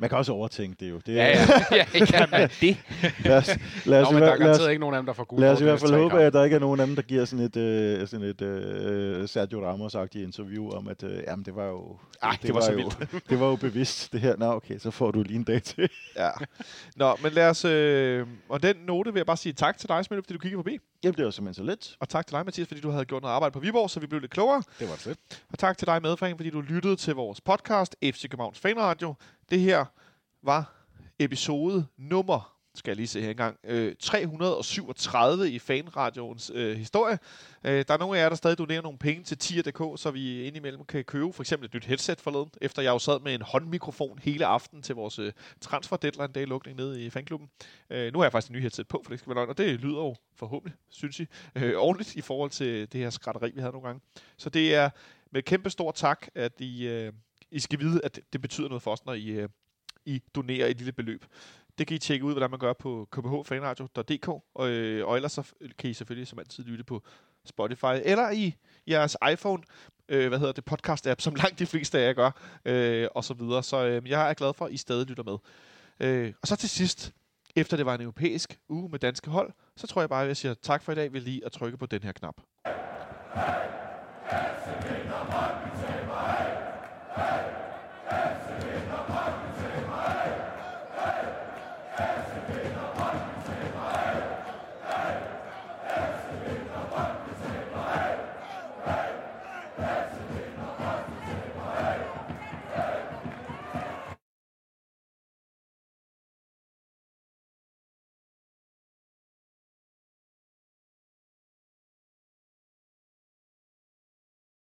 Man kan også overtænke det jo. Det, Ja, ja. ja, ja men, det? lad os, lad os, Nå, i men der er garanteret ikke nogen af dem, der får gule lad os i hvert fald håbe, at der ikke er nogen af dem, der giver sådan et, øh, sådan et øh, Sergio Ramos-agtigt interview om, at øh, jamen, det var jo... Ej, det var så jo, det var jo bevidst, det her. Nå, okay, så får du lige en dag til. Ja. Nå, men lad os... Øh, og den note vil jeg bare sige tak til dig, Smidt, fordi du kiggede forbi. Jamen, det var simpelthen så let. Og tak til dig, Mathias, fordi du havde gjort noget arbejde på Viborg, så vi blev lidt klogere. Det var fedt. Og tak til dig, medfan, fordi du lyttede til vores podcast, FC Københavns Fanradio. Det her var episode nummer, skal jeg lige se her engang, øh, 337 i Fanradioens øh, historie. Øh, der er nogle af jer, der stadig donerer nogle penge til tier.dk, så vi indimellem kan købe for eksempel et nyt headset forleden, efter jeg jo sad med en håndmikrofon hele aften til vores øh, transfer deadline day lukning nede i fanklubben. Øh, nu har jeg faktisk en ny headset på, for det skal være løgn, og det lyder jo forhåbentlig, synes I, øh, ordentligt i forhold til det her skratteri, vi havde nogle gange. Så det er med kæmpe stor tak, at I, øh, i skal vide, at det betyder noget for os, når I, øh, I donerer et lille beløb. Det kan I tjekke ud, hvordan man gør på kbhfanradio.dk, og, øh, og ellers så kan I selvfølgelig som altid lytte på Spotify, eller i jeres iPhone, øh, hvad hedder det, podcast-app, som langt de fleste af jer gør, øh, og så videre. Så øh, jeg er glad for, at I stadig lytter med. Øh, og så til sidst, efter det var en europæisk uge med danske hold, så tror jeg bare, at jeg siger tak for i dag ved lige at trykke på den her knap. Hey,